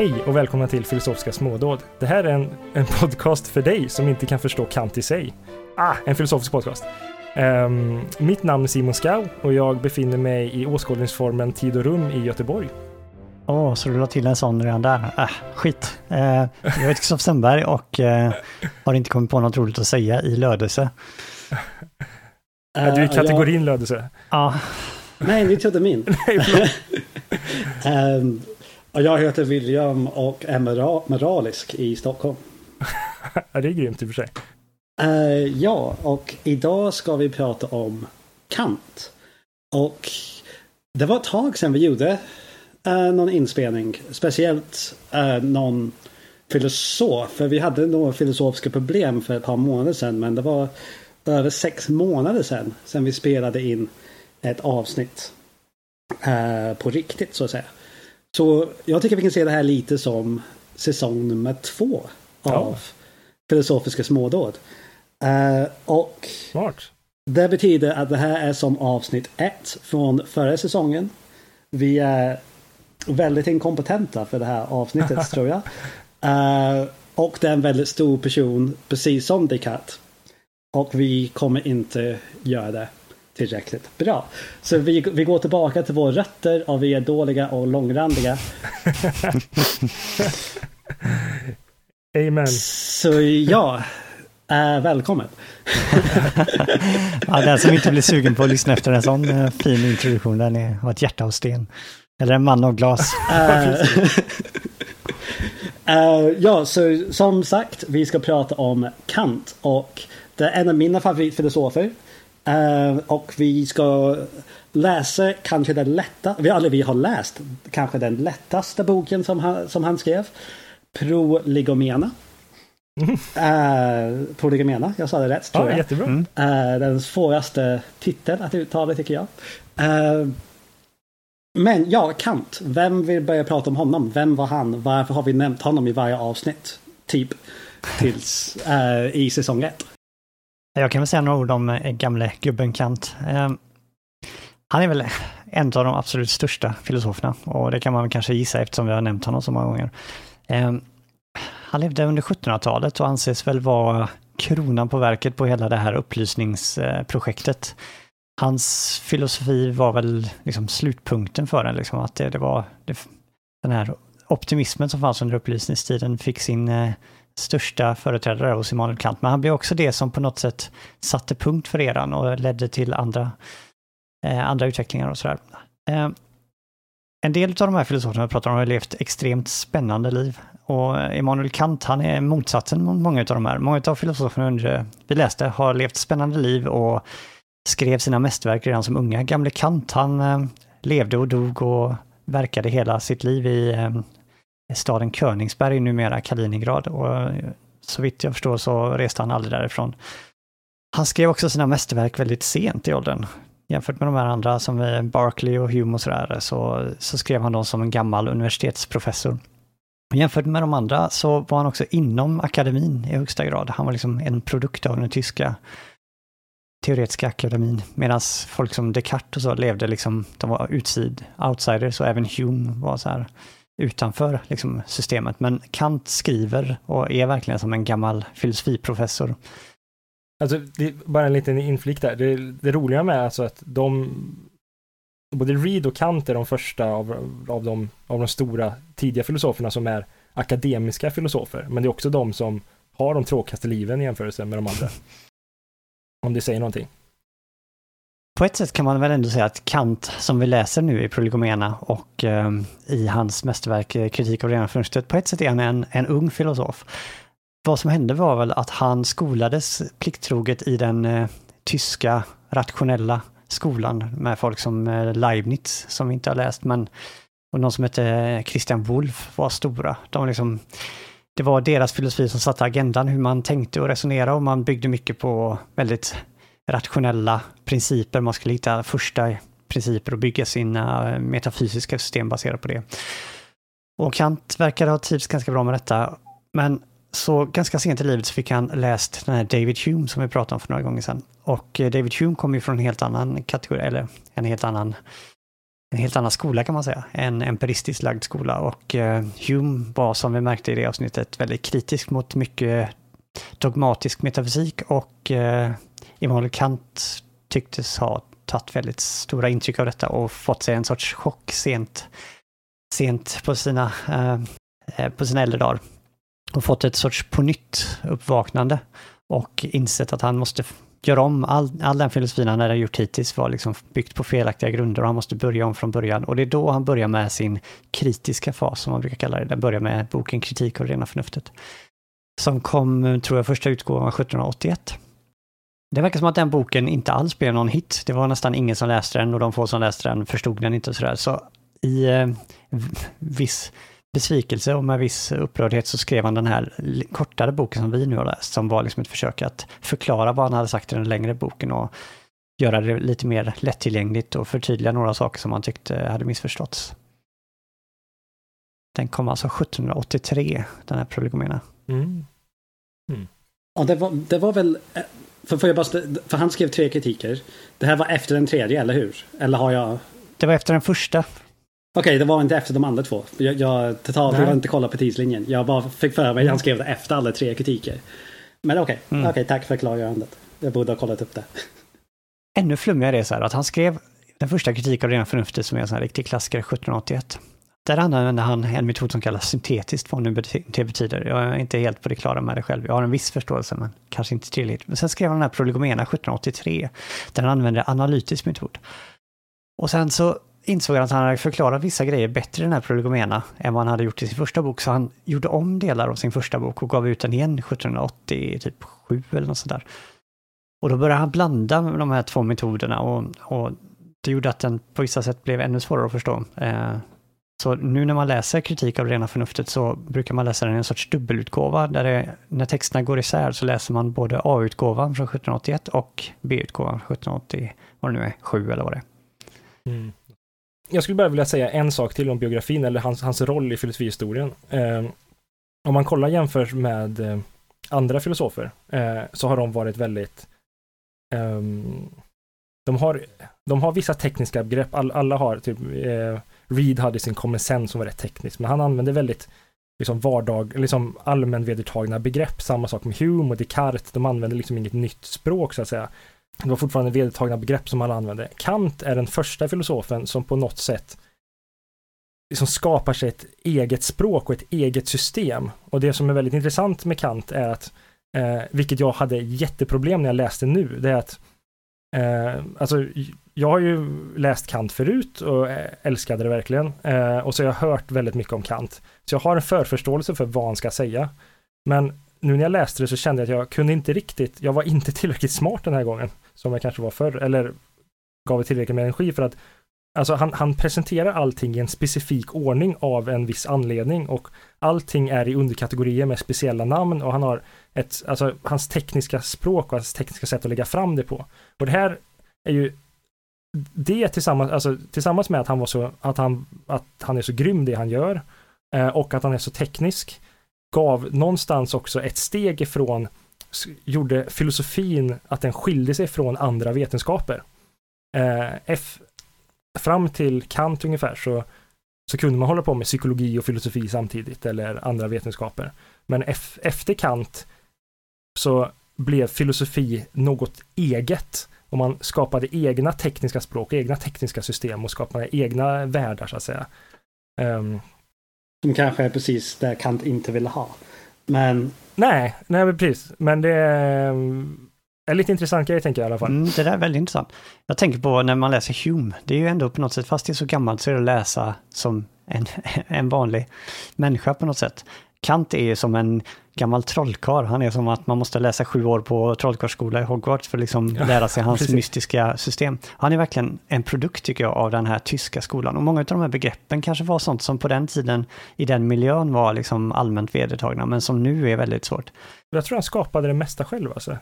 Hej och välkomna till Filosofiska smådåd. Det här är en, en podcast för dig som inte kan förstå Kant i sig. Ah, en filosofisk podcast. Ehm, mitt namn är Simon Skau och jag befinner mig i åskådningsformen Tid och rum i Göteborg. Åh, så du la till en sån redan där? Äh, skit. Eh, jag heter Kristoffer Sundberg och eh, har inte kommit på något roligt att säga i Lödöse. Är du i Eh, kategorin jag- Lödöse? Ja, Nej, ni trodde min. Nej, förlåt. Jag heter William och är mora- moralisk i Stockholm. det är grymt i och för sig. Eh, ja, och idag ska vi prata om Kant. Och det var ett tag sedan vi gjorde eh, någon inspelning. Speciellt eh, någon filosof. För vi hade några filosofiska problem för ett par månader sedan. Men det var över sex månader sedan. Sedan vi spelade in ett avsnitt. eh, på riktigt så att säga. Så jag tycker vi kan se det här lite som säsong nummer två. Av Ja. filosofiska smådåd. Eh, och Smart. det betyder att det här är som avsnitt ett från förra säsongen. Vi är väldigt inkompetenta för det här avsnittet tror jag. Eh, och det är en väldigt stor person, precis som Descartes. Och vi kommer inte göra det tillräckligt bra. Så vi, vi går tillbaka till våra rötter och vi är dåliga och långrandiga. Amen. Så ja, eh, välkommen. ja, den som inte blir sugen på att lyssna efter en sån eh, fin introduktion, den är, har ett hjärta av sten. Eller en man av glas. Eh, ja, så som sagt, vi ska prata om Kant och det är en av mina favoritfilosofer. Eh, och vi ska läsa kanske den lätta, vi aldrig vi har läst kanske den lättaste boken som han, som han skrev. Prolegomena. Uh, Prolegomena, jag sa det rätt tror Ja, jag. jättebra. Mm. Eh, den svåraste titeln att uttala tycker jag. Eh, men ja, Kant. Vem vill börja prata om honom? Vem var han? Varför har vi nämnt honom i varje avsnitt? Typ tills eh, i säsong ett. Jag kan väl säga några ord om eh, gamle gubben Kant. Ehm, han är väl en av de absolut största filosoferna och det kan man kanske gissa eftersom vi har nämnt honom så många gånger. Ehm, han levde under 1700-talet och anses väl vara kronan på verket på hela det här upplysningsprojektet. Hans filosofi var väl liksom slutpunkten för den, liksom, att det, det var det, den här optimismen som fanns under upplysningstiden fick sin eh, största företrädare hos Immanuel Kant. Men han blev också det som på något sätt satte punkt för eran och ledde till andra, eh, andra utvecklingar och sådär. Eh, en del av de här filosoferna jag pratar om har levt extremt spännande liv. Och Immanuel Kant, han är motsatsen mot många av de här. Många av filosoferna under, vi läste har levt spännande liv och skrev sina mästerverk redan som unga. Gamle Kant, han eh, levde och dog och verkade hela sitt liv i eh, staden Königsberg, numera Kaliningrad. Och eh, så vitt jag förstår så reste han aldrig därifrån. Han skrev också sina mästerverk väldigt sent i åldern. Jämfört med de här andra som är Barclay och Hume och sådär så, så skrev han dem som en gammal universitetsprofessor. Jämfört med de andra så var han också inom akademin i högsta grad. Han var liksom en produkt av den tyska teoretiska akademin. Medan folk som Descartes och så levde liksom, de var utsid, outsiders och även Hume var så här utanför liksom, systemet. Men Kant skriver och är verkligen som en gammal filosofiprofessor. Alltså, det är bara en liten inflick där. Det, det roliga med alltså att de både Reed och Kant är de första av, av, de, av de stora tidiga filosoferna som är akademiska filosofer. Men det är också de som har de tråkigaste liven i jämförelse med de andra. Om det säger någonting. På ett sätt kan man väl ändå säga att Kant, som vi läser nu i Prolegomena och eh, i hans mästerverk eh, Kritik av rena förnuftet, på ett sätt är han en, en ung filosof. Vad som hände var väl att han skolades plikttroget i den eh, tyska rationella skolan med folk som eh, Leibniz, som vi inte har läst, men och någon som hette eh, Christian Wolff var stora. De liksom, det var deras filosofi som satte agendan, hur man tänkte och resonerade och man byggde mycket på väldigt rationella principer. Man skulle hitta första principer och bygga sina eh, metafysiska system baserat på det. Och Kant verkade ha trivts ganska bra med detta. Men så ganska sent i livet så fick han läst den här David Hume som vi pratade om för några gånger sedan. Och eh, David Hume kom ju från en helt annan kategori, eller en helt annan en helt annan skola kan man säga, en empiristiskt lagd skola. Och eh, Hume var, som vi märkte i det avsnittet, väldigt kritisk mot mycket dogmatisk metafysik och Immanuel Kant tycktes ha tagit väldigt stora intryck av detta och fått sig en sorts chock sent, sent på, sina, eh, eh på sina äldre dagar. Och fått ett sorts på nytt uppvaknande och insett att han måste göra om all, all den filosofin han hade gjort hittills var liksom byggt på felaktiga grunder och han måste börja om från början. Och det är då han börjar med sin kritiska fas, som man brukar kalla det. Den börjar med boken Kritik och rena förnuftet. Som kom, tror jag, första utgåvan 1781. Det verkar som att den boken inte alls blev någon hit. Det var nästan ingen som läste den och de få som läste den förstod den inte och sådär. Så i eh, viss besvikelse och med viss upprördhet så skrev han den här kortare boken som vi nu har läst, som var liksom ett försök att förklara vad han hade sagt i den längre boken och göra det lite mer lättillgängligt och förtydliga några saker som han tyckte hade missförståtts. Den kom alltså 1783, den här prolegomena. Mm. Mm. Ja, det var, det var väl, eh, för, för, jag bara, för han skrev tre kritiker. Det här var efter den tredje, eller hur? Eller har jag... Det var efter den första. Okej, okay, det var inte efter de andra två. Jag, jag totalt jag inte kolla på tidslinjen. Jag bara fick för mig att han skrev det efter alla tre kritiker. Men okej, okay. mm. okay, tack för klargörandet. Jag borde ha kollat upp det. Ännu flummigare är så här att han skrev den första kritiken av rena förnuftet som är en sån här riktig klassiker 1781. Där använde han en metod som kallas syntetiskt, vad nu det betyder. Jag är inte helt på det klara med det själv. Jag har en viss förståelse, men kanske inte tillräckligt. Men sen skrev han den här Prolegomena 1783, där han använde analytisk metod. Och sen så insåg han att han hade förklarat vissa grejer bättre i den här Prolegomena än vad han hade gjort i sin första bok, så han gjorde om delar av sin första bok och gav ut den igen 1787 typ eller något sådär. Och då började han blanda de här två metoderna och, och det gjorde att den på vissa sätt blev ännu svårare att förstå. Eh, så nu när man läser kritik av rena förnuftet så brukar man läsa den i en sorts dubbelutgåva där det, när texterna går isär så läser man både A-utgåvan från 1781 och B-utgåvan från 1780, vad det nu är, 7 eller vad det är. Mm jag skulle bara vilja säga en sak till om biografin eller hans, hans roll i filosofihistorien. Eh, om man kollar jämfört med eh, andra filosofer eh, så har de varit väldigt ehm, de har, de har vissa tekniska begrepp, All, alla har typ eh, Reed hade sin common sense som var rätt teknisk, men han använde väldigt liksom vardag, liksom allmän vedertagna begrepp, samma sak med Hume och Descartes, de använde liksom inget nytt språk så att säga. Det var fortfarande vedertagna begrepp som alla använde. Kant är den första filosofen som på något sätt liksom skapar sig ett eget språk och ett eget system. Och det som är väldigt intressant med Kant är att, eh, vilket jag hade jätteproblem när jag läste nu, det är att eh, alltså, jag har ju läst Kant förut och älskade det verkligen. Eh, och så har jag hört väldigt mycket om Kant. Så jag har en förförståelse för vad han ska säga. Men nu när jag läste det så kände jag att jag kunde inte riktigt, jag var inte tillräckligt smart den här gången, som jag kanske var förr, eller gav tillräckligt med energi för att Alltså han, han presenterar allting i en specifik ordning av en viss anledning och allting är i underkategorier med speciella namn och han har ett, alltså hans tekniska språk och hans tekniska sätt att lägga fram det på. Och det här är ju det tillsammans, alltså tillsammans med att han var så, att han, att han är så grym det han gör eh, och att han är så teknisk gav någonstans också ett steg ifrån, gjorde filosofin att den skilde sig från andra vetenskaper. Eh, F, fram till Kant ungefär så, så kunde man hålla på med psykologi och filosofi samtidigt eller andra vetenskaper. Men efter Kant så blev filosofi något eget och man skapade egna tekniska språk, egna tekniska system och skapade egna världar så att säga. Um, som kanske är precis det Kant inte ville ha. Men... Nej, nej precis. Men det är en lite intressant grej tänker jag i alla fall. Mm, det där är väldigt intressant. Jag tänker på när man läser Hume. Det är ju ändå på något sätt, fast det är så gammalt, så är det att läsa som en, en vanlig människa på något sätt. Kant är som en gammal trollkarl. Han är som att man måste läsa sju år på trollkarlsskola i Hogwarts för att liksom ja, lära sig hans precis. mystiska system. Han är verkligen en produkt tycker jag av den här tyska skolan. Och många av de här begreppen kanske var sånt som på den tiden i den miljön var liksom allmänt vedertagna men som nu är väldigt svårt. Jag tror han skapade det mesta själv alltså.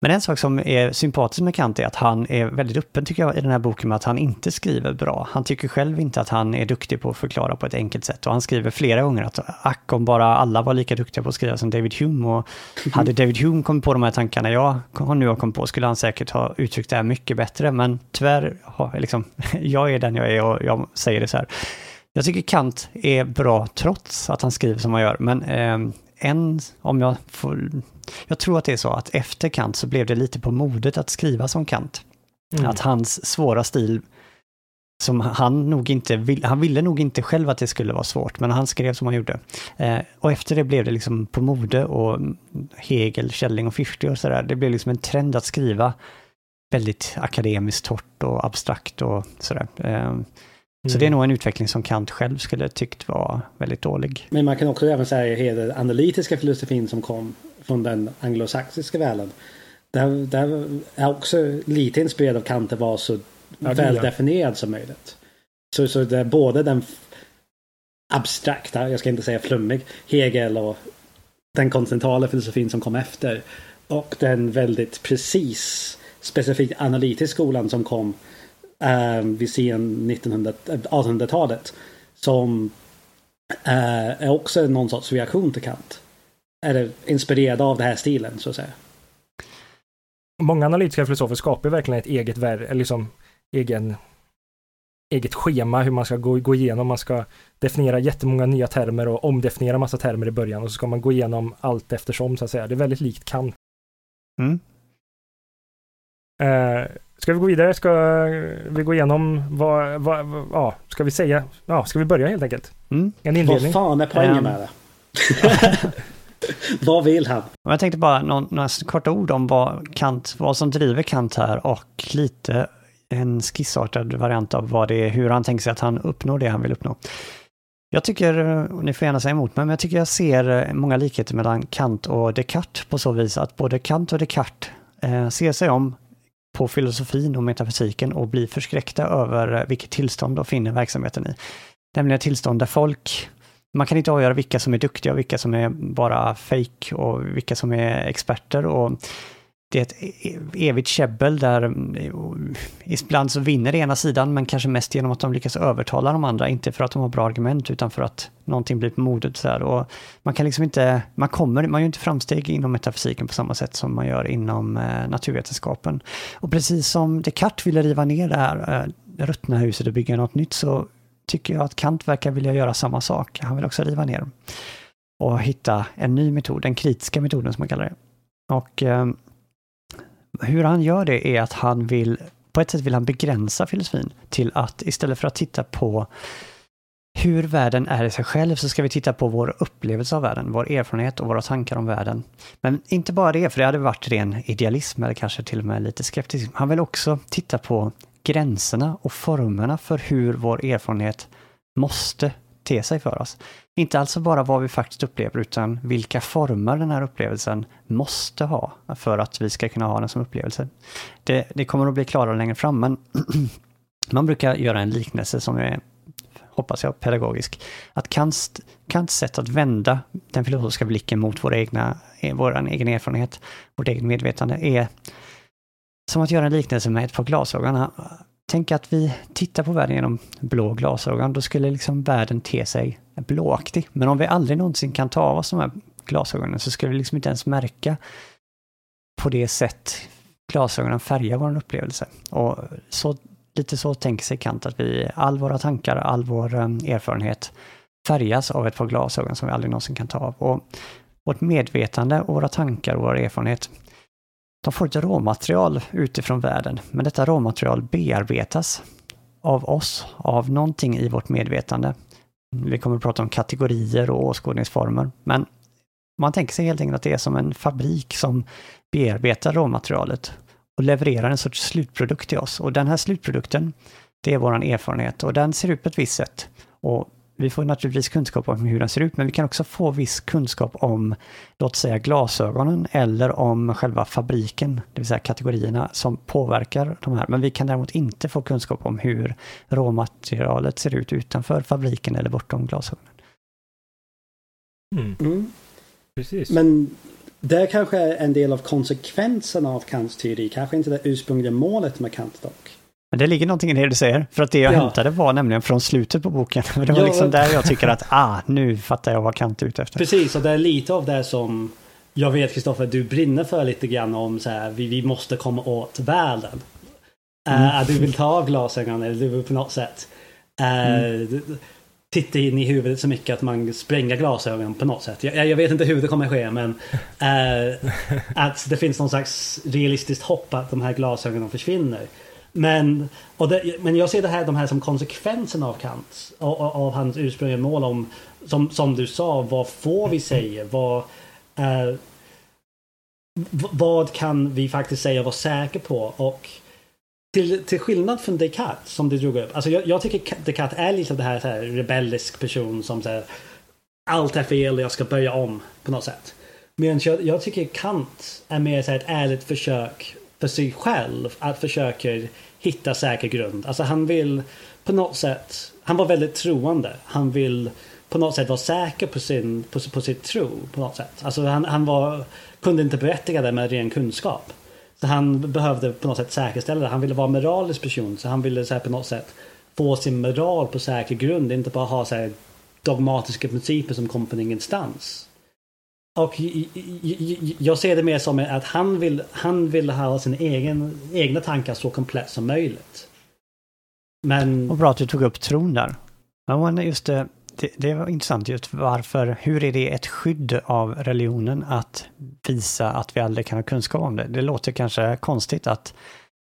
Men en sak som är sympatisk med Kant är att han är väldigt öppen tycker jag i den här boken med att han inte skriver bra. Han tycker själv inte att han är duktig på att förklara på ett enkelt sätt och han skriver flera gånger att ack om bara alla var lika duktiga på att skriva som David Hume och hade David Hume kommit på de här tankarna jag nu har kommit på skulle han säkert ha uttryckt det här mycket bättre men tyvärr, liksom, jag är den jag är och jag säger det så här. Jag tycker Kant är bra trots att han skriver som han gör men eh, en, om jag får jag tror att det är så att efter Kant så blev det lite på modet att skriva som Kant. Mm. Att hans svåra stil, som han nog inte vill, han ville nog inte själv att det skulle vara svårt, men han skrev som han gjorde. Eh, och efter det blev det liksom på mode och Hegel, Källing och Fichte och sådär, det blev liksom en trend att skriva väldigt akademiskt torrt och abstrakt och sådär. Eh, så mm. det är nog en utveckling som Kant själv skulle tyckt var väldigt dålig. Men man kan också även säga hela den analytiska filosofin som kom från den anglosaxiska världen. Där, där är också lite inspirerad av Kant att vara så ja, väldefinierad som möjligt. Så, så det är både den abstrakta, jag ska inte säga flummig, Hegel och den kontinentala filosofin som kom efter. Och den väldigt precis, specifikt analytisk skolan som kom eh, vid sen 1800-talet. Som eh, är också någon sorts reaktion till Kant eller inspirerade av den här stilen så att säga. Många analytiska filosofer skapar verkligen ett eget värld, liksom egen eget schema hur man ska gå, gå igenom. Man ska definiera jättemånga nya termer och omdefiniera massa termer i början och så ska man gå igenom allt eftersom så att säga. Det är väldigt likt Kant. Mm. Uh, ska vi gå vidare? Ska vi gå igenom vad, vad, vad, ja, ska vi säga, ja, ska vi börja helt enkelt? Mm. En inledning. Vad fan är poängen um, med det? vad vill han? Jag tänkte bara några korta ord om vad, Kant, vad som driver Kant här och lite en skissartad variant av vad det är, hur han tänker sig att han uppnår det han vill uppnå. Jag tycker, och ni får gärna säga emot mig, men jag tycker jag ser många likheter mellan Kant och Descartes på så vis att både Kant och Descartes eh, ser sig om på filosofin och metafysiken och blir förskräckta över vilket tillstånd de finner verksamheten i. Nämligen ett tillstånd där folk man kan inte avgöra vilka som är duktiga och vilka som är bara fake och vilka som är experter. Och det är ett e- evigt käbbel där mm, ibland så vinner ena sidan, men kanske mest genom att de lyckas övertala de andra, inte för att de har bra argument, utan för att någonting blir på modet. Så här. Och man kan liksom inte, man kommer, man gör inte framsteg inom metafysiken på samma sätt som man gör inom eh, naturvetenskapen. Och precis som Descartes ville riva ner det här eh, ruttna huset och bygga något nytt, så tycker jag att Kant verkar vilja göra samma sak. Han vill också riva ner och hitta en ny metod, den kritiska metoden som man kallar det. Och eh, hur han gör det är att han vill, på ett sätt vill han begränsa filosofin till att istället för att titta på hur världen är i sig själv så ska vi titta på vår upplevelse av världen, vår erfarenhet och våra tankar om världen. Men inte bara det, för det hade varit ren idealism eller kanske till och med lite skepticism. Han vill också titta på gränserna och formerna för hur vår erfarenhet måste te sig för oss. Inte alltså bara vad vi faktiskt upplever, utan vilka former den här upplevelsen måste ha för att vi ska kunna ha den som upplevelse. Det, det kommer att bli klarare längre fram, men man brukar göra en liknelse som är, hoppas jag, pedagogisk. Att Kants, Kants sätt att vända den filosofiska blicken mot vår, egna, vår egen erfarenhet, vårt eget medvetande, är som att göra en liknelse med ett par glasögon. Tänk att vi tittar på världen genom blå glasögon, då skulle liksom världen te sig blåaktig. Men om vi aldrig någonsin kan ta av oss de här glasögonen så skulle vi liksom inte ens märka på det sätt glasögonen färgar vår upplevelse. Och så, lite så tänker sig Kant att vi, all våra tankar, all vår um, erfarenhet färgas av ett par glasögon som vi aldrig någonsin kan ta av. Och vårt medvetande och våra tankar och vår erfarenhet de får ett råmaterial utifrån världen, men detta råmaterial bearbetas av oss, av någonting i vårt medvetande. Vi kommer att prata om kategorier och åskådningsformer, men man tänker sig helt enkelt att det är som en fabrik som bearbetar råmaterialet och levererar en sorts slutprodukt till oss. Och den här slutprodukten, det är vår erfarenhet och den ser ut på ett visst sätt. Och vi får naturligtvis kunskap om hur den ser ut, men vi kan också få viss kunskap om, låt säga glasögonen eller om själva fabriken, det vill säga kategorierna som påverkar de här. Men vi kan däremot inte få kunskap om hur råmaterialet ser ut utanför fabriken eller bortom glasögonen. Mm. Mm. Precis. Men det är kanske en del av konsekvenserna av Kants teori, kanske inte det ursprungliga målet med Kant dock. Men det ligger någonting i det du säger. För att det jag ja. hämtade var nämligen från slutet på boken. Det var ja, liksom där jag tycker att, ah, nu fattar jag vad Kant är ute efter. Precis, och det är lite av det som jag vet Kristoffer, du brinner för lite grann om så här, vi, vi måste komma åt världen. Mm. Uh, du vill ta glasögonen eller du vill på något sätt uh, mm. titta in i huvudet så mycket att man spränger glasögonen på något sätt. Jag, jag vet inte hur det kommer ske men uh, att det finns någon slags realistiskt hopp att de här glasögonen försvinner. Men, det, men jag ser det här, de här som konsekvensen av Kant. Av, av hans ursprungliga mål om, som, som du sa, vad får vi säga? Vad, eh, vad kan vi faktiskt säga och vara säkra på? Och till, till skillnad från Descartes som du drog upp. Alltså jag, jag tycker Descartes är lite av det här, så här rebellisk person som säger allt är fel och jag ska börja om på något sätt. Men jag, jag tycker Kant är mer så här, ett ärligt försök för sig själv att försöka hitta säker grund. Alltså han vill på något sätt, han var väldigt troende. Han vill på något sätt vara säker på sin, på, på sitt tro på något sätt. Alltså han, han var, kunde inte berättiga det med ren kunskap. Så han behövde på något sätt säkerställa det. Han ville vara en moralisk person. Så han ville så här, på något sätt få sin moral på säker grund. Inte bara ha så här, dogmatiska principer som kommer från ingenstans. Och jag ser det mer som att han vill, han vill ha sina egen, egna tankar så komplett som möjligt. Men... Och bra att du tog upp tron där. Men just det, det, det var intressant just varför, hur är det ett skydd av religionen att visa att vi aldrig kan ha kunskap om det? Det låter kanske konstigt att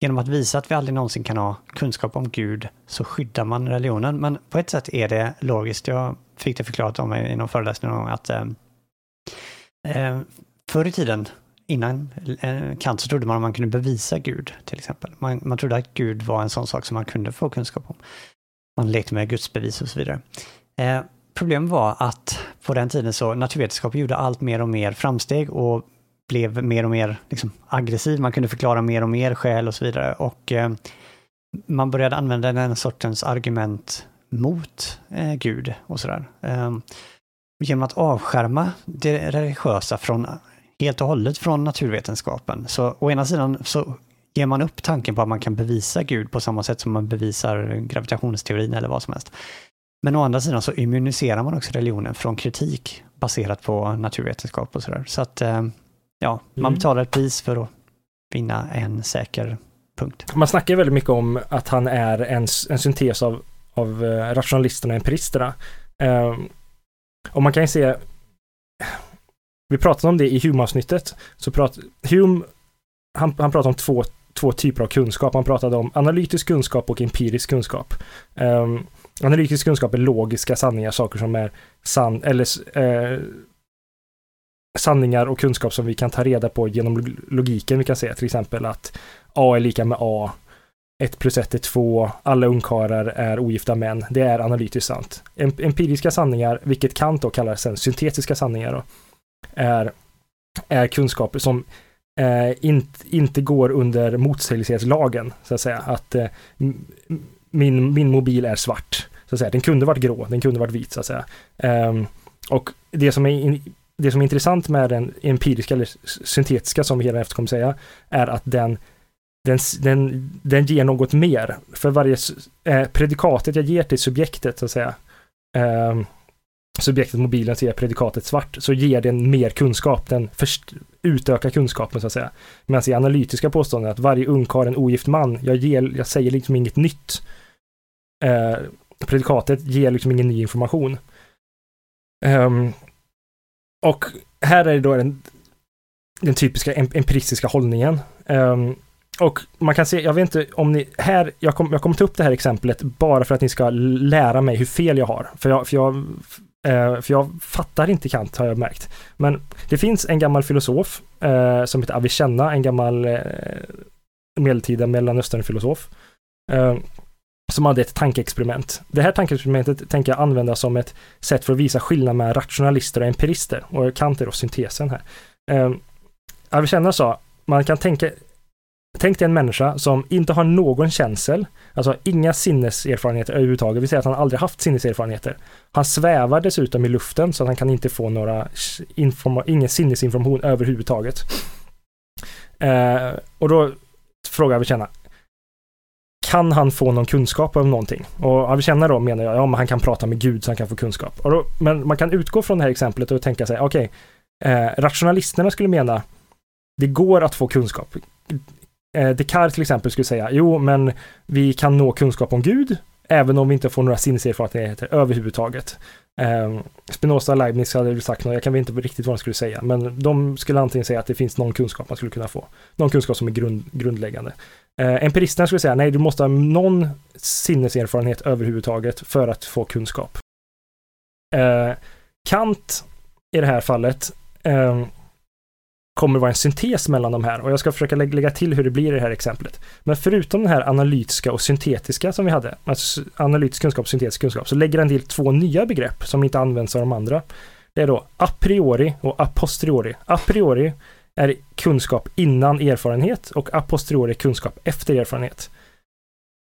genom att visa att vi aldrig någonsin kan ha kunskap om Gud så skyddar man religionen. Men på ett sätt är det logiskt. Jag fick det förklarat om mig i någon föreläsning någon gång att eh, eh, förr i tiden innan eh, Kant så trodde man att man kunde bevisa Gud till exempel. Man, man trodde att Gud var en sån sak som man kunde få kunskap om. Man lekte med gudsbevis och så vidare. Eh, problemet var att på den tiden så naturvetenskap gjorde allt mer och mer framsteg och blev mer och mer liksom, aggressiv. Man kunde förklara mer och mer skäl och så vidare. Och eh, man började använda den sortens argument mot eh, Gud och sådär. Ehm, Genom att avskärma det religiösa från, helt och hållet från naturvetenskapen. Så å ena sidan så ger man upp tanken på att man kan bevisa Gud på samma sätt som man bevisar gravitationsteorin eller vad som helst. Men å andra sidan så immuniserar man också religionen från kritik baserat på naturvetenskap och sådär. Så att, eh, ja, man mm. betalar ett pris för att vinna en säker punkt. Man snackar väldigt mycket om att han är en, en syntes av, av eh, rationalisterna och empiristerna. Och man kan ju se, vi pratade om det i Hume-avsnittet, så prat, Hume, han, han pratade om två, två typer av kunskap. Han pratade om analytisk kunskap och empirisk kunskap. Um, Analytisk kunskap är logiska sanningar, saker som är sann, eller eh, sanningar och kunskap som vi kan ta reda på genom logiken. Vi kan säga till exempel att A är lika med A. 1 plus 1 är 2, alla ungkarlar är ogifta män. Det är analytiskt sant. Empiriska sanningar, vilket Kant då kallar sen syntetiska sanningar, då, är, är kunskaper som eh, inte, inte går under motsägelseslagen, så att säga. Att eh, min, min mobil är svart. Så att säga. Den kunde varit grå, den kunde varit vit så att säga. Eh, och det som, är in, det som är intressant med den empiriska eller syntetiska som vi hela efter kommer säga är att den den, den, den ger något mer. För varje eh, predikatet jag ger till subjektet, så att säga, eh, subjektet mobilen ser predikatet svart, så ger den mer kunskap. Den först, utökar kunskapen, så att säga. Medan i analytiska påståenden att varje ungkarl är en ogift man, jag, ger, jag säger liksom inget nytt. Eh, predikatet ger liksom ingen ny information. Um, och här är det då den, den typiska empiristiska hållningen. Um, och man kan se, jag vet inte om ni, här, jag, kommer jag kommer ta upp det här exemplet bara för att ni ska lära mig hur fel jag har. För jag, för jag, eh, för jag fattar inte Kant har jag märkt. Men det finns en gammal filosof eh, som heter Avicenna, en gammal eh, medeltida mellanösternfilosof. Eh, som hade ett tankeexperiment. Det här tankeexperimentet tänker jag använda som ett sätt för att visa skillnad mellan rationalister och empirister. Och Kant är då syntesen här. Eh, Avicenna sa, man kan tänka tänk dig en människa som inte har någon känsel, alltså inga sinneserfarenheter överhuvudtaget, vi säger att han aldrig haft sinneserfarenheter. Han svävar dessutom i luften så att han kan inte få några ingen sinnesinformation överhuvudtaget. Eh, och då frågar Avicenna, kan han få någon kunskap om någonting? Och Avicenna då menar jag, ja men han kan prata med Gud så han kan få kunskap. Och då, men man kan utgå från det här exemplet och tänka sig, okej, okay, eh, rationalisterna skulle mena, det går att få kunskap. Eh, Descartes till exempel skulle säga, jo men vi kan nå kunskap om Gud, även om vi inte får några sinneserfarenheter överhuvudtaget. Eh, Spinoza och Leibniz hade väl sagt något, jag kan väl inte riktigt vad de skulle säga, men de skulle antingen säga att det finns någon kunskap man skulle kunna få. Någon kunskap som är grund, grundläggande. Eh, empiristerna skulle säga, nej, du måste ha någon sinneserfarenhet överhuvudtaget för att få kunskap. Eh, Kant i det här fallet eh, kommer vara en syntes mellan de här och jag ska försöka lä lägga till hur det blir i det här exemplet. Men förutom den här analytiska och syntetiska som vi hade, alltså analytisk kunskap och syntetisk kunskap, så lägger den till två nya begrepp som inte används av de andra. Det är då a priori och a posteriori. A priori är kunskap innan erfarenhet och a posteriori kunskap efter erfarenhet.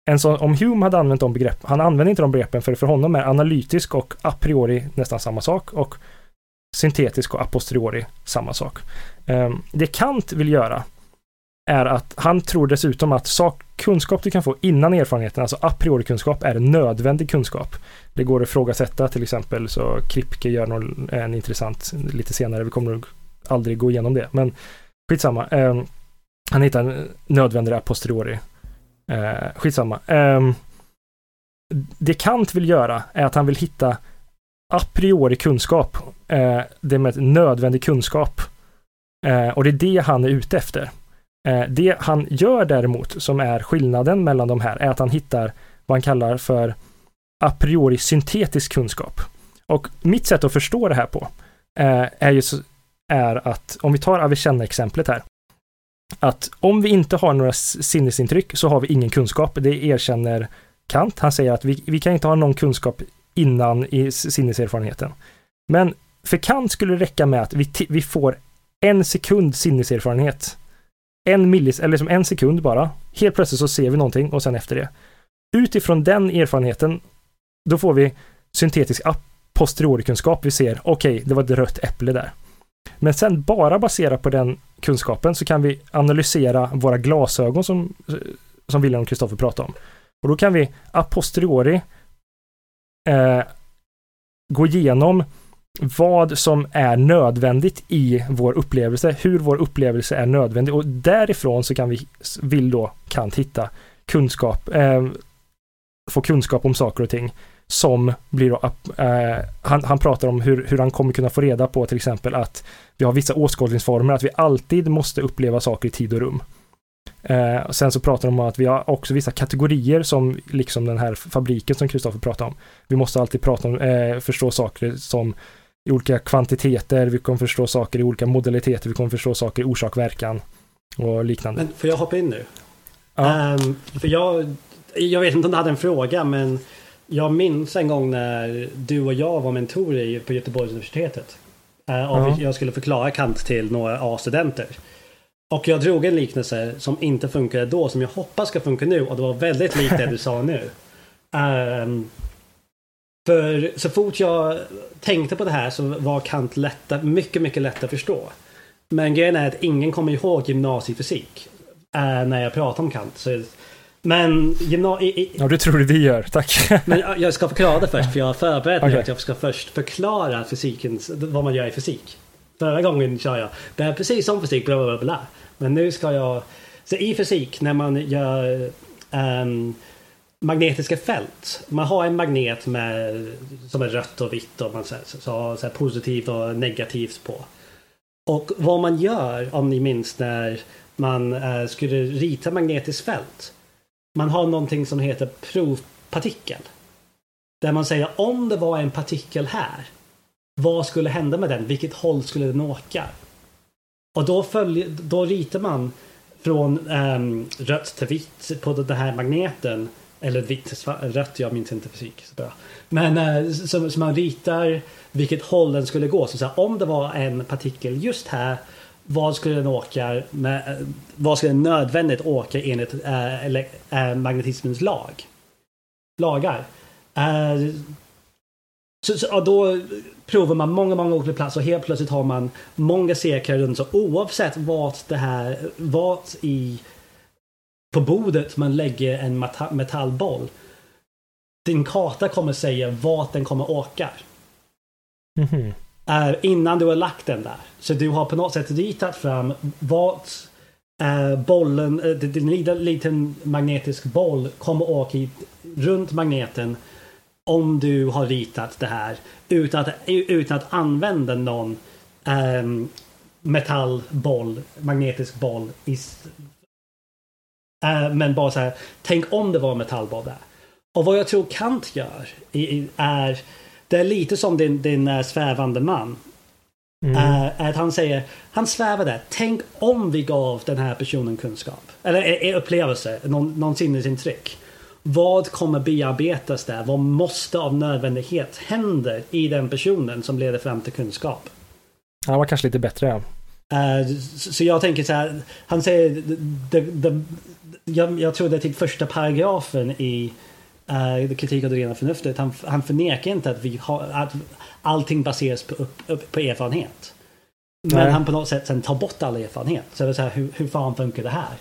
En sån, om Hume hade använt de begreppen, han använder inte de begreppen för för honom är analytisk och a priori nästan samma sak och syntetisk och a posteriori samma sak. Ehm, det Kant vill göra är att han tror dessutom att sak, kunskap du kan få innan erfarenheten, alltså a priori kunskap, är nödvändig kunskap. Det går att ifrågasätta till exempel så Kripke gör någon, en intressant lite senare, vi kommer nog aldrig gå igenom det, men skitsamma. Um, han hittar nödvändiga a posteriori. Uh, skitsamma. Um, det Kant vill göra är att han vill hitta a priori kunskap. Eh, det med nödvändig kunskap. Eh, och det är det han är ute efter. Eh, det han gör däremot, som är skillnaden mellan de här, är att han hittar vad han kallar för a priori syntetisk kunskap. Och mitt sätt att förstå det här på eh, är ju är att, om vi tar Avicenna-exemplet här, att om vi inte har några sinnesintryck så har vi ingen kunskap. Det erkänner Kant. Han säger att vi, vi kan inte ha någon kunskap innan i sinneserfarenheten. Men för Kant skulle det räcka med att vi, vi får en sekund sinneserfarenhet. En millis, eller som en sekund bara. Helt plötsligt så ser vi någonting och sen efter det. Utifrån den erfarenheten, då får vi syntetisk a posteriorikunskap. Vi ser, okej, okay, det var ett rött äpple där. Men sen bara baserat på den kunskapen så kan vi analysera våra glasögon som, som William och Kristoffer pratade om. Och då kan vi a posteriori eh, gå igenom vad som är nödvändigt i vår upplevelse, hur vår upplevelse är nödvändig och därifrån så kan vi, vill då kan hitta kunskap, eh, få kunskap om saker och ting som blir då, eh, han, han pratar om hur, hur han kommer kunna få reda på till exempel att vi har vissa åskådningsformer, att vi alltid måste uppleva saker i tid och rum. Eh, sen så pratar de om att vi har också vissa kategorier som liksom den här fabriken som Kristoffer pratade om. Vi måste alltid prata om, eh, förstå saker som i olika kvantiteter, vi kommer förstå saker i olika modaliteter, vi kommer förstå saker i orsak-verkan och liknande. Men får jag hoppa in nu? Ja. Um, för jag, jag vet inte om du hade en fråga, men jag minns en gång när du och jag var mentorer på Göteborgs universitetet. Eh, och ja. jag skulle förklara Kant till några A-studenter. Och jag drog en liknelse som inte funkade då, som jag hoppas ska funka nu. Och det var väldigt likt det du sa nu. Um, för så fort jag tänkte på det här så var Kant lätta, mycket, mycket lätt att förstå. Men grejen är att ingen kommer ihåg gymnasiefysik. Uh, när jag pratar om Kant. Så men gymnasiet... Ja, det tror du vi gör. Tack. Men jag ska förklara det först, för jag har förberett mig okay. att jag ska först förklara fysikens, vad man gör i fysik. Förra gången sa jag, det är precis som fysik, bla bla bla. Men nu ska jag... Så i fysik, när man gör um, magnetiska fält. Man har en magnet med, som är rött och vitt och man så, så, så, så positivt och negativt på. Och vad man gör, om ni minns när man uh, skulle rita magnetiskt fält man har någonting som heter provpartikel. Där man säger om det var en partikel här. Vad skulle hända med den? Vilket håll skulle den åka? Och då, följer, då ritar man från um, rött till vitt på den här magneten. Eller vitt till rött, jag minns inte fysik så bra. Men uh, så, så, man ritar vilket håll den skulle gå. Så, så här, om det var en partikel just här vad skulle den åka med, eh, vad skulle den nödvändigt åka enligt eh, äh, eller, äh, magnetismens lag? Lagar. Äh, så, så, då provar man många, många olika platser och helt plötsligt har man många cirklar runt. Så oavsett vart det här, vart i på bordet man lägger en metallboll. Din karta kommer säga vart den kommer åka. Mm -hmm. innan du har lagt den där. Så du har på något sätt ritat fram vart bollen, din liten, liten magnetisk boll kommer åka runt magneten om du har ritat det här utan att, utan att använda någon um, metallboll, magnetisk boll. I, uh, men bara så här, tänk om det var metallboll där. Och vad jag tror Kant gör är, det är lite som din, din uh, svävande man. Mm. Uh, att han säger, han svävar där. Tänk om vi gav den här personen kunskap. Eller upplevelse, någon, någon sinnesintryck. Vad kommer bearbetas där? Vad måste av nödvändighet hända i den personen som leder fram till kunskap? Han var kanske lite bättre ja. Uh, så jag tänker så här, han säger, the, the, jag, jag tror det är till första paragrafen i uh, kritik av det rena förnuftet. Han, han förnekar inte att, vi har, att allting baseras på, upp, upp, på erfarenhet. Men Nej. han på något sätt sen tar bort all erfarenhet. Så det är så här, hur, hur fan funkar det här?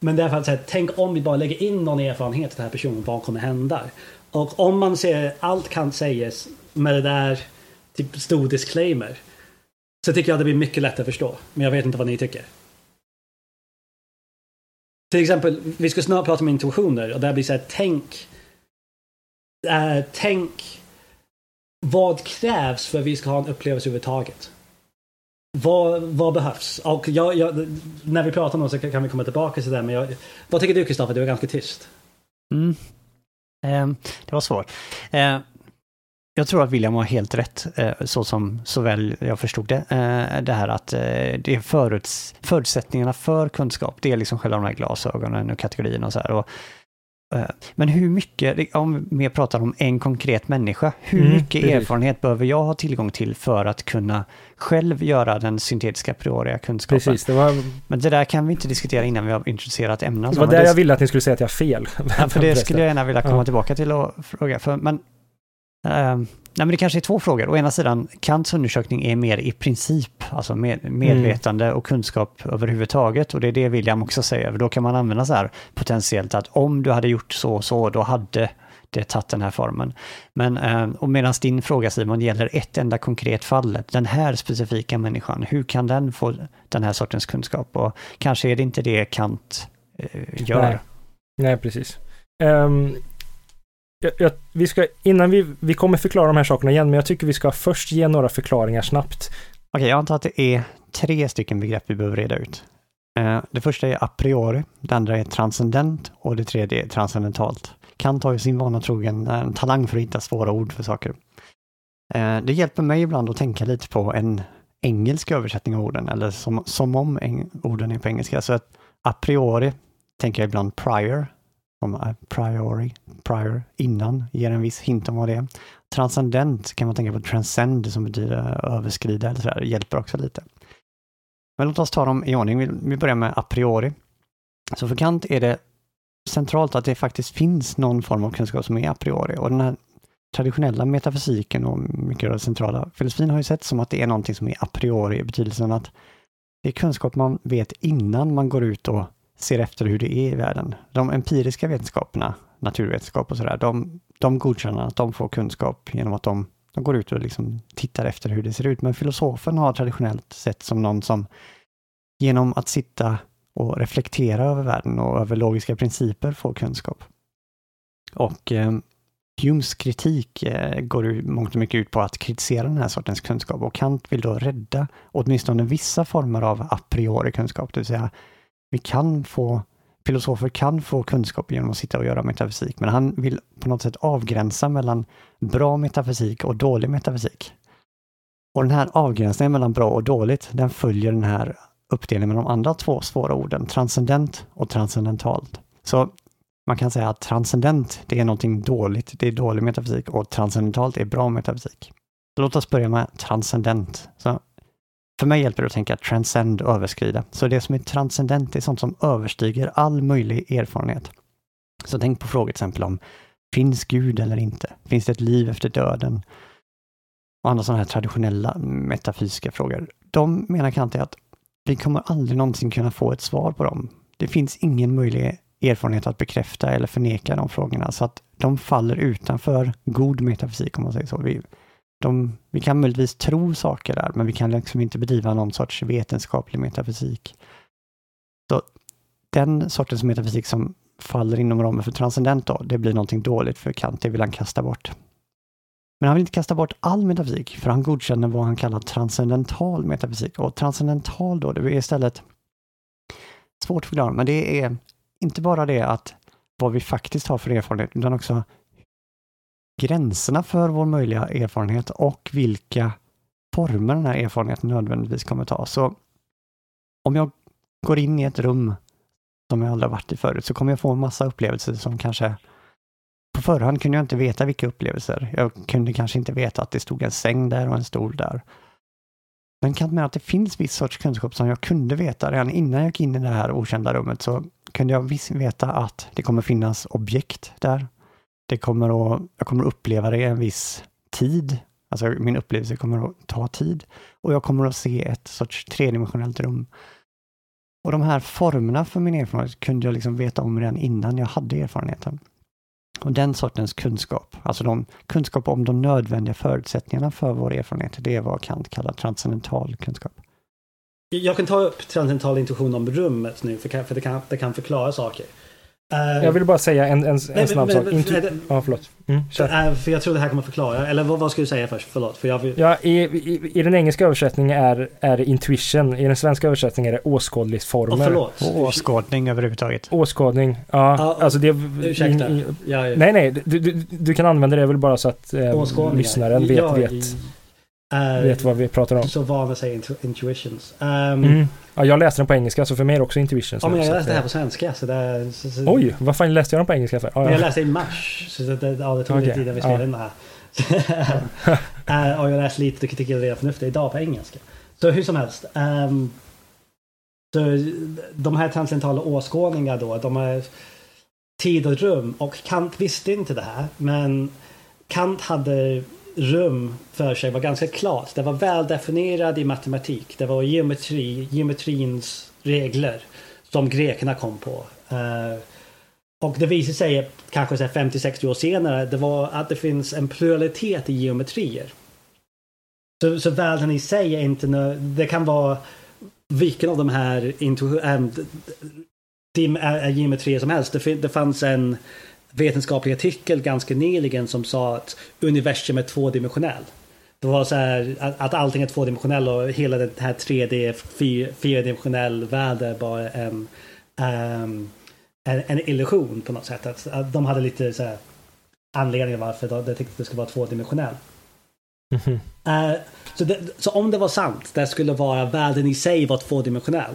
Men därför att säga, tänk om vi bara lägger in någon erfarenhet till den här personen, vad kommer hända? Och om man ser allt kan sägas med det där typ stor disclaimer. Så tycker jag det blir mycket lättare att förstå. Men jag vet inte vad ni tycker. Till exempel, vi ska snart prata om intuitioner och där blir så här, tänk. Äh, tänk. Vad krävs för att vi ska ha en upplevelse överhuvudtaget? Vad, vad behövs? Och jag, jag, när vi pratar om det så kan vi komma tillbaka till det. Men jag, vad tycker du Kristoffer? Du är ganska tyst. Mm. Eh, det var svårt. Eh, jag tror att William har helt rätt, eh, så som såväl jag förstod det. Eh, det här att eh, det är föruts förutsättningarna för kunskap, det är liksom själva de här glasögonen och kategorierna och så här. Och Eh, men hur mycket, om vi pratar om en konkret människa, hur mm, mycket precis. erfarenhet behöver jag ha tillgång till för att kunna själv göra den syntetiska prioriga kunskapen? Precis, det var... Men det där kan vi inte diskutera innan vi har introducerat ämnen. Det var där jag ville att ni skulle säga att jag har fel. Ja, för det skulle jag gärna vilja komma ja. tillbaka till och fråga. För, men Uh, nej men det kanske är två frågor. Å ena sidan, Kants undersökning är mer i princip, alltså med, medvetande mm. och kunskap överhuvudtaget. Och det är det William också säger. Då kan man använda så här potentiellt att om du hade gjort så och så, då hade det tagit den här formen. Men, uh, och medan din fråga Simon gäller ett enda konkret fall, den här specifika människan, hur kan den få den här sortens kunskap? Och kanske är det inte det Kant uh, gör. Nej, nej precis. Um, jag, jag, vi ska, innan vi, vi kommer förklara de här sakerna igen, men jag tycker vi ska först ge några förklaringar snabbt. Okej, okay, jag antar att det är tre stycken begrepp vi behöver reda ut. Eh, det första är a priori, det andra är transcendent och det tredje är transcendentalt. Kant har ju sin vana trogen en talang för att hitta svåra ord för saker. Eh, det hjälper mig ibland att tänka lite på en engelsk översättning av orden, eller som, som om orden är på engelska. Så att a priori tänker jag ibland prior, om a priori, prior, innan, ger en viss hint om vad det är. Transcendent kan man tänka på transcend som betyder överskrida eller sådär, hjälper också lite. Men låt oss ta dem i ordning. Vi börjar med a priori. Så för Kant är det centralt att det faktiskt finns någon form av kunskap som är a priori. Och den här traditionella metafysiken och mycket av den centrala filosofin har ju sett som att det är någonting som är a priori i betydelsen att det är kunskap man vet innan man går ut och ser efter hur det är i världen. De empiriska vetenskaperna, naturvetenskap och sådär, de, de godkänner att de får kunskap genom att de, de går ut och liksom tittar efter hur det ser ut. Men filosofen har traditionellt sett som någon som genom att sitta och reflektera över världen och över logiska principer får kunskap. Och eh, Humes kritik eh, går ju mångt och mycket ut på att kritisera den här sortens kunskap och Kant vill då rädda åtminstone vissa former av a priori kunskap, det vill säga vi kan få, filosofer kan få kunskap genom att sitta och göra metafysik, men han vill på något sätt avgränsa mellan bra metafysik och dålig metafysik. Och den här avgränsningen mellan bra och dåligt, den följer den här uppdelning med de andra två svåra orden, transcendent och transcendentalt. Så man kan säga att transcendent, det är någonting dåligt, det är dålig metafysik och transcendentalt är bra metafysik. Så låt oss börja med transcendent. Så för mig hjälper det att tänka transcend, överskrida. Så det som är transcendent är sånt som överstiger all möjlig erfarenhet. Så tänk på frågor till exempel om finns Gud eller inte? Finns det ett liv efter döden? Och andra sådana här traditionella metafysiska frågor. De menar Kant är att vi kommer aldrig någonsin kunna få ett svar på dem. Det finns ingen möjlig erfarenhet att bekräfta eller förneka de frågorna, så att de faller utanför god metafysik om man säger så. Vi, de, vi kan möjligtvis tro saker där, men vi kan liksom inte bedriva någon sorts vetenskaplig metafysik. Så den sortens metafysik som faller inom ramen för transcendent då, det blir någonting dåligt för Kant, det vill han kasta bort. Men han vill inte kasta bort all metafysik, för han godkänner vad han kallar transcendental metafysik. Och transcendental då, det är istället svårt att förklara, men det är inte bara det att vad vi faktiskt har för erfarenhet, utan också gränserna för vår möjliga erfarenhet och vilka former den här erfarenheten nödvändigtvis kommer ta. Så om jag går in i ett rum som jag aldrig varit i förut så kommer jag få en massa upplevelser som kanske på förhand kunde jag inte veta vilka upplevelser. Jag kunde kanske inte veta att det stod en säng där och en stol där. Men kan menar att det finns viss sorts kunskap som jag kunde veta redan innan jag gick in i det här okända rummet så kunde jag veta att det kommer finnas objekt där. Det kommer att, jag kommer att uppleva det i en viss tid. Alltså min upplevelse kommer att ta tid. Och jag kommer att se ett sorts tredimensionellt rum. Och de här formerna för min erfarenhet kunde jag liksom veta om redan innan jag hade erfarenheten. Och den sortens kunskap, alltså de kunskap om de nödvändiga förutsättningarna för vår erfarenhet, det är vad Kant kallar transcendental kunskap. Jag kan ta upp transcendental intuition om rummet nu, för, för det, kan, det kan förklara saker. Uh, jag vill bara säga en, en, en snabb sak. Intu- ja, förlåt. Mm, uh, för jag tror det här kommer förklara. Eller vad, vad ska du säga först? Förlåt. För jag vill... Ja, i, i, i, den engelska översättningen är, är det intuition. I den svenska översättningen är det åskådlighetsformer. Oh, förlåt. Åskådning överhuvudtaget. Åskådning. Ja, uh, alltså det... Ursäkta. In, ja, ja. Nej, nej. Du, du, du, kan använda det väl bara så att eh, lyssnaren vet, ja, vet. Uh, vet vad vi pratar om. Så van att säga intuitions. Um, mm. Ja, jag läste den på engelska så för mig är det också intuitions. Ja, men jag läste det här på svenska. Så det, så, så, Oj, vad fan läste jag den på engelska för? Ja, ja. Jag läste i mars. Så det, det, ja, det tog okay. lite tid innan vi spelade in det här. uh, och jag läste lite tycker jag redan förnuftigt idag på engelska. Så hur som helst. Um, så de här transcendentala åskådningarna då, de är tid och rum. Och Kant visste inte det här. Men Kant hade rum för sig var ganska klart. Det var väl definierat i matematik. Det var geometri, geometrins regler som grekerna kom på. Eh, och det visar sig kanske 50-60 år senare det var att det finns en pluralitet i geometrier. Så, så världen i sig är inte Det kan vara vilken av de här ähm, geometrier som helst. Det, det fanns en vetenskaplig artikel ganska nyligen som sa att universum är tvådimensionell. Det var så här att, att allting är tvådimensionell och hela den här 3D, fyrdimensionell värld är bara en, um, en, en, illusion på något sätt. Att, att de hade lite så här anledningar varför de tyckte att det skulle vara tvådimensionell. Mm -hmm. uh, så, det, så om det var sant, det skulle vara världen i sig var tvådimensionell.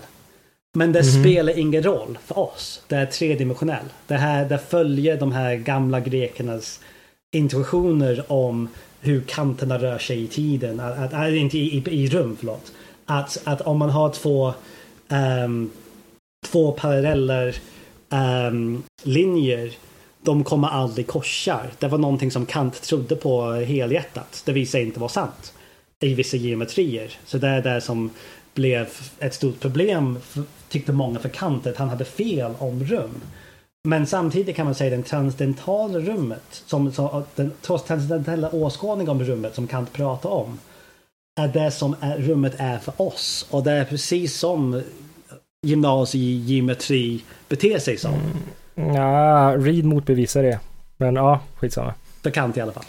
Men det mm. spelar ingen roll för oss. Det är tredimensionell. Det här det följer de här gamla grekernas intuitioner om hur kanterna rör sig i tiden. Att, att, inte i, i, i, rum, förlåt. Att, att om man har två, um, två paralleller um, linjer de kommer aldrig korsar. Det var någonting som Kant trodde på helhjärtat. Det visar inte vara sant i vissa geometrier. Så det är det som blev ett stort problem, tyckte många för Kant, att han hade fel om rum. Men samtidigt kan man säga den transcendentala rummet, som, som, den transcendentala åskådning om rummet som Kant pratar om, är det som är, rummet är för oss. Och det är precis som gymnasiegeometri beter sig som. Mm. Ja, Reed motbevisar det. Men ja, skitsamma. För Kant i alla fall.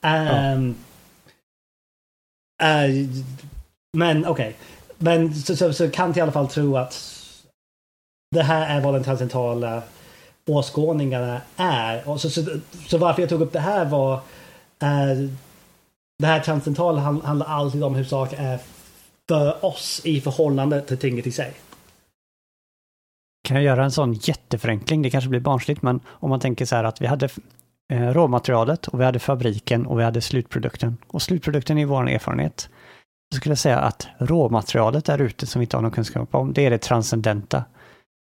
Um, ja. uh, men okej. Okay. Men så, så, så Kant i alla fall tro att det här är vad den transcendentala åskådningarna är. Och så, så, så, varför jag tog upp det här var eh, det här transcendentala handlar alltid om hur saker är för oss i förhållande till tinget i sig. Kan jag göra en sån jätteförenkling? Det kanske blir barnsligt, men om man tänker så här att vi hade eh, råmaterialet och vi hade fabriken och vi hade slutprodukten. Och slutprodukten är vår erfarenhet. så skulle jag säga att råmaterialet där ute som vi inte har någon kunskap om, det är det transcendenta.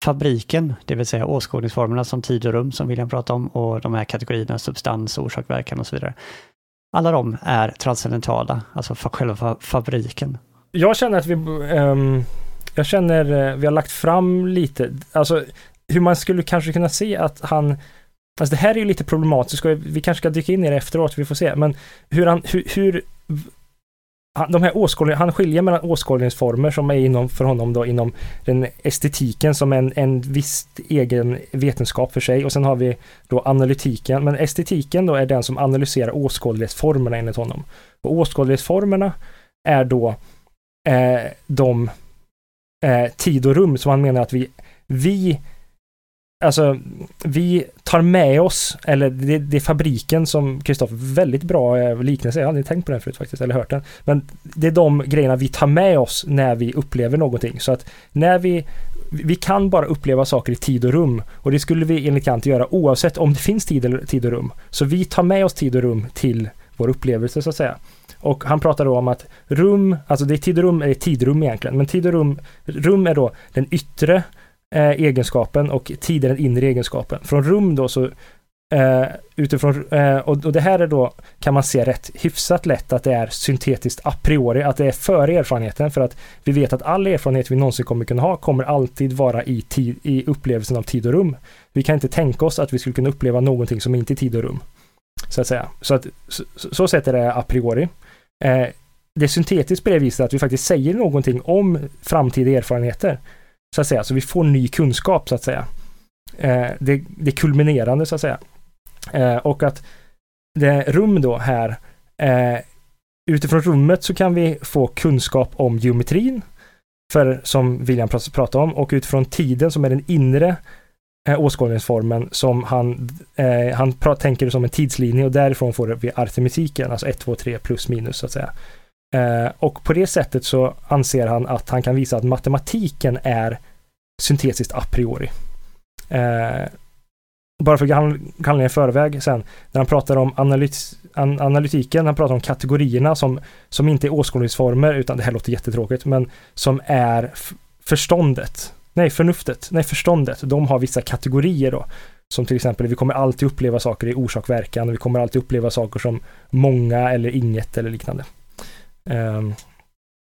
Fabriken, det vill säga åskådningsformerna som tid och rum som William pratade om och de här kategorierna substans, orsak, verkan och så vidare. Alla de är transcendentala, alltså för själva fabriken. Jag känner att vi, um, jag känner, eh, vi har lagt fram lite, alltså hur man skulle kanske kunna se att han Alltså det här är ju lite problematiskt vi kanske ska dyka in i det efteråt, vi får se. Men hur han, hur, hur de här åskådningarna, han skiljer mellan åskådningsformer som är inom, för honom då inom den estetiken som en, en viss egen vetenskap för sig och sen har vi då analytiken. Men estetiken då är den som analyserar åskådlighetsformerna enligt honom. Och åskådlighetsformerna är då eh, de eh, tid och rum som han menar att vi, vi Alltså, vi tar med oss, eller det, det är fabriken som Kristoffer, väldigt bra eh, liknelse, jag har aldrig tänkt på den förut faktiskt, eller hört den. Men det är de grejerna vi tar med oss när vi upplever någonting. Så att när vi, vi kan bara uppleva saker i tid och rum. Och det skulle vi enligt Kant göra oavsett om det finns tid, eller, tid och rum. Så vi tar med oss tid och rum till vår upplevelse så att säga. Och han pratar då om att rum, alltså det är tid och rum, är tidrum egentligen, men tid och rum, rum är då den yttre eh, egenskapen och tid är den inre egenskapen. Från rum då så eh, utifrån, eh, och, och, det här är då, kan man se rätt hyfsat lätt att det är syntetiskt a priori, att det är före erfarenheten för att vi vet att all erfarenhet vi någonsin kommer kunna ha kommer alltid vara i, tid, i upplevelsen av tid och rum. Vi kan inte tänka oss att vi skulle kunna uppleva någonting som inte är tid och rum. Så att säga. Så att så, så sätt är det a priori. Eh, det är syntetiskt på det viset att vi faktiskt säger någonting om framtida erfarenheter. Så att säga, så vi får ny kunskap så att säga. Eh, det, det kulminerande så att säga. Eh, och att det rum då här, eh, utifrån rummet så kan vi få kunskap om geometrin, för, som William pratade om, och utifrån tiden som är den inre eh, åskådningsformen som han, eh, han tänker som en tidslinje och därifrån får vi artemisiken, alltså 1, 2, 3 plus minus så att säga. Eh, och på det sättet så anser han att han kan visa att matematiken är syntetiskt a priori. Eh, bara för att kalla i förväg sen, när han pratar om analys, an, analytiken, han pratar om kategorierna som, som inte är åskådningsformer, utan det här låter jättetråkigt, men som är förståndet. Nej, förnuftet. Nej, förståndet. De har vissa kategorier då. Som till exempel, vi kommer alltid uppleva saker i orsak-verkan, vi kommer alltid uppleva saker som många eller inget eller liknande. Ehm,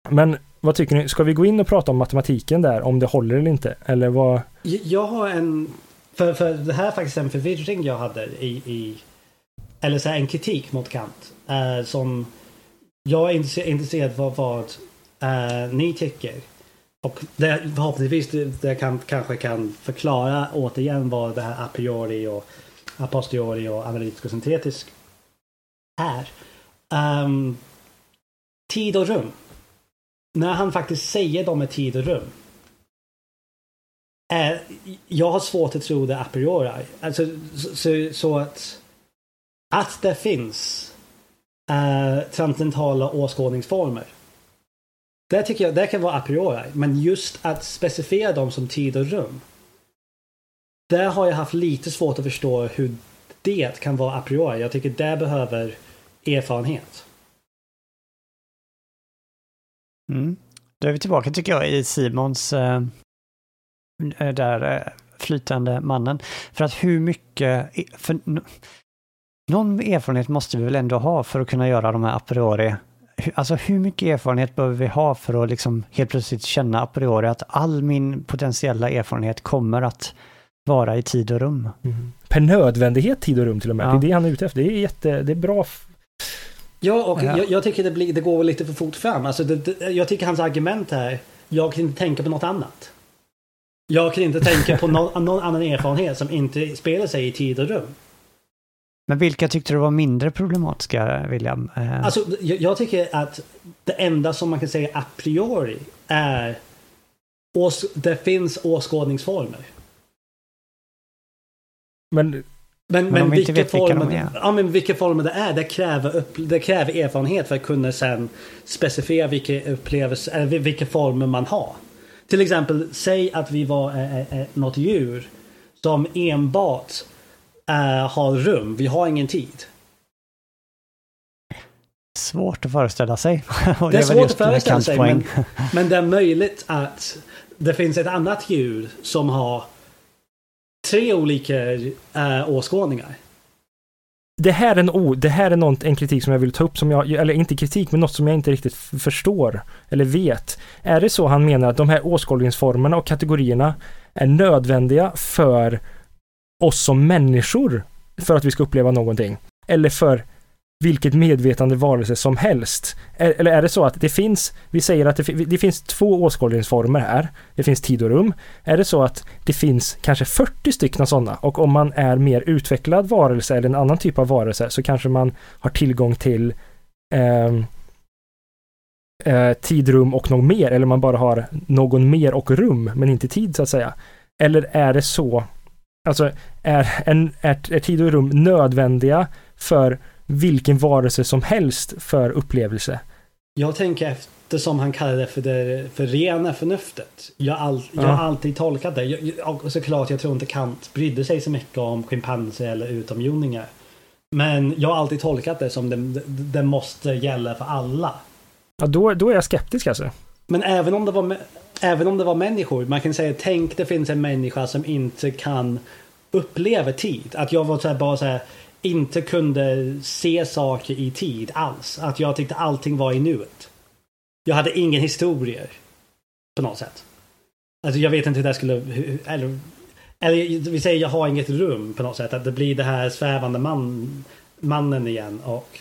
men vad tycker ni? Ska vi gå in och prata om matematiken där, om det håller eller inte? Eller vad? Jag har en... För, för det här är faktiskt en förvirring jag hade i... i eller så här, en kritik mot Kant. eh, som... Jag är intresserad av vad eh, ni tycker. Och det, förhoppningsvis det, det kan, kanske kan förklara återigen vad det här a priori och a posteriori och analytisk och syntetisk är. Um, tid och rum. När han faktiskt säger de är tid och rum. Är, jag har svårt att tro det a priori. Alltså, så, så att, att det finns eh, transcendentala åskådningsformer. Det tycker jag det kan vara a priori. Men just att specificera dem som tid och rum. Där har jag haft lite svårt att förstå hur det kan vara a priori. Jag tycker det behöver erfarenhet. Mm. Då är vi tillbaka tycker jag i Simons äh, där äh, flytande mannen. För att hur mycket, för, någon erfarenhet måste vi väl ändå ha för att kunna göra de här a priori. Alltså hur mycket erfarenhet behöver vi ha för att liksom helt plötsligt känna a priori att all min potentiella erfarenhet kommer att vara i tid och rum. Mm. Per nödvändighet tid och rum till och med. Ja. Det är det han är ute efter. Det är, jätte, det är bra Ja, och ja. Jag, jag, tycker det, blir, det går lite för fort fram. Alltså det, det, jag tycker hans argument här, jag kan inte tänka på något annat. Jag kan inte tänka på någon, någon annan erfarenhet som inte spelar sig i tid och rum. Men vilka tyckte du var mindre problematiska, William? Eh, alltså, jag, jag tycker att det enda som man kan säga a priori är ås, det finns åskådningsformer. Men men, men, men vilka, former, de ja, men vilka former det är, det kräver, upp, det kräver erfarenhet för att kunna sen specificera vilka upplevelser, vilka former man har. Till exempel, säg att vi var äh, äh, något djur som enbart äh, har rum, vi har ingen tid. svårt att föreställa sig. det, är svårt att föreställa sig, men, men det är möjligt att det finns ett annat djur som har tre olika äh, åskådningar. Det här är, en, det här är något, en kritik som jag vill ta upp, som jag, eller inte kritik, men något som jag inte riktigt förstår eller vet. Är det så han menar att de här åskådningsformerna och kategorierna är nödvändiga för oss som människor för att vi ska uppleva någonting? Eller för vilket medvetande varelse som helst. Eller är det så att det finns, vi säger att det, det, finns två åskådningsformer här. Det finns tid och rum. Är det så att det finns kanske 40 stycken sådana och om man är mer utvecklad varelse eller en annan typ av varelse så kanske man har tillgång till eh, eh, tid, rum och något mer eller man bara har någon mer och rum men inte tid så att säga. Eller är det så, alltså är, en, är, är tid och rum nödvändiga för vilken varelse som helst för upplevelse. Jag tänker eftersom han kallar det för det för rena förnuftet. Jag, all, ja. jag har alltid tolkat det. Jag, såklart, jag tror inte Kant brydde sig så mycket om schimpanser eller utomjordingar. Men jag har alltid tolkat det som det, det måste gälla för alla. Ja, då, då är jag skeptisk alltså. Men även om, det var, även om det var människor, man kan säga tänk det finns en människa som inte kan uppleva tid. Att jag var så här, bara så här, inte kunde se saker i tid alls. Att jag tyckte allting var i nuet. Jag hade ingen historier. På något sätt. Alltså jag vet inte hur det skulle... Eller, eller vi säger jag har inget rum på något sätt. Att det blir det här svävande man, mannen igen och...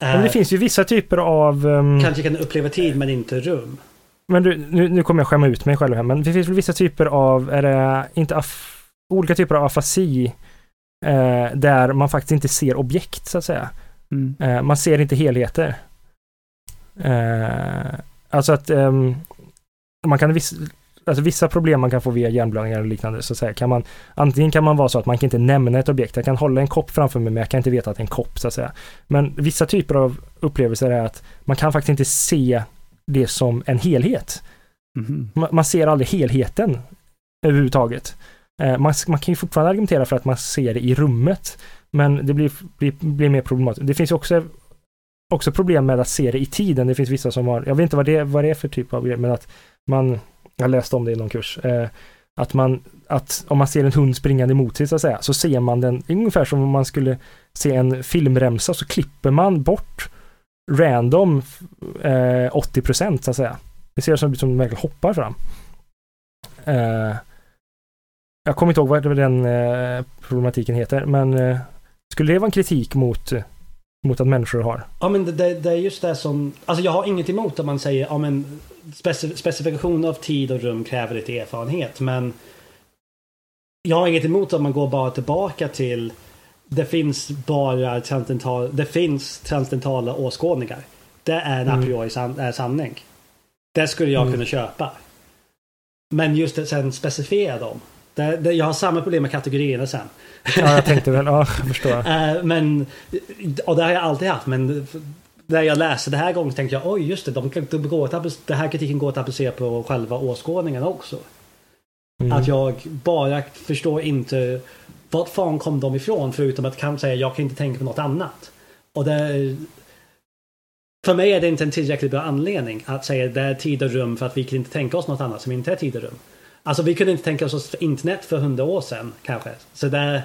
Men det äh, finns ju vissa typer av... Um, kanske kan uppleva tid men inte rum. Men du, nu, nu kommer jag skämma ut mig själv här, men det finns väl vissa typer av, är det inte af, olika typer av afasi Eh, där man faktiskt inte ser objekt så att säga. Mm. Eh, man ser inte helheter. Eh, alltså att ehm, man kan viss, alltså vissa problem man kan få via hjärnblödningar och liknande så att säga. Kan man, antingen kan man vara så att man kan inte nämna ett objekt. Jag kan hålla en kopp framför mig men jag kan inte veta att det är en kopp så att säga. Men vissa typer av upplevelser är att man kan faktiskt inte se det som en helhet. Mm. Man, man ser aldrig helheten överhuvudtaget. Eh, man, man, kan ju fortfarande argumentera för att man ser det i rummet, men det blir, blir, blir mer problematiskt. Det finns också, också problem med att se det i tiden. Det finns vissa som har, jag vet inte vad det, vad det är för typ av grej, men att man, jag läste om det i någon kurs, eh, att man, att om man ser en hund springande emot sig så att säga, så ser man den ungefär som om man skulle se en filmremsa, så klipper man bort random eh, 80 procent så att säga. Det ser ut som att den verkligen hoppar fram. Eh, jag kommer inte ihåg vad den eh, problematiken heter, men eh, skulle det vara en kritik mot, mot att människor har? Ja, men det, det, är just det som... Alltså jag har inget emot om man säger ja, men specif specifikation av tid och rum kräver lite erfarenhet, men jag har inget emot om man går bara tillbaka till det finns bara transcental, det finns transcendentala åskådningar. Det är en a mm. priori san, sanning. Det skulle jag mm. kunna köpa. Men just att sen specificera dem. Det, det, jag har samma problem med kategorierna sen. Ja, jag tänkte väl, ja, jag förstår. uh, men, och det har jag alltid haft, men när jag läste det här gången tänkte jag oj just det, de, de går att, det här kritiken går att applicera på själva åskådningen också. Mm. Att jag bara förstår inte vart fan kom de ifrån förutom att kan säga jag kan inte tänka på något annat. Och det, för mig är det inte en tillräckligt bra anledning att säga det är tid och rum för att vi kan inte tänka oss något annat som inte är tid och rum. Alltså vi kunde inte tänka oss internet för hundra år sedan kanske. Så där...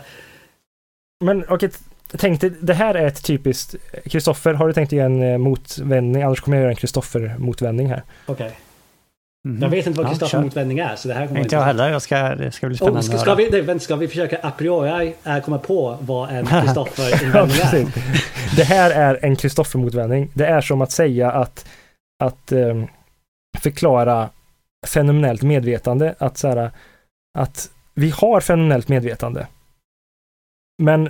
Men okej, okay, tänk dig, det här är ett typiskt... Kristoffer, har du tänkt dig en eh, motvändning? Annars kommer jag göra en Kristoffer-motvändning här. Okej. Okay. Mm -hmm. Jag vet inte vad Kristoffer ja, motvändning är, så det här kommer inte jag heller. Jag ska, det ska bli spännande oh, ska, ska, vi, nej, ska vi försöka a priori äh, komma på vad en Kristoffer-invändning ja, är? Det här är en Kristoffer-motvändning. Det är som att säga att, att um, förklara fenomenellt medvetande. Att, så här, att vi har fenomenellt medvetande. Men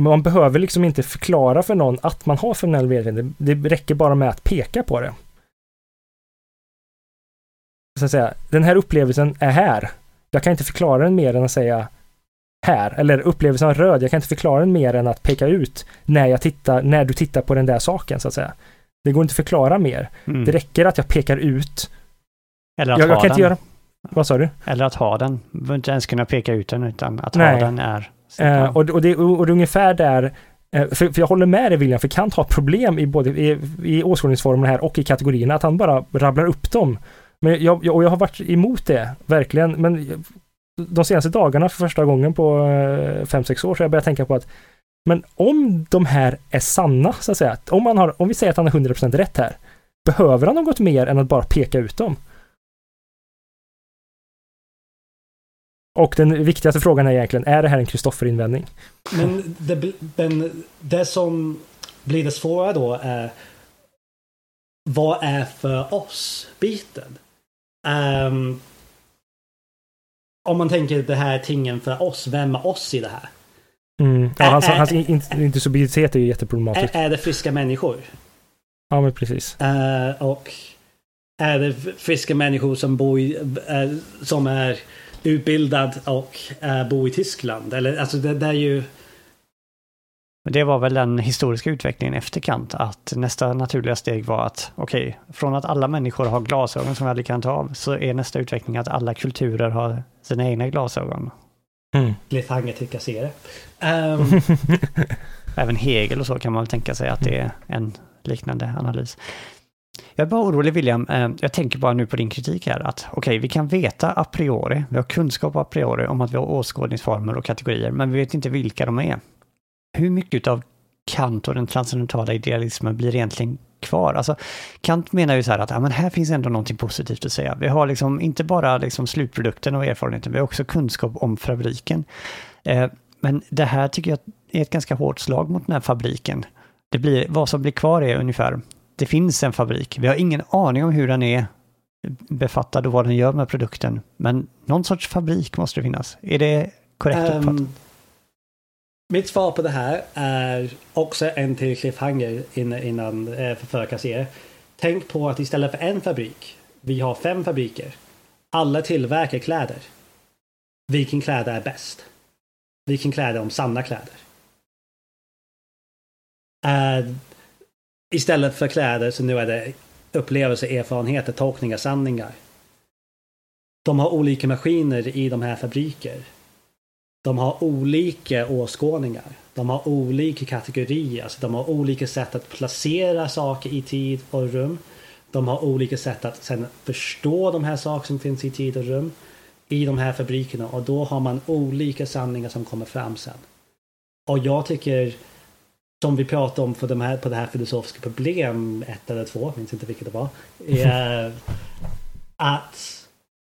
man behöver liksom inte förklara för någon att man har fenomenellt medvetande. Det räcker bara med att peka på det. Så att säga, den här upplevelsen är här. Jag kan inte förklara den mer än att säga här. Eller upplevelsen av röd. Jag kan inte förklara den mer än att peka ut när jag tittar, när du tittar på den där saken så att säga. Det går inte att förklara mer. Mm. Det räcker att jag pekar ut eller att jag, jag ha kan den. inte göra... Vad sa du? Eller att ha den. Du behöver inte ens kunna peka ut den, utan att Nej. ha den är... Eh, och, och, det, och det är ungefär där Eh, för, för jag håller med dig William, för Kant har problem i både i, i åskådningsformerna här och i kategorierna, att han bara rabblar upp dem. Men jag, jag, och jag har varit emot det, verkligen. Men de senaste dagarna för första gången på 5-6 år så har jag börjat tänka på att men om de här är sanna, så att säga, om, man har, om vi säger att han har 100% rätt här, behöver han något mer än att bara peka ut dem? Och den viktigaste frågan är egentligen, är det här en Kristoffer-invändning? Men det, det som blir det svåra då är vad är för oss biten? Um, om man tänker det här tingen för oss, vem är oss i det här? Mm. Ja, hans, hans intensitivitet är ju jätteproblematisk. Är, är det friska människor? Ja, men precis. Uh, och är det friska människor som bor i, uh, som är utbildad och uh, bor i Tyskland? Eller alltså det, det är ju... Det var väl den historiska utvecklingen efter Kant, att nästa naturliga steg var att okej, okay, från att alla människor har glasögon som vi aldrig kan ta av, så är nästa utveckling att alla kulturer har sina egna glasögon. Mm. Cliffhanger till kassere. Um... Även Hegel och så kan man väl tänka sig att det är en liknande analys. Jag är bara orolig William, eh, jag tänker bara nu på din kritik här att okej, okay, vi kan veta a priori, vi har kunskap a priori om att vi har åskådningsformer och kategorier, men vi vet inte vilka de är. Hur mycket av Kant och den transcendentala idealismen blir egentligen kvar? Alltså, Kant menar ju så här att ja, men här finns ändå någonting positivt att säga. Vi har liksom inte bara liksom slutprodukten och erfarenheten, vi har också kunskap om fabriken. Eh, men det här tycker jag är ett ganska hårt slag mot den här fabriken. Det blir, vad som blir kvar är ungefär, det finns en fabrik, vi har ingen aning om hur den är befattad och vad den gör med produkten. Men någon sorts fabrik måste det finnas. Är det korrekt um, uppfattat? Mitt svar på det här är också en till cliffhanger innan, innan eh, för förkasser. Tänk på att istället för en fabrik, vi har fem fabriker. Alla tillverkar kläder. Vilken kläder är bäst? Vilken kläder om sanna kläder? Uh, istället för kläder så nu är det upplevelser, erfarenheter, tolkningar, sanningar. De har olika maskiner i de här fabriker. De har olika åskådningar. De har olika kategorier. Alltså de har olika sätt att placera saker i tid och rum. De har olika sätt att sen förstå de här sakerna som finns i tid och rum i de här fabrikerna och då har man olika sanningar som kommer fram sen. Och jag tycker, som vi pratade om för de här, på det här filosofiska problem, ett eller två, minns inte vilket det var, är att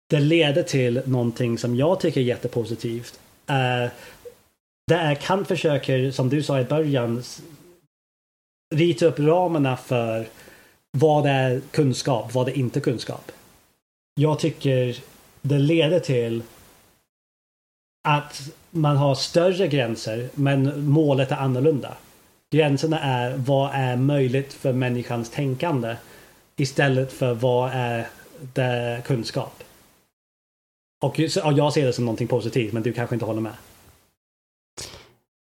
det leder till någonting som jag tycker är jättepositivt. Uh, det är Kant försöker, som du sa i början, rita upp ramarna för vad är kunskap, vad är inte kunskap. Jag tycker det leder till att man har större gränser men målet är annorlunda. Gränserna är vad är möjligt för människans tänkande istället för vad är det kunskap. Och jag ser det som någonting positivt men du kanske inte håller med.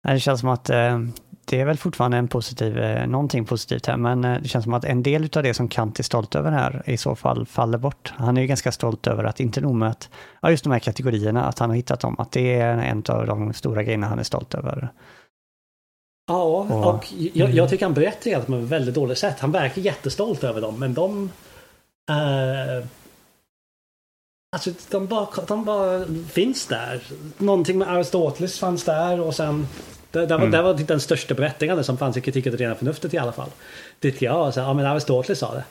Det känns som att eh, det är väl fortfarande en positiv, eh, någonting positivt här, men eh, det känns som att en del av det som Kant är stolt över här i så fall faller bort. Han är ju ganska stolt över att, inte nog med att, ja just de här kategorierna, att han har hittat dem, att det är en av de stora grejerna han är stolt över. Ja, och, jag, jag, tycker han berättar det på ett väldigt dåligt sätt. Han verkar jättestolt över dem, men de... Uh, alltså, de bara, de bara finns där. Någonting med Aristoteles fanns där och sen det, det, var, mm. det var typ den största berättigande som fanns i kritik av det rena förnuftet i alla fall. Tycker jag. Alltså, ja men Aristoteles sa det.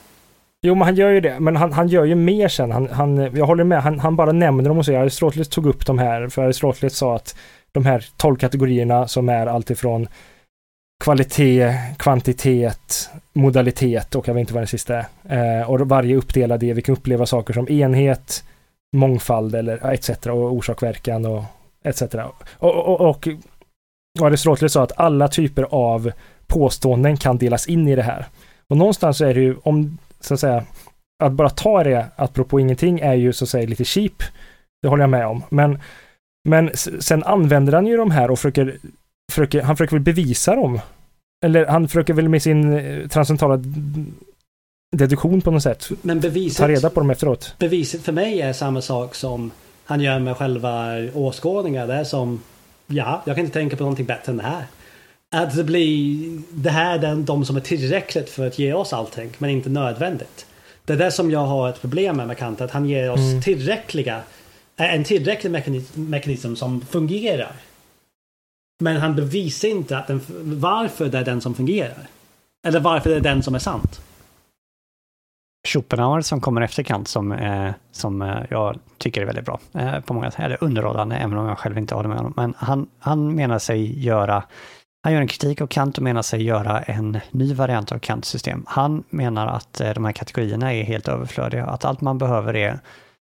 Jo, men han gör ju det. Men han, han gör ju mer sen. Han, han, jag håller med. Han, han bara nämner dem och säger Aristoteles tog upp de här. För Aristoteles sa att de här tolv kategorierna som är alltifrån kvalitet, kvantitet, modalitet och jag vet inte vad den sista är. Eh, och varje uppdelad det, vi kan uppleva saker som enhet, mångfald eller etc. och orsakverkan och etc. Och, och, och och Aristoteles sa att alla typer av påståenden kan delas in i det här. Och någonstans så är det ju, om, så att säga, att bara ta det, apropå ingenting, är ju så att säga lite cheap. Det håller jag med om. Men, men sen använder han ju de här och försöker, försöker, han försöker väl bevisa dem. Eller han försöker väl med sin eh, transcendentala deduktion på något sätt. Men beviset, ta reda på dem efteråt. Beviset för mig är samma sak som han gör med själva åskådningar. Det är som ja, jag kan inte tänka på någonting bättre än det här. Att det blir det här är den, de som är tillräckligt för att ge oss allting men inte nödvändigt. Det är det som jag har ett problem med med Kant, att han ger oss Mm. tillräckliga, en tillräcklig mekanism, mekanism som fungerar. Men han bevisar inte att den, varför det är den som fungerar. Eller varför det är den som är sant. Schopenhauer som kommer efter Kant som, eh, som eh, jag tycker är väldigt bra eh, på många sätt, eller underhållande, även om jag själv inte håller med honom. Men han, han menar sig göra, han gör en kritik av Kant och menar sig göra en ny variant av Kants system. Han menar att eh, de här kategorierna är helt överflödiga, att allt man behöver är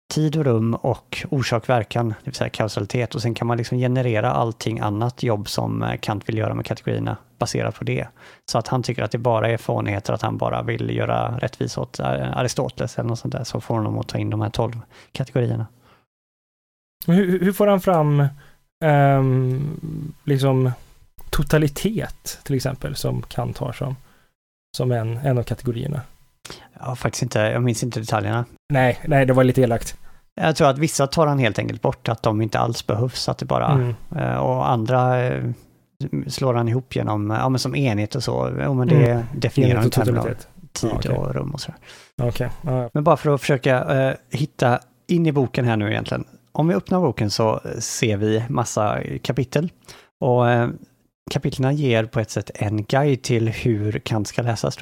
tid och rum och orsak-verkan, det vill säga kausalitet. Och sen kan man liksom generera allting annat jobb som eh, Kant vill göra med kategorierna baserat på det. Så att han tycker att det bara är fånigheter, att han bara vill göra rättvisa åt eh, Aristoteles eller något sånt där, så får honom att ta in de här tolv kategorierna. Hur, hur får han fram um, liksom totalitet till exempel som Kant har som, som en, en av kategorierna? Jag har faktiskt inte, jag minns inte detaljerna. Nej, nej, det var lite elakt. Jag tror att vissa tar han helt enkelt bort, att de inte alls behövs, att det bara, Mm. eh, och andra eh, slår han ihop genom, ja men som enhet och så, jo men det Mm. definierar han termer av tid Ja, okej. och rum och sådär. Okej. ja. Men bara för att försöka eh, hitta in i boken här nu egentligen. Om vi öppnar boken så ser vi massa kapitel. Och eh, kapitlen ger på ett sätt en guide till hur Kant ska läsas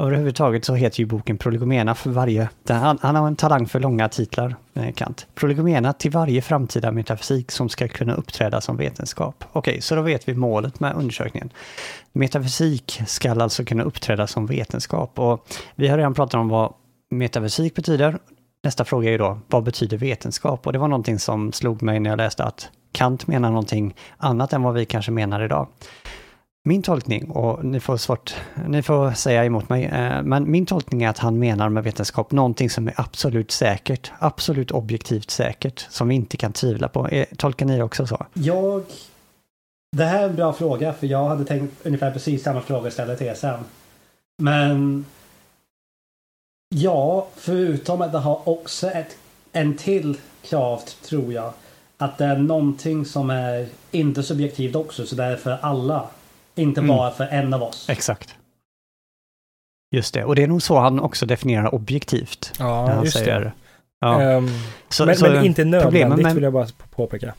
Överhuvudtaget så heter ju boken Prolegomena för varje, han, han har en talang för långa titlar, eh, Kant. Prolegomena till varje framtida metafysik som ska kunna uppträda som vetenskap. Okej, så då vet vi målet med undersökningen. Metafysik ska alltså kunna uppträda som vetenskap och vi har redan pratat om vad metafysik betyder. Nästa fråga är ju då, vad betyder vetenskap? Och det var någonting som slog mig när jag läste att Kant menar någonting annat än vad vi kanske menar idag. Min tolkning, och ni får, svårt, ni får säga emot mig, eh, men min tolkning är att han menar med vetenskap någonting som är absolut säkert, absolut objektivt säkert, som vi inte kan tvivla på. Eh, tolkar ni det också så? Jag... Det här är en bra fråga för jag hade tänkt ungefär precis samma fråga ställa till er sen. Men... Ja, förutom att det har också ett, en till krav tror jag. Att det är någonting som är inte subjektivt också så det är för alla. Inte Mm. bara för en av oss. Exakt. Just det, och det är nog så han också definierar objektivt. när Ja, han just säger, det. Ja, Ehm, så, men, så, men inte nödvändigt med- vill jag bara på- påpeka.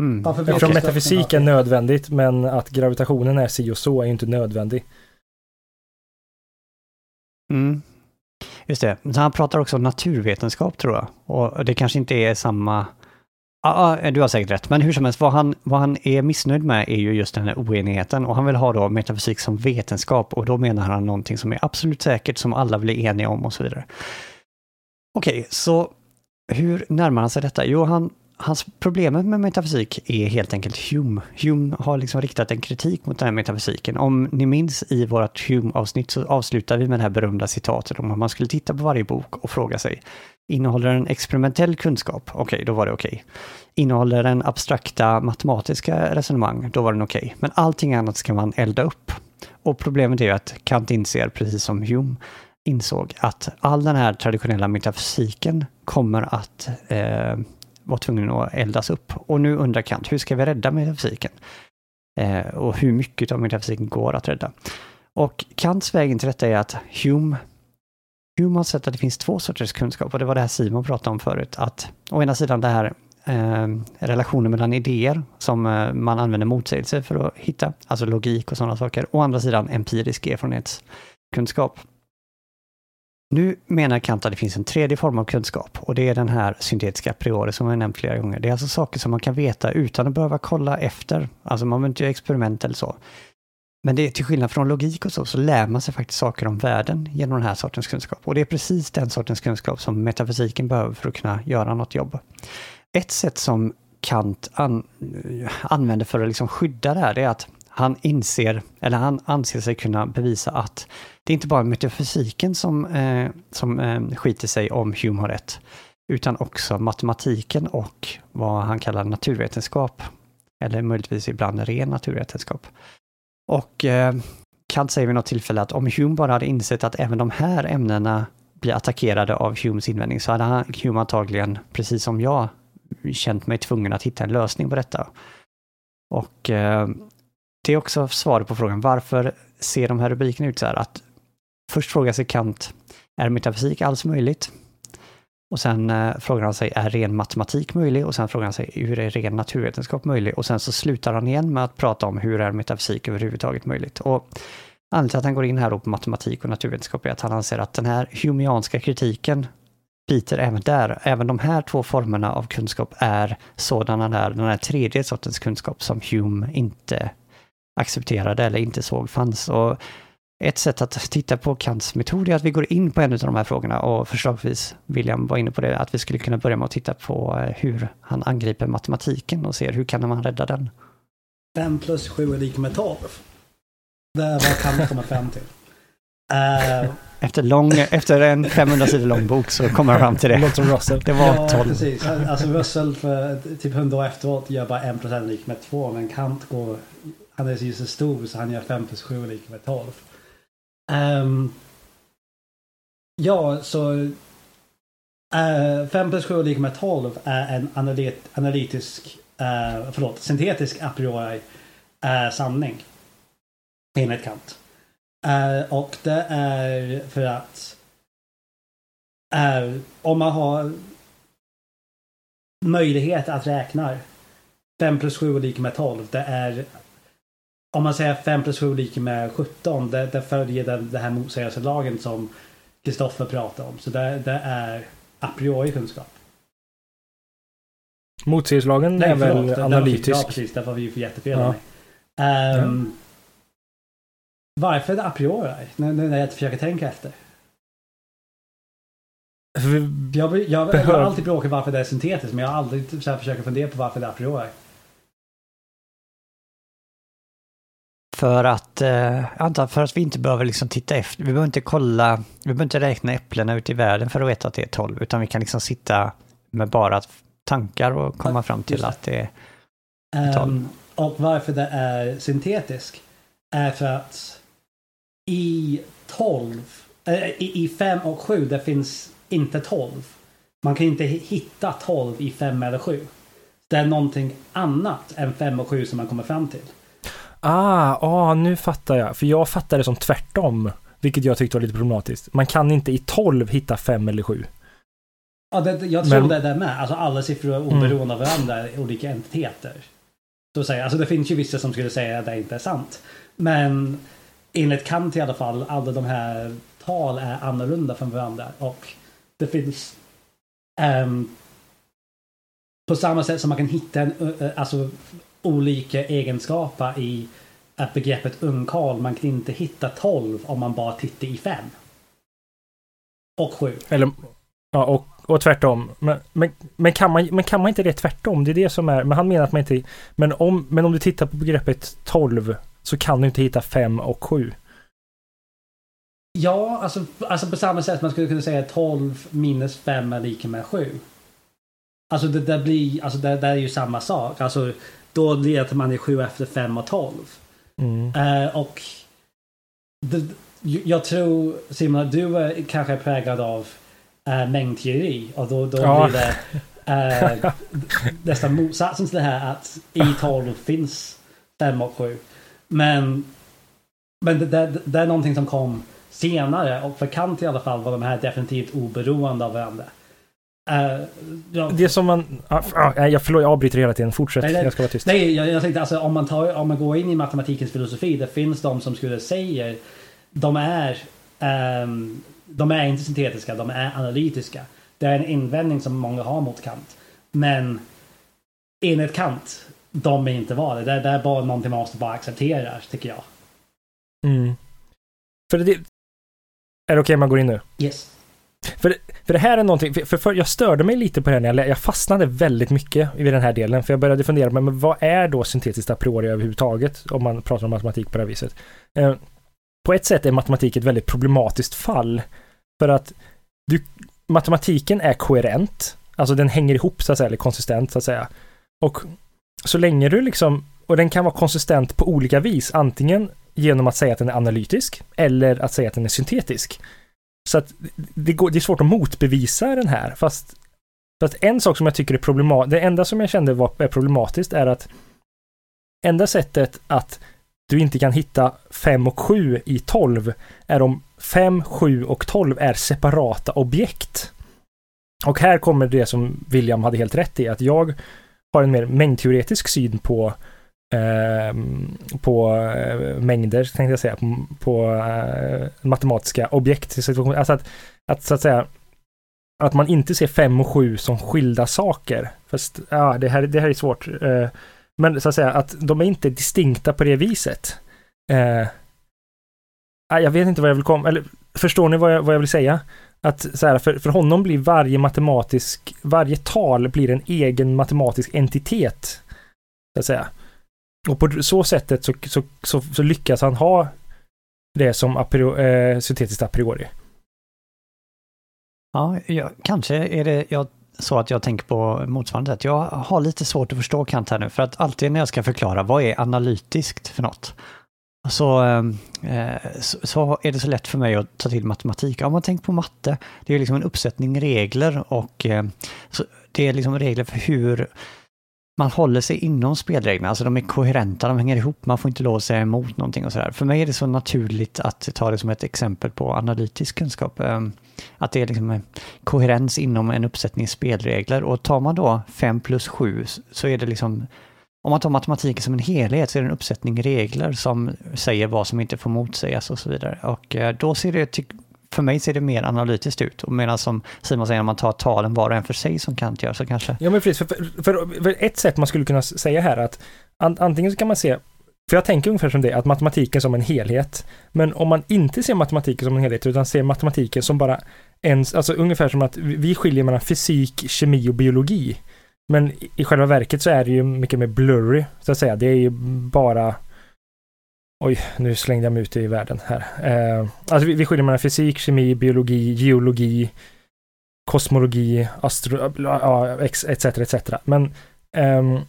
mm. Varför Eftersom Okej. metafysik är nödvändigt, men att gravitationen är si och så är ju inte nödvändig. Mm. Just det. Men han pratar också om naturvetenskap tror jag. Och det kanske inte är samma... Ja, eh, du har säkert rätt. Men hur som helst, vad han, vad han är missnöjd med är ju just den här oenigheten. Och han vill ha då metafysik som vetenskap. Och då menar han någonting som är absolut säkert, som alla blir eniga om och så vidare. Okej, så hur närmar han sig detta? Jo, han, hans problemet med metafysik är helt enkelt Hume. Hume har liksom riktat en kritik mot den här metafysiken. Om ni minns i vårt Hume-avsnitt så avslutar vi med det här berömda citatet om att man skulle titta på varje bok och fråga sig Innehåller den experimentell kunskap? Okej, då var det okej. Innehåller den abstrakta matematiska resonemang? Då var den okej. Men allting annat ska man elda upp. Och problemet är ju att Kant inser, precis som Hume insåg, att all den här traditionella metafysiken kommer att eh, vara tvungen att eldas upp. Och nu undrar Kant, hur ska vi rädda metafysiken? Eh, och hur mycket av metafysiken går att rädda? Och Kants väg in till detta är att Hume, Hume har sett att det finns två sorters kunskap och det var det här Simon pratade om förut. Att å ena sidan det här eh, relationen mellan idéer som eh, man använder motsägelser för att hitta, alltså logik och sådana saker. Å andra sidan empirisk erfarenhetskunskap. Nu menar Kant att det finns en tredje form av kunskap och det är den här syntetiska priori som jag nämnt flera gånger. Det är alltså saker som man kan veta utan att behöva kolla efter. Alltså man behöver inte göra experiment eller så. Men det är till skillnad från logik och så, så lär man sig faktiskt saker om världen genom den här sortens kunskap. Och det är precis den sortens kunskap som metafysiken behöver för att kunna göra något jobb. Ett sätt som Kant an, använder för att liksom skydda det här, det är att han inser, eller han anser sig kunna bevisa att det är inte bara metafysiken som, eh, som eh, skiter sig om Hume har rätt, utan också matematiken och vad han kallar naturvetenskap. Eller möjligtvis ibland ren naturvetenskap. Och eh, Kant säger vid något tillfälle att om Hume bara hade insett att även de här ämnena blir attackerade av Humes invändning så hade han, Hume antagligen, precis som jag, känt mig tvungen att hitta en lösning på detta. Och eh, det är också svaret på frågan varför ser de här rubrikerna ut så här? Att först frågar sig Kant, är metafysik alls möjligt? Och sen eh, frågar han sig, är ren matematik möjlig? Och sen frågar han sig, hur är ren naturvetenskap möjlig? Och sen så slutar han igen med att prata om hur är metafysik överhuvudtaget möjligt? Och anledningen till att han går in här på matematik och naturvetenskap är att han anser att den här humianska kritiken biter även där. Även de här två formerna av kunskap är sådana där, den här tredje sortens kunskap som Hume inte accepterade eller inte såg fanns. Och ett sätt att titta på Kants metod är att vi går in på en av de här frågorna och förslagsvis, William var inne på det, att vi skulle kunna börja med att titta på eh, hur han angriper matematiken och ser hur kan man rädda den. 5 plus 7 är lika med 12. Det är vad Kant kommer fram till. Uh, efter, lång, efter en 500 sidor lång bok så kommer han fram till det. Låter Russell. Det var ja, 12. precis. Alltså Russell för typ 100 år efteråt gör bara 1% lik med 2. Men Kant går, han är ju så stor så han gör 5 plus 7 lika med 12. Um, ja, så eh, uh, 5 plus 7 lika med 12 är en analyt, analytisk, uh, förlåt, syntetisk a priori eh, uh, sanning. Enligt Kant. Uh, och det är för att uh, om man har möjlighet att räkna 5 plus 7 är lika med 12. Det är om man säger 5 plus 7 är lika med 17. Det, det följer den, det här motsägelselagen som Kristoffer pratade om. Så det, det är a priori kunskap. Motsägelselagen är väl analytisk? Ja, precis. Där var vi ju för jättefel. Ja. Um, ja. Varför är det a priori? Nu när jag försöker tänka efter. Jag, jag, jag, har alltid bråkat varför det är syntetiskt men jag har aldrig så här, försökt fundera på varför det är a priori. För att, eh, antar för att vi inte behöver liksom titta efter, vi behöver inte kolla, vi behöver inte räkna äpplena ute i världen för att veta att det är 12, utan vi kan liksom sitta med bara tankar och komma fram till att det är 12. Um, ehm, och varför det är syntetisk är för att i 12, äh, i 5 och 7 det finns inte 12. Man kan inte hitta 12 i 5 eller 7. Det är någonting annat än 5 och 7 som man kommer fram till. Ah, ah, nu fattar jag. För jag fattar det som tvärtom. Vilket jag tyckte var lite problematiskt. Man kan inte i 12 hitta 5 eller 7. Ja, det, jag tror Men... det där med. Alltså alla siffror är oberoende mm. av varandra, olika entiteter. Så säga, alltså det finns ju vissa som skulle säga att det inte är sant. Men enligt Kant i alla fall, alla de här tal är annorlunda från varandra. Och det finns um, på samma sätt som man kan hitta en, alltså, olika egenskaper i begreppet ungkarl. Man kan inte hitta 12 om man bara tittar i 5. Och 7. Eller, ja, och, och tvärtom. Men, men, men, kan man, men kan man inte det tvärtom? Det är det som är, men han menar att man inte, men om, men om du tittar på begreppet 12 så kan du inte hitta 5 och 7. Ja, alltså, alltså på samma sätt man skulle kunna säga 12 minus 5 är lika med 7. Alltså det där blir, alltså det, det är ju samma sak. Alltså då letar man i 7 efter 5 och 12. Mm. Uh, och det, jag tror Simon att du är kanske är präglad av uh, mängdteori och då, då ja. blir det uh, nästan motsatsen till det här att i 12 finns 5 och 7. Men, men det, det, det är någonting som kom senare och för Kant i alla fall var de här definitivt oberoende av varandra. Uh, ja. Det som man... Ah, ah, jag, förlåt, jag avbryter hela tiden. Fortsätt, nej, nej, jag ska vara tyst. Nej, jag, jag tänkte alltså om man, tar, om man går in i matematikens filosofi, det finns de som skulle säga de är, um, de är inte syntetiska, de är analytiska. Det är en invändning som många har mot Kant. Men enligt Kant, de är inte var det. Det, det är bara någonting man måste bara acceptera, tycker jag. Mm. För det, är det okej okay om man går in nu? Yes. För, för det här är någonting, för, för jag störde mig lite på det här när jag, jag fastnade väldigt mycket i den här delen. För jag började fundera, men, men vad är då syntetiskt a priori överhuvudtaget? Om man pratar om matematik på det här viset. Eh, på ett sätt är matematik ett väldigt problematiskt fall. För att du, matematiken är koherent. Alltså den hänger ihop så att säga, eller konsistent så att säga. Och så länge du liksom, och den kan vara konsistent på olika vis, antingen genom att säga att den är analytisk eller att säga att den är syntetisk. Så att det, går, det är svårt att motbevisa den här, fast, fast en sak som jag tycker är problematiskt, det enda som jag kände var är problematiskt är att enda sättet att du inte kan hitta 5 och 7 i 12 är om 5, 7 och 12 är separata objekt. Och här kommer det som William hade helt rätt i, att jag har en mer mängdteoretisk syn på Ehm, eh, på mängder, tänkte jag säga, på, på eh, matematiska objekt. Alltså att, att så att säga att man inte ser 5 och 7 som skilda saker. Fast, ja, det här, det här är svårt. Eh, men så att säga att de är inte distinkta på det viset. Eh, jag vet inte vad jag vill komma, eller förstår ni vad jag, vad jag vill säga? Att så här, för, för honom blir varje matematisk, varje tal blir en egen matematisk entitet. Så att säga. Och på så sättet så, så, så, så lyckas han ha det som a priori, eh, syntetiskt a priori. Ja, jag, kanske är det jag, så att jag tänker på motsvarande sätt. Jag har lite svårt att förstå Kant här nu, för att alltid när jag ska förklara vad är analytiskt för något, så, eh, eh så, så, är det så lätt för mig att ta till matematik. Om man tänker på matte, det är liksom en uppsättning regler och eh, det är liksom regler för hur man håller sig inom spelreglerna, alltså de är koherenta, de hänger ihop, man får inte lov att säga emot någonting och sådär. För mig är det så naturligt att ta det som ett exempel på analytisk kunskap. Ehm, att det är liksom koherens inom en uppsättning spelregler och tar man då 5 plus 7 så är det liksom om man tar matematiken som en helhet så är det en uppsättning regler som säger vad som inte får motsägas och så vidare. Och eh, då ser det, för mig ser det mer analytiskt ut. Och medan som Simon säger, om man tar talen var och en för sig som Kant gör så kanske... Ja men precis, för, för, för ett sätt man skulle kunna säga här att antingen så kan man se för jag tänker ungefär som det, att matematiken som en helhet. Men om man inte ser matematiken som en helhet, utan ser matematiken som bara en, alltså ungefär som att vi skiljer mellan fysik, kemi och biologi. Men i själva verket så är det ju mycket mer blurry, så att säga. Det är ju bara Oj, nu slängde jag mig ut i världen här. Eh, alltså vi, vi skiljer mellan fysik, kemi, biologi, geologi, kosmologi, astro, ja, etc, etc. Men, eh,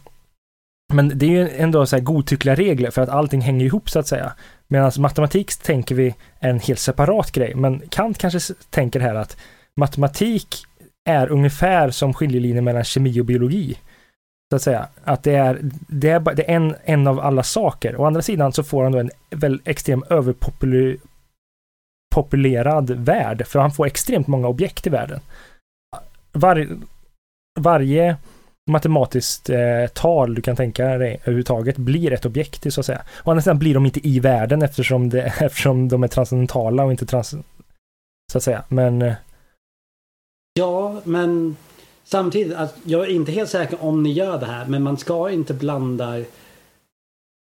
men det är ju ändå så här godtyckliga regler för att allting hänger ihop så att säga. Medan matematik tänker vi en helt separat grej. Men Kant kanske tänker här att matematik är ungefär som skiljelinjen mellan kemi och biologi. Så att säga. Att det är, det är, det är en, en av alla saker. Å andra sidan så får han då en väl extrem överpopulerad värld, för han får extremt många objekt i världen. Var, varje matematiskt eh, tal du kan tänka dig överhuvudtaget blir ett objekt, så att säga. Å andra sidan blir de inte i världen eftersom, det, eftersom de är transcendentala och inte trans... Så att säga. Men... Eh, ja, men Samtidigt, att jag är inte helt säker om ni gör det här, men man ska inte blanda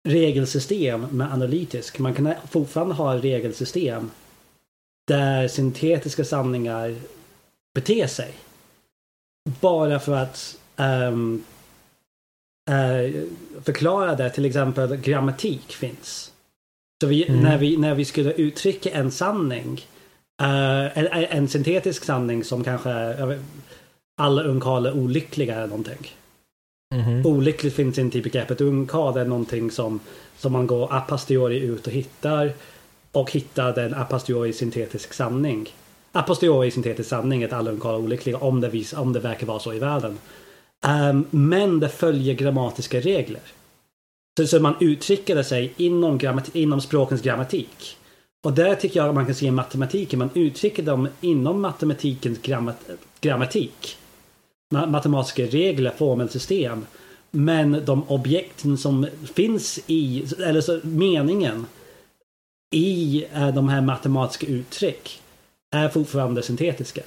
regelsystem med analytisk. Man kan fortfarande ha regelsystem där syntetiska sanningar beter sig. Bara för att um, uh, förklara det, till exempel grammatik finns. Så vi, mm. när, vi, när vi skulle uttrycka en sanning, uh, en, en, syntetisk sanning som kanske, alla ungkarl är olyckliga eller någonting. Mm -hmm. Olyckligt finns inte i begreppet ungkarl. Det är någonting som, som man går a posteriori ut och hittar. Och hittar en a posteriori syntetisk sanning. A posteriori syntetisk sanning är att alla ungkarl är olyckliga om det, vis, om det verkar vara så i världen. Um, men det följer grammatiska regler. Så, så man uttrycker sig inom, grammat, inom språkens grammatik. Och där tycker jag att man kan se i matematiken, man uttrycker dem inom matematikens grammat, grammatik matematiska regler, formelsystem. Men de objekten som finns i, eller så meningen i eh, de här matematiska uttryck är fortfarande syntetiska.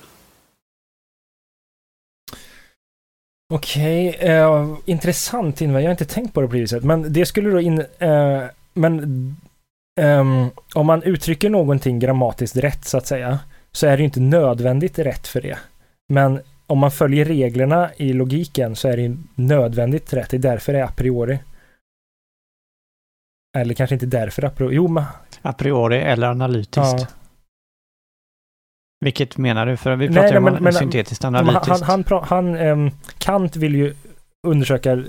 Okej, okay, uh, intressant invändning. Jag har inte tänkt på det på det viset. Men det skulle då in... Uh, men um, om man uttrycker någonting grammatiskt rätt så att säga, så är det inte nödvändigt rätt för det. Men om man följer reglerna i logiken så är det nödvändigt rätt. Det är därför det är a priori. Eller kanske inte därför a priori. Jo, men... A priori eller analytiskt. Ja. Vilket menar du? För vi pratar ju om men, syntetiskt analytiskt. Han, han, han, han um, Kant vill ju undersöka uh,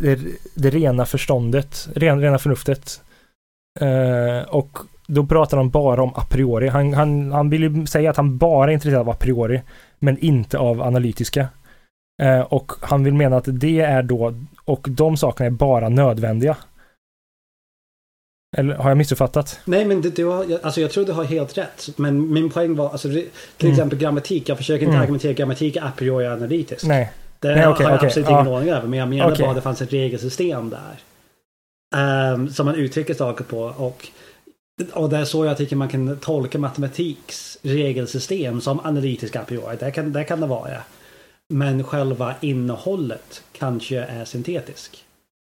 det, det, rena förståndet, ren, rena förnuftet. Uh, och då pratar han bara om a priori. Han, han, han vill ju säga att han bara är intresserad av a priori men inte av analytiska. Eh, och han vill mena att det är då, och de sakerna är bara nödvändiga. Eller har jag missuppfattat? Nej, men det, du har, alltså jag tror du har helt rätt. Men min poäng var, alltså, till Mm. exempel grammatik. Jag försöker inte Mm. argumentera grammatik a priori analytiskt. Nej. Det Nej, okej, har jag okej, absolut ingen aning över. Men jag menar Okej. bara att det fanns ett regelsystem där. ehm, som man uttrycker saker på. Och, och det är så jag tycker man kan tolka matematiks regelsystem som analytisk a priori. Det kan, det kan det vara. Men själva innehållet kanske är syntetisk.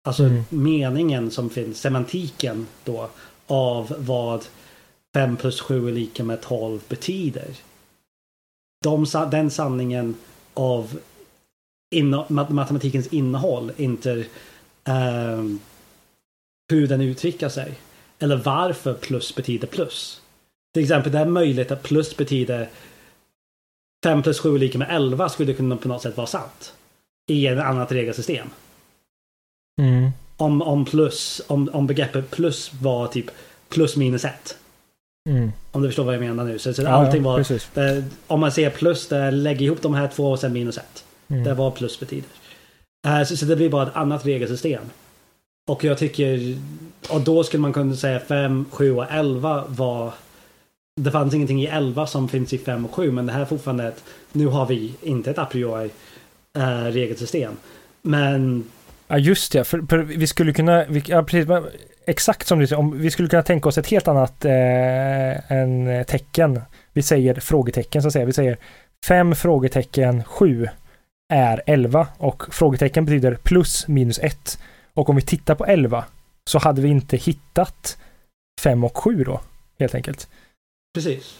Alltså Mm. meningen som finns, semantiken då av vad 5 plus 7 är lika med 12 betyder. De, den sanningen av inno, mat- matematikens innehåll, inte ehm, hur den uttrycker sig. Eller varför plus betyder plus. Till exempel det är möjligt att plus betyder 5 plus 7 är lika med 11 skulle kunna på något sätt vara sant. I ett annat regelsystem. Mm. Om, om plus, om, om begreppet plus var typ plus minus 1. Mm. Om du förstår vad jag menar nu. Så, så Ja, allting var, det, om man ser plus, det lägger ihop de här två och sen minus 1. Mm. Det vad plus betyder. Eh, så, så det blir bara ett annat regelsystem. Och jag tycker, och då skulle man kunna säga 5, 7 och 11 var det fanns ingenting i 11 som finns i 5 och 7 men det här är fortfarande ett, nu har vi inte ett a priori eh, regelsystem. Men Ja, just det. För, för vi skulle kunna, vi, ja, precis, men exakt som du säger, om vi skulle kunna tänka oss ett helt annat eh, en tecken. Vi säger frågetecken så att säga. Vi säger 5 frågetecken 7 är 11 och frågetecken betyder plus minus 1. Och om vi tittar på 11 så hade vi inte hittat 5 och 7 då, helt enkelt. precis.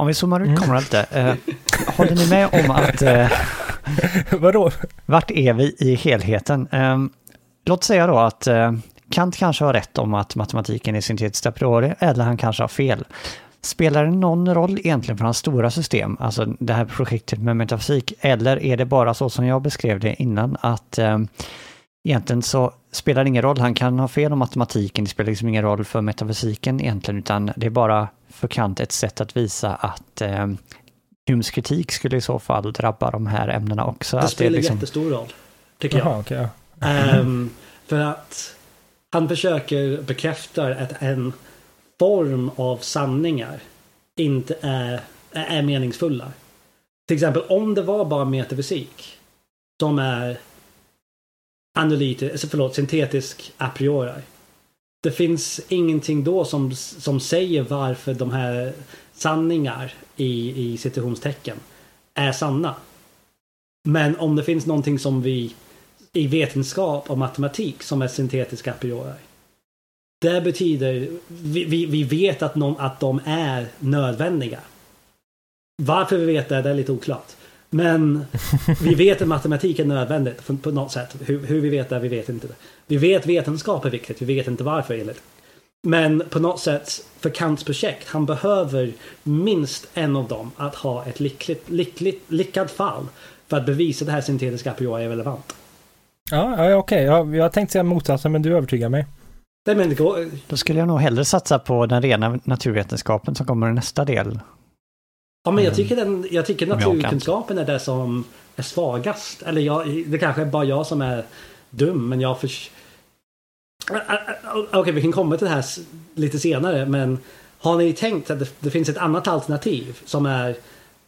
Om vi zoomar ut Mm. kameran lite. Eh, håller ni med om att eh, Vadå? vart är vi i helheten? Eh, låt säga då att eh, Kant kanske har rätt om att matematiken är syntetiskt a priori, eller han kanske har fel. Spelar det någon roll egentligen för hans stora system, alltså det här projektet med metafysik, eller är det bara så som jag beskrev det innan, att eh, egentligen så spelar det ingen roll, han kan ha fel om matematiken, det spelar liksom ingen roll för metafysiken egentligen, utan det är bara för Kant ett sätt att visa att eh, Humes kritik skulle i så fall drabba de här ämnena också. Det spelar liksom, jättestor roll. Tycker jag. Jaha, okej. ja. Ehm, för att han försöker bekräfta att en form av sanningar inte är, är meningsfulla. Till exempel om det var bara metafysik som är analytisk, alltså, förlåt, syntetisk a priori. Det finns ingenting då som, som säger varför de här sanningar i, i citationstecken är sanna. Men om det finns någonting som vi i vetenskap och matematik som är syntetiska a priori. Det betyder, vi, vi, vi vet att, någon, att de är nödvändiga. Varför vi vet det, det är lite oklart. Men vi vet att matematik är nödvändigt på, något sätt. Hur, hur vi vet det, vi vet inte det. Vi vet vetenskap är viktigt, vi vet inte varför enligt. Men på något sätt, för Kants projekt, han behöver minst en av dem att ha ett lyckligt, lyckligt, lyckat fall för att bevisa att det här syntetiska apriori är relevant. Ja, ja okej. Jag, jag tänkte säga motsatsen, men du övertygar mig. Nej men det går, Då skulle jag nog hellre satsa på den rena naturvetenskapen som kommer i nästa del. ja men jag Mm. tycker, den, jag tycker naturkunskapen är det som är svagast. Eller jag, det kanske är bara jag som är dum men jag ä- Okej vi kan komma till det här lite senare men har ni tänkt att det, det finns ett annat alternativ som är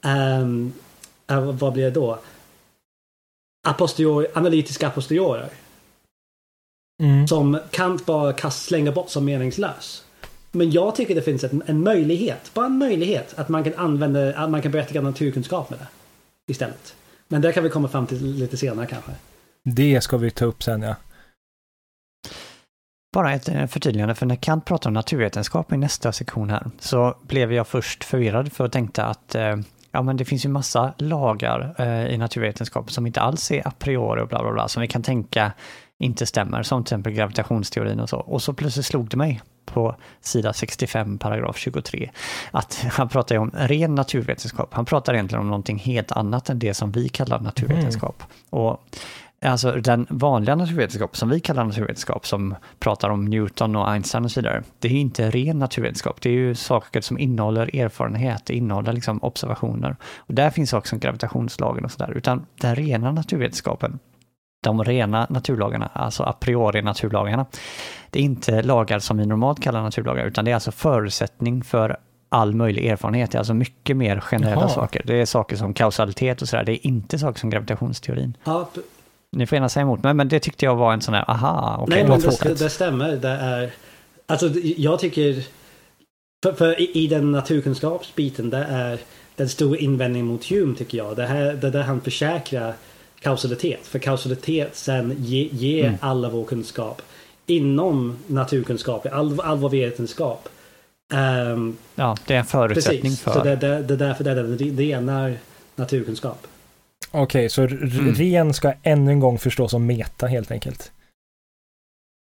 äh, vad blir det då? Aposterior, analytiska aposteriorer. Mm. som Kant bara kast, slänga bort som meningslös. Men jag tycker det finns en, en möjlighet, bara en möjlighet, att man kan använda, att man kan berättiga naturkunskap med det. Istället. Men det kan vi komma fram till lite senare kanske. Det ska vi ta upp sen, ja. Bara ett eh, förtydligande, för när Kant pratar om naturvetenskap i nästa sektion här, så blev jag först förvirrad för att tänkte att eh, ja, men det finns ju massa lagar eh, i naturvetenskap som inte alls är a priori och bla bla bla, som vi kan tänka inte stämmer, som till exempel gravitationsteorin och så. Och så plötsligt slog det mig på sida 65, paragraf 23, att han pratar ju om ren naturvetenskap. Han pratar egentligen om någonting helt annat än det som vi kallar naturvetenskap. Och alltså den vanliga naturvetenskap som vi kallar naturvetenskap, som pratar om Newton och Einstein och så vidare, det är ju inte ren naturvetenskap. Det är ju saker som innehåller erfarenhet, det innehåller liksom observationer. Och där finns saker som gravitationslagen och sådär. Utan den rena naturvetenskapen, de rena naturlagarna, alltså a priori naturlagarna, det är inte lagar som vi normalt kallar naturlagar, utan det är alltså förutsättning för all möjlig erfarenhet. Det är alltså mycket mer generella Jaha. saker. Det är saker som kausalitet och sådär. Det är inte saker som gravitationsteorin. Ja, Ni får gärna säga emot mig, men det tyckte jag var en sån här, aha, okej, Nej, det det, stämmer. Det är, alltså, jag tycker... För, för i, i den naturkunskapsbiten, det är den stora invändningen mot Hume tycker jag. Det, här, det där han försäkrar kausalitet. För kausalitet sen ge, ger Mm. alla vår kunskap inom naturkunskap, all, all vår vetenskap. Ehm, Ja, det är en förutsättning precis, för... så det, det, det är därför det är den renar naturkunskap. Okej, så r- Mm. ren ska ännu en gång förstås som meta helt enkelt.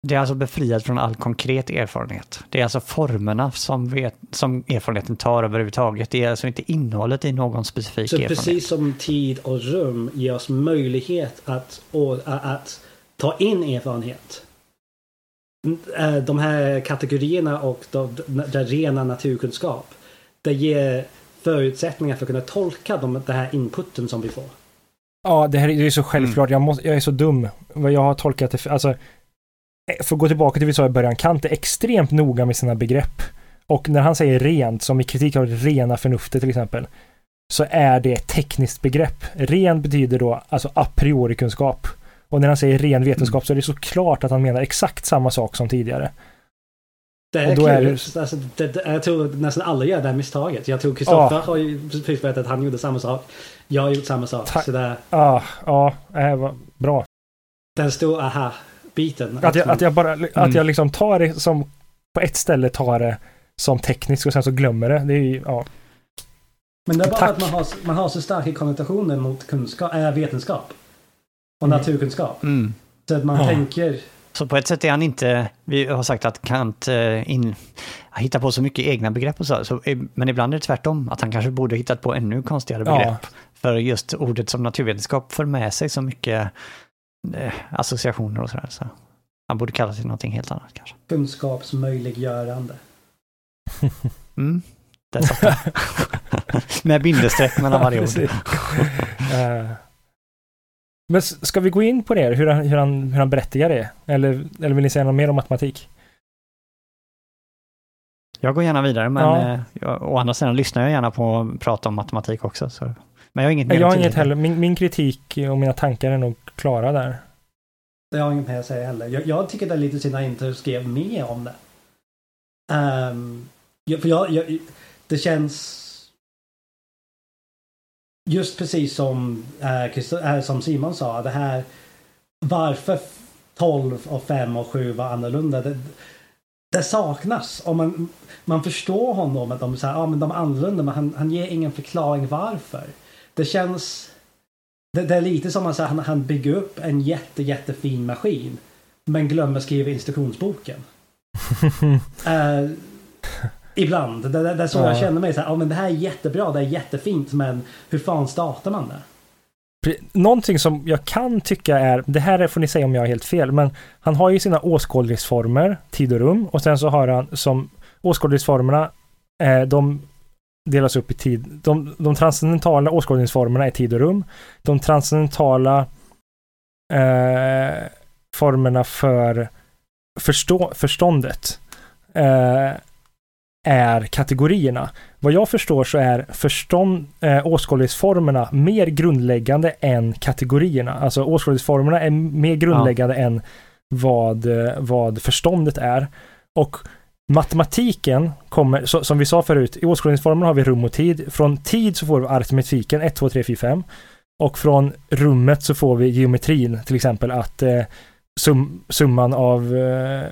Det är alltså befriat från all konkret erfarenhet. Det är alltså formerna som, vet, som erfarenheten tar överhuvudtaget. Det är alltså inte innehållet i någon specifik Så erfarenhet. precis som tid och rum ger oss möjlighet att, och, att ta in erfarenhet. Mm, eh, De här kategorierna och de, den rena naturkunskap. Det ger förutsättningar för att kunna tolka de, den här inputen som vi får. Ja, det här är ju så Mm. självklart. Jag, måste, jag är så dum. Vad jag har tolkat det alltså, för att gå tillbaka till det vi sa i början, Kant är extremt noga med sina begrepp. Och när han säger rent, som i kritik av det rena förnuftet till exempel, så är det ett tekniskt begrepp. Ren betyder då alltså a priori-kunskap. Och när han säger ren vetenskap så är det såklart att han menar exakt samma sak som tidigare. Det är Och då är det- Alltså, det, det, jag tror nästan alla gör det här misstaget. Jag tror Kristoffer har ju precis berättat att han gjorde samma sak. Jag har gjort samma sak. Så det, Ah, ja, äh, vad bra. den stora aha-biten. Att jag, att jag bara, att Mm. jag liksom tar det som, på ett ställe tar det som tekniskt och sen så glömmer det. Det är ju, ja. Men det är bara Tack. att man har, man har så starka konnotationer mot kunskap, äh, vetenskap. Och Mm. naturkunskap. Mm. Så att man Ja. tänker... Så på ett sätt är han inte, vi har sagt att Kant eh, in, hittar på så mycket egna begrepp och så, så, men ibland är det tvärtom, att han kanske borde hittat på ännu konstigare Ja. begrepp. För just ordet som naturvetenskap för med sig så mycket associationer och sådär. Så han borde kalla sig någonting helt annat kanske. kunskapsmöjliggörande. Mm. Där satt den. Med bindestreck mellan varje ord. Eh, Men ska vi gå in på det, hur han, hur han, hur han berättigar det? Eller, eller vill ni säga något mer om matematik? Jag går gärna vidare, men Ja. eh, å andra sidan lyssnar jag gärna på att prata om matematik också. Så. Men jag har inget mer Jag har inget heller, min, min kritik och mina tankar är nog klara där. Det har jag inget mer att säga heller. Jag, jag tycker det är lite synd att jag inte skrev mer om det. Um, jag, för jag, jag, det känns... Just precis som, äh, äh, som Simon sa, det här varför 12 och 5 och 7 var annorlunda. Det, det saknas. Och man, man förstår honom att de, så här, ja, men de är annorlunda men han, han ger ingen förklaring varför. Det känns... Det, det är lite som att han, han bygger upp en jätte, jättefin maskin men glömmer skriva instruktionsboken. Eh, ibland. Det, det, det är så Ja. jag känner mig. Så här, ja, men det här är jättebra, det är jättefint men hur fan startar man det? Någonting som jag kan tycka är, det här får ni säga om jag har helt fel, men han har ju sina åskådningsformer, tid och rum, och sen så har han som åskådningsformerna, eh, de delas upp i tid. De, de transcendentala åskådningsformerna är tid och rum. De transcendentala eh, formerna för förstå, förståndet eh, är kategorierna. Vad jag förstår så är förstånd, eh, åskådningsformerna mer grundläggande än kategorierna. Alltså åskådningsformerna är mer grundläggande än vad, eh, vad förståndet är. Och matematiken kommer, så, som vi sa förut, i åskådningsformen har vi rum och tid. Från tid så får vi aritmetiken 1, 2, 3, 4, 5. Och från rummet så får vi geometrin, till exempel att eh, sum, summan av eh,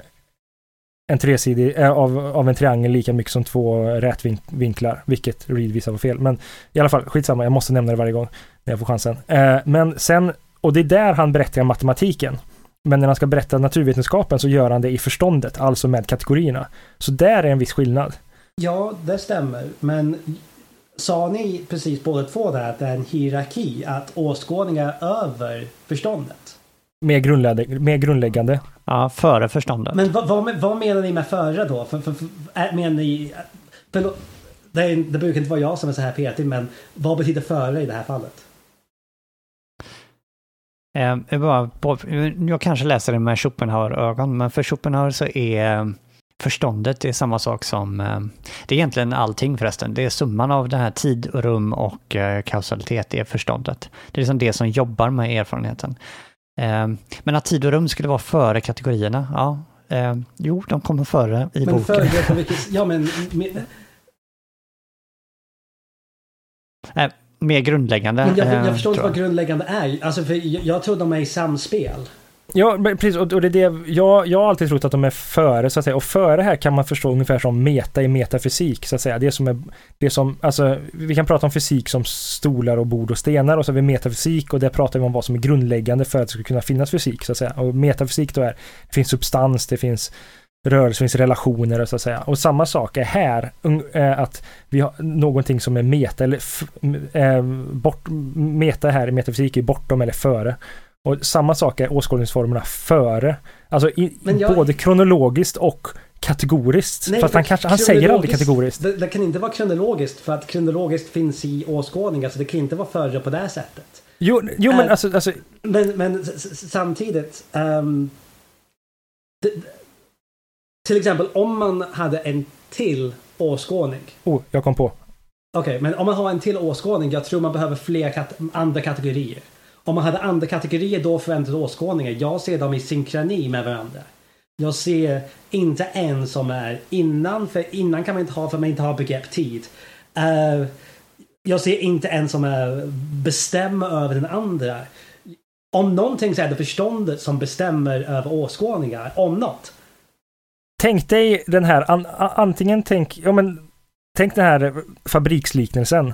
en tresidig, äh, av, av en triangel lika mycket som två rätvinklar, vilket Reed visar var fel. Men i alla fall, skitsamma, jag måste nämna det varje gång när jag får chansen. Eh, men sen, och det är där han berättar matematiken. Men när han ska berätta naturvetenskapen så gör han det i förståndet, alltså med kategorierna. Så där är en viss skillnad. Ja, det stämmer. Men sa ni precis båda två där att det är en hierarki, att åskådningar är över förståndet? mer, grundläggande, mer grundläggande. Ja, före förståndet. Men vad, vad, vad menar ni med före då? För, för, för, är- menar ni... För, det, är, det brukar inte vara jag som är så här petig, men vad betyder före i det här fallet? Eh, jag, kanske läser det med Schopenhauer-ögon, men för Schopenhauer så är eh, förståndet det är samma sak som... eh, Det är egentligen allting förresten. Det är summan av det här tid, och rum och eh, kausalitet, det är förståndet. Det är liksom det som jobbar med erfarenheten. Men att tid och rum skulle vara före kategorierna, ja. Jo, de kommer före i Men boken. före vilket... Ja, men... men Mer grundläggande. men jag, eh, jag förstår inte vad grundläggande är. Alltså, för jag, jag tror de är i samspel. Ja, precis. Och och det är det, jag, jag har alltid trott att de är före, så att säga. Och före här kan man förstå ungefär som meta i metafysik, så att säga. Det som är, det som, alltså, vi kan prata om fysik som stolar och bord och stenar och så har vi metafysik och där pratar vi om vad som är grundläggande för att det ska kunna finnas fysik, så att säga. Och metafysik då är, det finns substans, det finns rörelse, finns relationer, så att säga. Och samma sak är här, eh, att vi har någonting som är meta, eller eh, bort, meta här i metafysik är bortom eller före. Och samma sak är åskådningsformerna före. Alltså i, jag- både kronologiskt och kategoriskt. Nej, Fast han kanske, han säger aldrig kategoriskt. Det, det kan inte vara kronologiskt för att kronologiskt finns i åskådning. Alltså det kan inte vara före på det sättet. Jo, jo men Äh, alltså, alltså Men, men samtidigt. ehm, det, till exempel om man hade en till åskådning. oh, jag kom på. Okej, men om man har en till åskådning. Jag tror man behöver fler kat- andra kategorier. Om man hade andra kategorier då förväntade åskådningar. Jag ser dem i synkroni med varandra. Jag ser inte en som är innan, för innan kan man inte ha för man inte har begrepp tid. Eh, jag ser inte en som är bestämmer över den andra. Om någonting så är det förståndet som bestämmer över åskådningar. Om något. Tänk dig den här, an, antingen tänk, ja men, tänk den här fabriksliknelsen.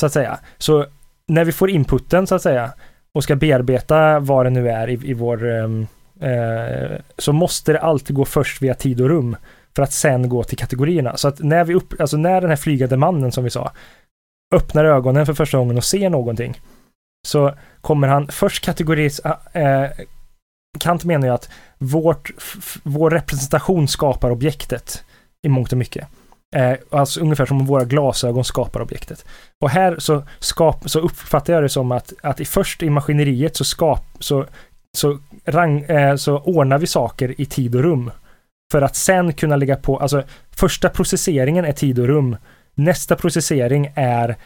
Så att säga. Så när vi får inputen så att säga och ska bearbeta vad det nu är i, i vår ehm, eh, så måste det alltid gå först via tid och rum för att sen gå till kategorierna. Så att när vi upp, alltså när den här flygande mannen som vi sa öppnar ögonen för första gången och ser någonting så kommer han först kategoris... Eh, Kant menar ju att vårt, vår representation skapar objektet i mångt och mycket. Eh, alltså ungefär som våra glasögon skapar objektet. Och här så, skap, så uppfattar jag det som att, att i först i maskineriet så, skap, så, så, rang, eh, så ordnar vi saker i tid och rum. För att sen kunna lägga på, alltså första processeringen är tid och rum. Nästa processering är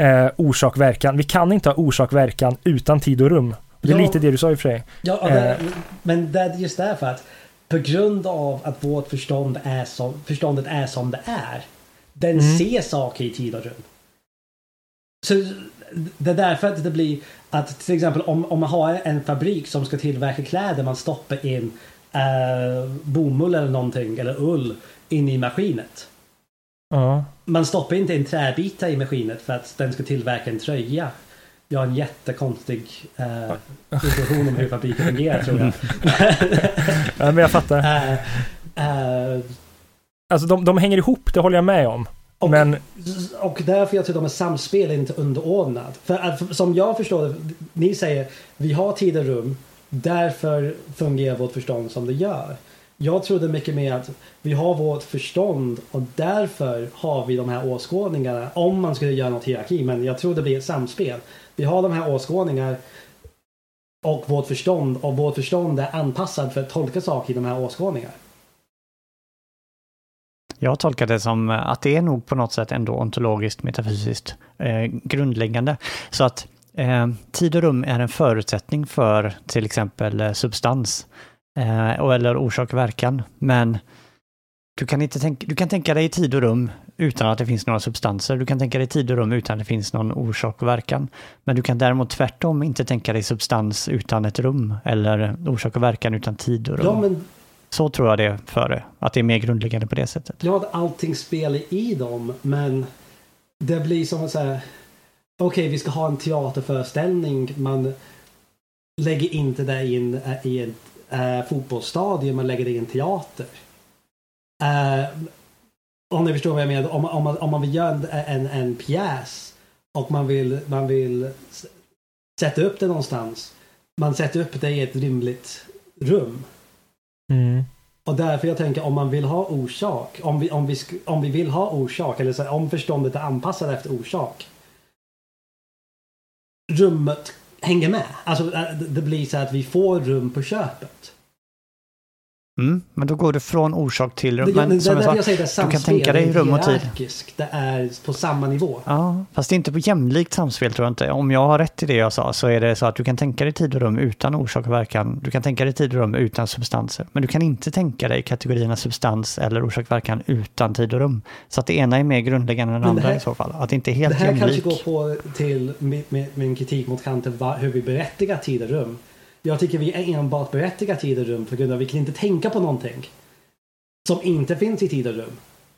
eh, orsak-verkan. Vi kan inte ha orsak-verkan utan tid och rum. Det är Ja. lite det du sa i och för sig. Ja, det, Eh. men det är just därför att på grund av att vårt förstånd är som, förståndet är som det är. Den Mm. ser saker i tid och rum. Så det är därför att det blir att till exempel om, om man har en fabrik som ska tillverka kläder man stoppar in eh, bomull eller någonting eller ull in i maskinet. Ja. Man stoppar inte in träbitar i maskinet för att den ska tillverka en tröja. Jag har en jättekonstig eh, diskussion om hur fabriken fungerar tror jag. ja, men jag fattar. Eh, eh, Alltså de, de hänger ihop, det håller jag med om. och, Men och därför jag tror de är samspel inte underordnad. För att, som jag förstår det, ni säger vi har tid och rum, därför fungerar vårt förstånd som det gör. Jag trodde mycket mer att vi har vårt förstånd och därför har vi de här åskådningarna om man skulle göra något hierarki. Men jag tror det blir ett samspel. Vi har de här åskådningar och vårt förstånd och vårt förstånd är anpassad för att tolka saker i de här åskådningarna. Jag tolkar det som eh, att det är nog på något sätt ändå ontologiskt, metafysiskt eh, grundläggande. Så att eh, tid och rum är en förutsättning för till exempel eh, substans eh, eller orsak och verkan. Men du kan, inte tänka, du kan tänka dig tid och rum utan att det finns några substanser. Du kan tänka dig tid och rum utan att det finns någon orsak och verkan. Men du kan däremot tvärtom inte tänka dig substans utan ett rum eller orsak och verkan utan tid och rum. Ja, men Så tror jag det är före, att det är mer grundläggande på det sättet. Ja, att allting spelar i dem, men det blir som att säga okej, vi ska ha en teaterföreställning. Man lägger inte det in i ett uh, fotbollsstadion, man lägger det i en teater. Eh, om ni förstår vad jag menar. Om, om, man, om man vill göra en, en, en pjäs och man vill, man vill sätta upp det någonstans. man sätter upp det i ett rimligt rum. Mm. Och därför jag tänker om man vill ha orsak, om vi, om vi, om vi vill ha orsak, eller så, här, om förståndet är anpassat efter orsak. Rummet hänger med. Alltså äh, det- blir så att vi får rum på köpet. Mm, men då går du från orsak till rum. Det, det, Men det, som jag det, sa, jag säger det du kan tänka dig det rum och tid. Det är på samma nivå. Ja, fast det är inte på jämlikt samspel tror jag inte. Om jag har rätt i det jag sa så är det så att du kan tänka dig tid och rum utan orsak och verkan. Du kan tänka dig tid och rum utan substanser. Men du kan inte tänka dig kategorierna substans eller orsak och verkan utan tid och rum. Så att det ena är mer grundläggande än det det andra här- i så fall. Att det inte är Det helt här kanske jämlik. går på till min, min, kritik mot Kant, va- hur vi berättigar tid och rum. Jag tycker vi är enbart berättigar tid och rum på grund av att vi kan inte tänka på någonting som inte finns i tid och rum.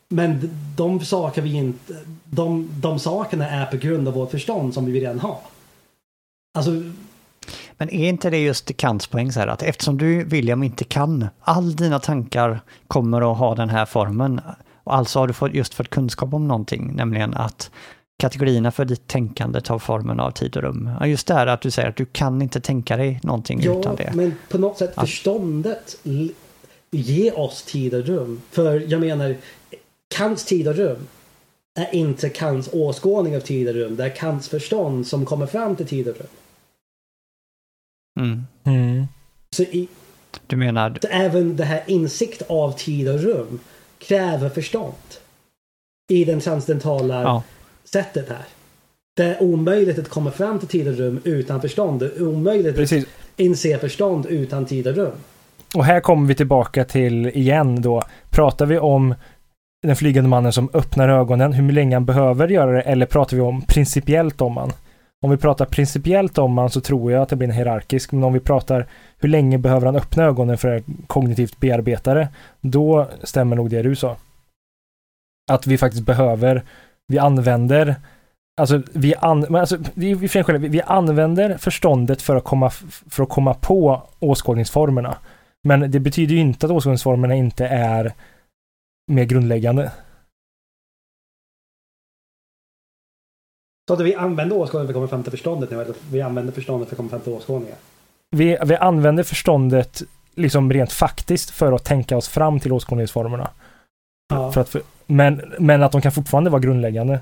Men de saker vi inte, de, de sakerna är på grund av vårt förstånd som vi redan har. Alltså, Men är inte det just Kants poäng så här att eftersom du William inte kan, all dina tankar kommer att ha den här formen. Och alltså har du fått, just fått kunskap om någonting, nämligen att kategorierna för ditt tänkande tar formen av tid och rum. Just det här att du säger att du kan inte tänka dig någonting utan ja, det. men på något sätt förståndet ger oss tid och rum. För jag menar, Kants tid och rum är inte Kants åskådning av tid och rum. Det är Kants förstånd som kommer fram till tid och rum. Mm. Mm. Så, i, Du menar, även det här insikt av tid och rum kräver förstånd. I den transcendentala ja, sättet här. Det är omöjligt att komma fram till tid och rum utan förstånd. Det är omöjligt Precis. att inse förstånd utan tid och rum. Och här kommer vi tillbaka till igen då. Pratar vi om den flygande mannen som öppnar ögonen, hur länge han behöver göra det, eller pratar vi om principiellt om han? Om vi pratar principiellt om han så tror jag att det blir en hierarkisk, men om vi pratar hur länge behöver han öppna ögonen för att kognitivt bearbeta det, då stämmer nog det du sa. Att vi faktiskt behöver, vi använder Alltså vi, an, alltså, vi, vi, använder förståndet för att komma, för att komma på åskådningsformerna. Men det betyder ju inte att åskådningsformerna inte är mer grundläggande. Så att vi använder åskådningen för att komma fram till förståndet nu, eller vi använder förståndet för att komma fram till åskådningen. Vi, vi använder förståndet liksom rent faktiskt för att tänka oss fram till åskådningsformerna. Ja. För att, för, men, men att de kan fortfarande vara grundläggande.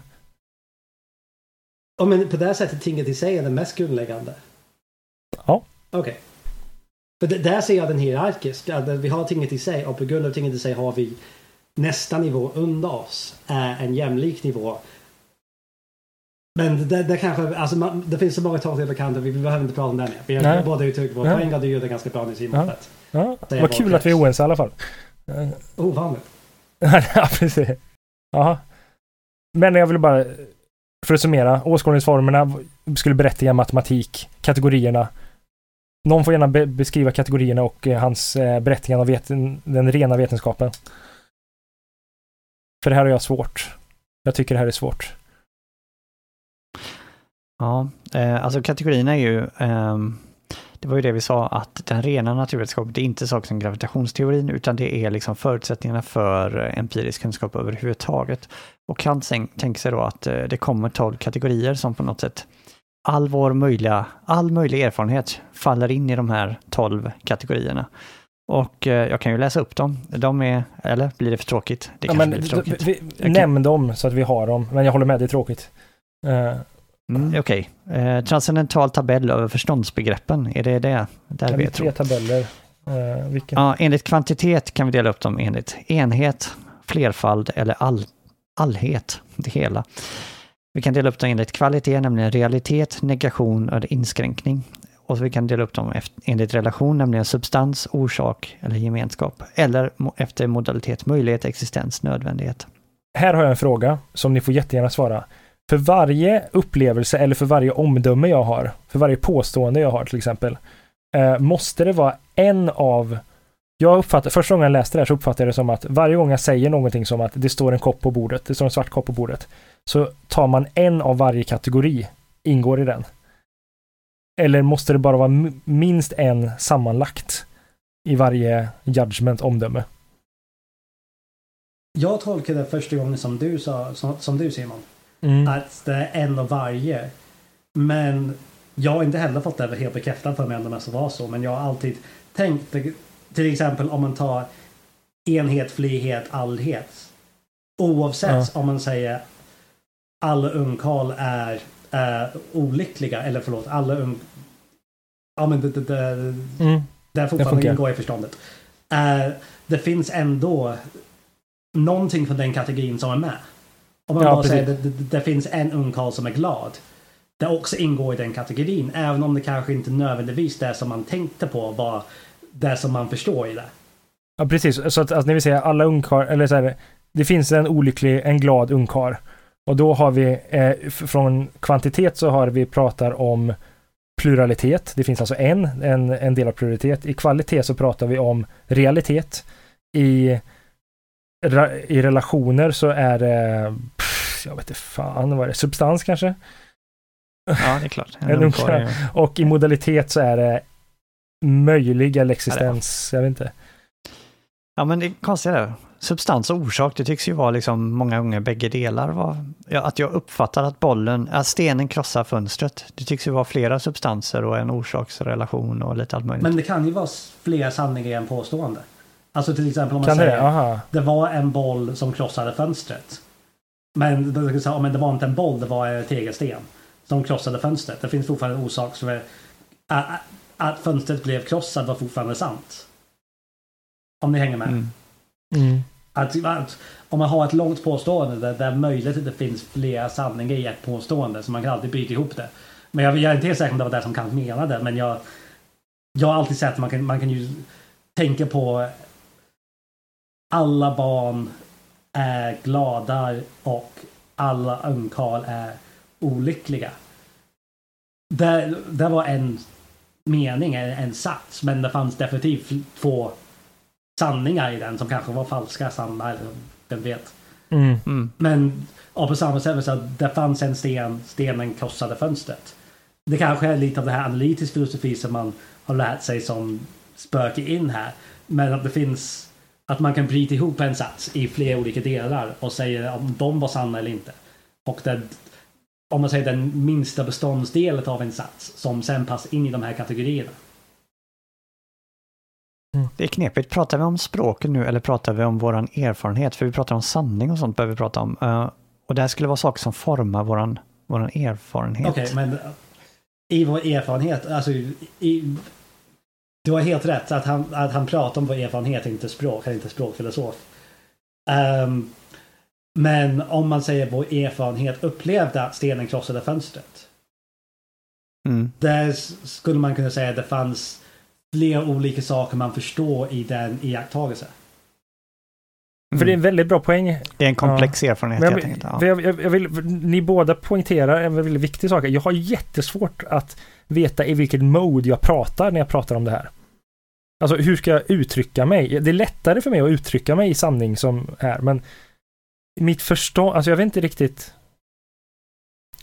Ja, men på det här sättet tinget i sig är det mest grundläggande. Ja. Okej. För det, där ser jag den hierarkisk. Att vi har tinget i sig och på grund av tinget i sig har vi nästa nivå under oss är en jämlik nivå. Men det, det kanske, alltså man, det finns så många tolkningar på vi behöver inte prata om det mer. Vi har båda uttryckt vår poäng och du gjorde ganska bra nu Simon. Ja. Ja. Det vad kul att vi är oense i alla fall. Ovanligt. ja, precis. Jaha. Men jag vill bara, för att summera, åskådningsformerna skulle berättiga matematik, kategorierna. Någon får gärna be beskriva kategorierna och eh, hans eh, berättigande av veten, den rena vetenskapen. För det här har jag svårt. Jag tycker det här är svårt. Ja, eh, alltså kategorierna är ju, ehm, det var ju det vi sa att den rena naturvetenskapen, det är inte saker som gravitationsteorin, utan det är liksom förutsättningarna för empirisk kunskap överhuvudtaget. Och Kant tänker sig då att eh, det kommer tolv kategorier som på något sätt all vår möjliga, all möjlig erfarenhet faller in i de här tolv kategorierna. Och eh, jag kan ju läsa upp dem. De är, eller blir det för tråkigt? Det Ja, men, blir för tråkigt. vi, kan- Nämn dem så att vi har dem, men jag håller med, det är tråkigt. Eh, Mm, Okej, eh, transcendental tabell över förståndsbegreppen, är det det? Där vi tre tabeller. Uh, vilken? Ja, enligt kvantitet kan vi dela upp dem enligt enhet, flerfald eller all, allhet, det hela. Vi kan dela upp dem enligt kvalitet, nämligen realitet, negation eller inskränkning. Och så vi kan dela upp dem efter, enligt relation, nämligen substans, orsak eller gemenskap. Eller efter modalitet, möjlighet, existens, nödvändighet. Här har jag en fråga som ni får jättegärna svara. För varje upplevelse eller för varje omdöme jag har, för varje påstående jag har till exempel, eh, måste det vara en av jag uppfattar, första gången jag läste det här så uppfattade jag det som att varje gång jag säger någonting som att det står en kopp på bordet, det står en svart kopp på bordet, så tar man en av varje kategori, ingår i den. Eller måste det bara vara minst en sammanlagt i varje judgment, omdöme? Jag tolkade det första gången som du sa, som, som du Simon. Mm. Att det är en av varje. Men jag har inte heller fått det helt bekräftat för mig om det måste vara så. Men jag har alltid tänkt, till exempel om man tar enhet, frihet, allhet. Oavsett om man säger alla ungkarl är, är olyckliga, eller förlåt, alla ung... Ja men det, det, det, Mm. det är fortfarande ingår i förståndet. Uh, det finns ändå någonting från den kategorin som är med. Om man Ja, bara säger precis. det, det, det finns en ungkarl som är glad. Det också ingår i den kategorin, även om det kanske inte nödvändigtvis det som man tänkte på var det som man förstår i det. Ja, precis. Så att, att när vi säger alla ungkar, eller så här, det finns en olycklig, en glad ungkar. Och då har vi, eh, från kvantitet så har vi pratar om pluralitet. Det finns alltså en, en, en del av pluralitet. I kvalitet så pratar vi om realitet. I, i relationer så är det, pff, jag vet inte fan vad är det, substans kanske? Ja, det är klart. En är- Och i modalitet så är det möjlig eller existens, jag vet inte. Ja, men det är konstigt där. Substans och orsak, det tycks ju vara liksom många gånger bägge delar. Var, ja, att jag uppfattar att bollen, att stenen krossar fönstret. Det tycks ju vara flera substanser och en orsaksrelation och lite allt möjligt. Men det kan ju vara fler sanningar än påstående. Alltså till exempel om man Kan säger det? Aha. det var en boll som krossade fönstret. Men, men det var inte en boll, det var en tegelsten som krossade fönstret. Det finns fortfarande en orsak som är att, att fönstret blev krossat var fortfarande sant. Om ni hänger med. Mm. Mm. Att, att, om man har ett långt påstående där det är möjligt att det finns flera sanningar i ett påstående så man kan alltid byta ihop det. Men jag, jag är inte helt säker om det var det som Kant menade men jag, jag har alltid sett att man kan, man kan ju tänka på alla barn är glada och alla ungkarl är olyckliga. Det, det var en mening, en, en sats, men det fanns definitivt två sanningar i den som kanske var falska, sanna, eller vem vet. Mm. Mm. Men och på samma sätt så att det fanns en sten, stenen krossade fönstret. Det kanske är lite av det här analytisk filosofi som man har lärt sig som spöker in här. Men att det finns att man kan bryta ihop en sats i flera olika delar och säga om de var sanna eller inte. Och det, om man säger den minsta beståndsdelen av en sats som sen passar in i de här kategorierna. Det är knepigt. Pratar vi om språket nu eller pratar vi om våran erfarenhet? För vi pratar om sanning och sånt behöver vi prata om. Eh, och det här skulle vara saker som formar våran, våran erfarenhet. Okej, men i vår erfarenhet, alltså i, du har helt rätt att han, att han pratar om vår erfarenhet, inte språk, han är inte språkfilosof. Ehm, men om man säger vår erfarenhet upplevde att stenen krossade fönstret. Mm. Där skulle man kunna säga att det fanns flera olika saker man förstår i den iakttagelsen. För det är en väldigt bra poäng. Det är en komplex erfarenhet Men helt jag, enkelt. Ja. jag, jag, jag vill, ni båda poängterar en väldigt viktig sak. Jag har jättesvårt att veta i vilket mode jag pratar när jag pratar om det här. Alltså hur ska jag uttrycka mig? Det är lättare för mig att uttrycka mig i sanning som här, men mitt förstånd, alltså jag vet inte riktigt.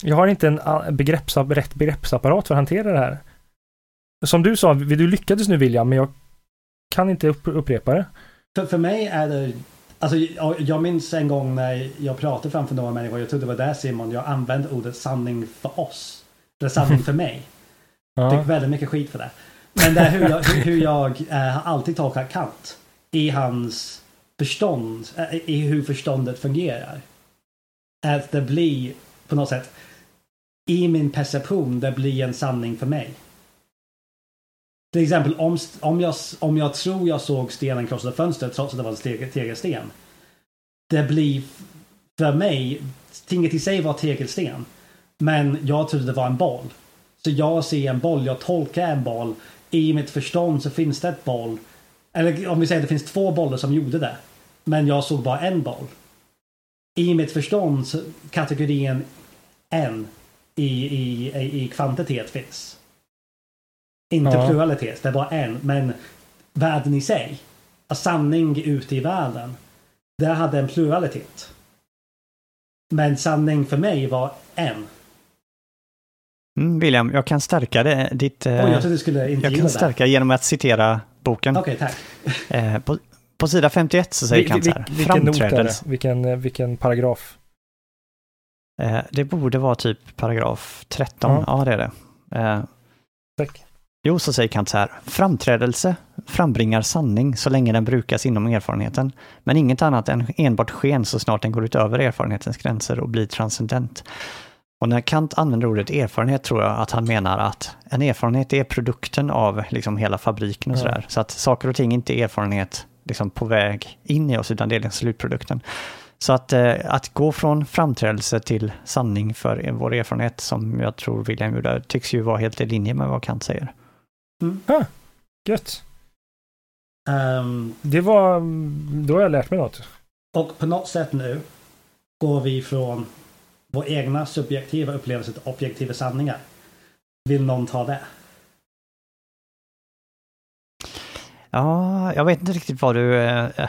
Jag har inte en begreppsapp, rätt begreppsapparat för att hantera det här. Som du sa, du lyckades nu William, men jag kan inte upp, upprepa det. För, för mig är det... Alltså, jag, jag minns en gång när jag pratade framför några människor, jag trodde det var där Simon, jag använde ordet sanning för oss. Eller sanning för mig. Ja. Fick väldigt mycket skit för det. Men det är hur jag, hur, jag eh, har alltid tolkat Kant. I hans förstånd, eh, i hur förståndet fungerar. Att det blir på något sätt, i min perception, det blir en sanning för mig. Till exempel om, om, jag, om jag tror jag såg stenen krossa fönstret trots att det var en tegelsten. Det blir för mig, tinget i sig var tegelsten. Men jag trodde det var en boll. Så jag ser en boll, jag tolkar en boll. I mitt förstånd så finns det ett boll. Eller om vi säger att det finns två bollar som gjorde det. Men jag såg bara en boll. I mitt förstånd så kategorin en i, i, i kvantitet finns. Inte Ja. pluralitet, det är bara en. Men världen i sig, sanning ute i världen, där hade en pluralitet. Men sanning för mig var en. Mm, William, jag kan stärka det, ditt... eh, Oj, jag trodde du skulle jag intervjua kan stärka genom att citera boken. Okej, tack. Eh, på, på sida 51 så säger Vi- Kant så vi- här. vilken not är det? Framträdelse. Vilken, eh, vilken paragraf? Eh, det borde vara typ paragraf 13. Ja. Ja, det är det. Eh, Tack. Jo, så säger Kant så här. Framträdelse frambringar sanning så länge den brukas inom erfarenheten, men inget annat än enbart sken så snart den går utöver erfarenhetens gränser och blir transcendent. Och när Kant använder ordet erfarenhet tror jag att han menar att en erfarenhet är produkten av liksom hela fabriken och sådär. Så att saker och ting inte är erfarenhet liksom på väg in i oss, utan det är den slutprodukten. Så att, eh, att gå från framträdelse till sanning för vår erfarenhet, som jag tror William gjorde, tycks ju vara helt i linje med vad Kant säger. Gött. Ehm, Det var... Då har jag lärt mig något. och på något sätt nu går vi från vår egna subjektiva upplevelse till objektiva sanningar. Vill någon ta det? Ja, jag vet inte riktigt vad du... Eh,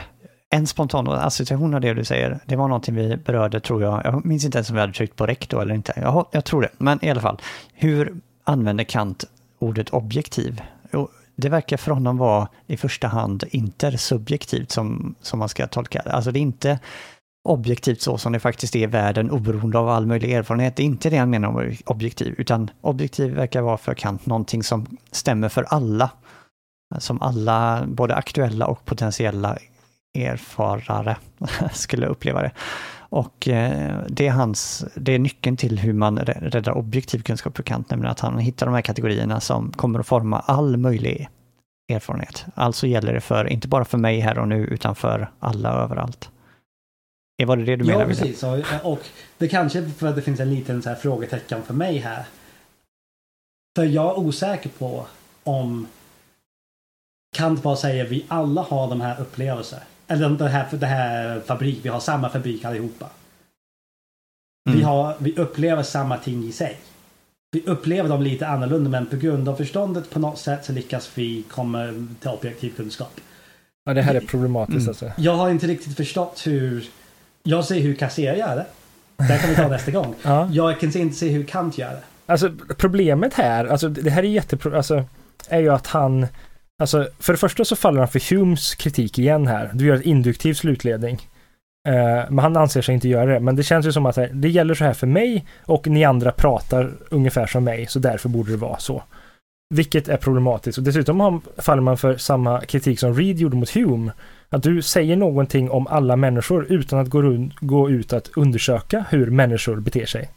en spontan association av det du säger, det var någonting vi berörde tror jag. Jag minns inte ens om vi hade tryckt på räck då eller inte. Jag, jag tror det, men i alla fall. Hur använder Kant ordet objektiv? Det verkar för honom vara i första hand intersubjektivt som, som man ska tolka det. Alltså det är inte objektivt så som det faktiskt är i världen oberoende av all möjlig erfarenhet. Det är inte det han menar med objektiv, utan objektiv verkar vara för Kant någonting som stämmer för alla som alla, både aktuella och potentiella erfarare skulle uppleva det. Och eh, det är, hans, det är nyckeln till hur man rä- räddar objektiv kunskap för Kant, nämligen att han hittar de här kategorierna som kommer att forma all möjlig erfarenhet. Alltså gäller det för, inte bara för mig här och nu, utan för alla överallt. Är var det det du menar? Ja, precis. Och, det kanske är för att det finns en liten så här frågetecken för mig här. För jag är osäker på om Kant bara säger vi alla har de här upplevelser. Eller det här, det här fabrik, vi har samma fabrik allihopa. Vi, Mm. har, vi upplever samma ting i sig. Vi upplever dem lite annorlunda men på grund av förståndet på något sätt så lyckas vi komma till objektiv kunskap. Ja, det här är problematiskt Mm. alltså. Jag har inte riktigt förstått hur... Jag ser hur Kasser gör det. Det kan vi ta nästa gång. Ja. Jag kan inte se hur Kant gör det. Alltså problemet här, alltså det här är jättepro... Alltså, är ju att han... Alltså, för det första så faller han för Humes kritik igen här. Du gör en induktiv slutledning. Eh, men han anser sig inte göra det. Men det känns ju som att eh, det gäller så här för mig och ni andra pratar ungefär som mig, så därför borde det vara så. Vilket är problematiskt. Och dessutom faller man för samma kritik som Reed gjorde mot Hume. Att du säger någonting om alla människor utan att gå, runt, gå ut att undersöka hur människor beter sig.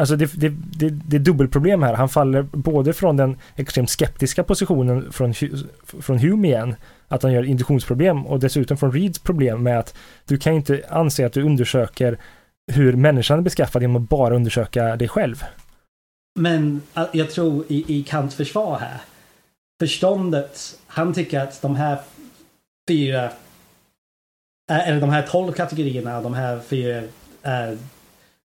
Alltså det, det, det, det är dubbelproblem här. Han faller både från den extremt skeptiska positionen från, från Hume igen, att han gör induktionsproblem, och dessutom från Reeds problem med att du kan inte anse att du undersöker hur människan är beskaffad genom att bara undersöka dig själv. Men äh, jag tror i, i Kants försvar här. Förståndet. Han tycker att de här fyra. Äh, eller de här tolv kategorierna. De här fyra äh,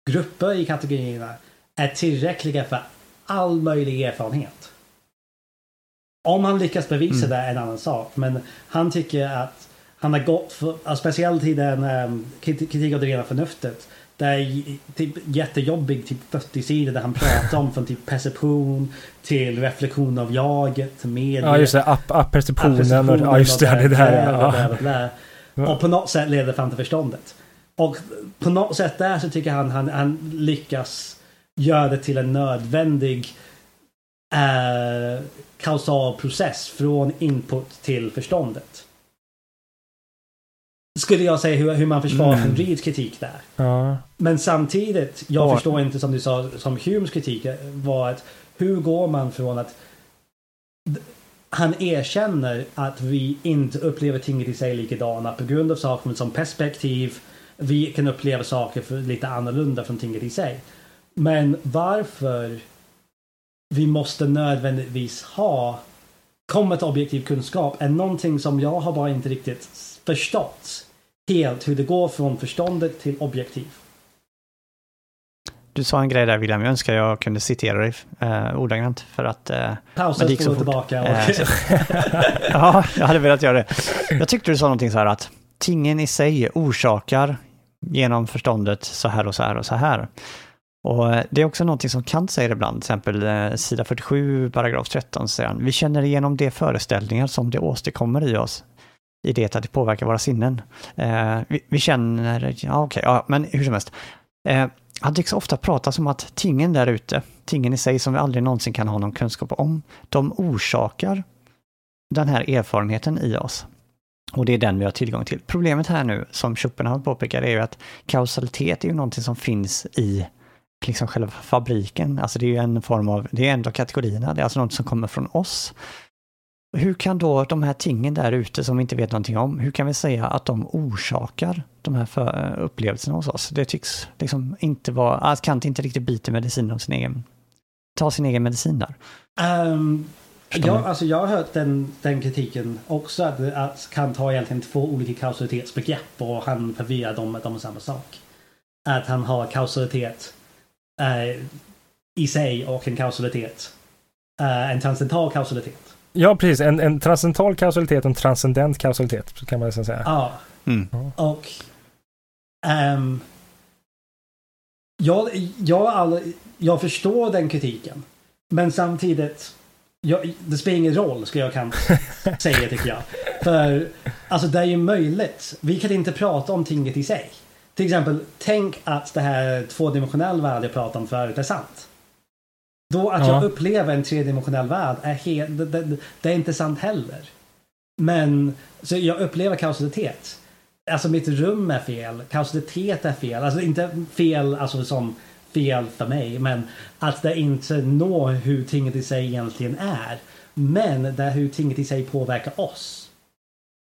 grupper i kategorierna. Är tillräckliga för all möjlig erfarenhet. Om han lyckas bevisa Mm. det är en annan sak. Men han tycker att han har gått för, ja, speciellt i den um, kritik av det rena förnuftet. Det är typ jättejobbig, typ 40 sidor där han pratar om från typ perception till reflektion av jaget, medie, Ja, just det. App, och perceptionen ja, just det. Det där. Och på något sätt leder fram till förståndet. Och på något sätt där så tycker han han, han lyckas göra det till en nödvändig eh, kausal process från input till förståndet. Skulle jag säga hur, hur man försvarar Mm. Reeds kritik där. Ja. Men samtidigt, jag Ja. förstår inte som du sa, som Humes kritik var att hur går man från att han erkänner att vi inte upplever tinget i sig likadana på grund av saker som perspektiv. Vi kan uppleva saker för lite annorlunda från tinget i sig. Men varför vi måste nödvändigtvis ha komma till objektiv kunskap är någonting som jag har bara inte riktigt förstått helt hur det går från förståndet till objektiv. Du sa en grej där William, jag önskar jag kunde citera dig eh, ordagrant för att eh, Pausa, så fort. tillbaka. Och, Eh, Ja, jag hade velat göra det. Jag tyckte du sa någonting så här att tingen i sig orsakar genom förståndet så här och så här och så här. Och eh, det är också någonting som Kant säger ibland, till exempel eh, sida 47, paragraf 13, säger han, vi känner igenom de föreställningar som det åstadkommer i oss, i det att det påverkar våra sinnen. Eh, vi, vi känner, ja okej, ja, men hur som helst. Eh, han tycks ofta prata som att tingen där ute, tingen i sig som vi aldrig någonsin kan ha någon kunskap om, de orsakar den här erfarenheten i oss. Och det är den vi har tillgång till. Problemet här nu, som Schopenhauer påpekar, är ju att kausalitet är ju någonting som finns i liksom själva fabriken. Alltså det är ju en form av, det är en av kategorierna, det är alltså något som kommer från oss. Hur kan då de här tingen där ute som vi inte vet någonting om, hur kan vi säga att de orsakar de här för, eh, upplevelserna hos oss? Det tycks liksom inte vara, alltså, att Kant inte riktigt biter medicin av sin egen, ta sin egen medicin där. Um, jag, alltså jag har hört den, den kritiken också, att, att Kant har egentligen två olika kausalitetsbegrepp och han förvirrar dem med de samma sak. Att han har kausalitet eh, i sig och en kausalitet, eh, en transcendental kausalitet. Ja, precis. En, en transcendental kausalitet och en transcendent kausalitet, kan man nästan säga. Ja. Mm. Och... Um, jag, jag, all, jag förstår den kritiken. Men samtidigt... Jag, det spelar ingen roll, skulle jag kan säga, tycker jag. För alltså, det är ju möjligt. Vi kan inte prata om tinget i sig. Till exempel, tänk att det här tvådimensionella världen jag pratade om förut är sant. Då att Ja. jag upplever en tredimensionell värld är helt, det, det, det är inte sant heller. Men så jag upplever kausalitet. Alltså mitt rum är fel, kausalitet är fel. Alltså inte fel alltså som fel för mig, men att det inte når hur tinget i sig egentligen är. Men där hur tinget i sig påverkar oss.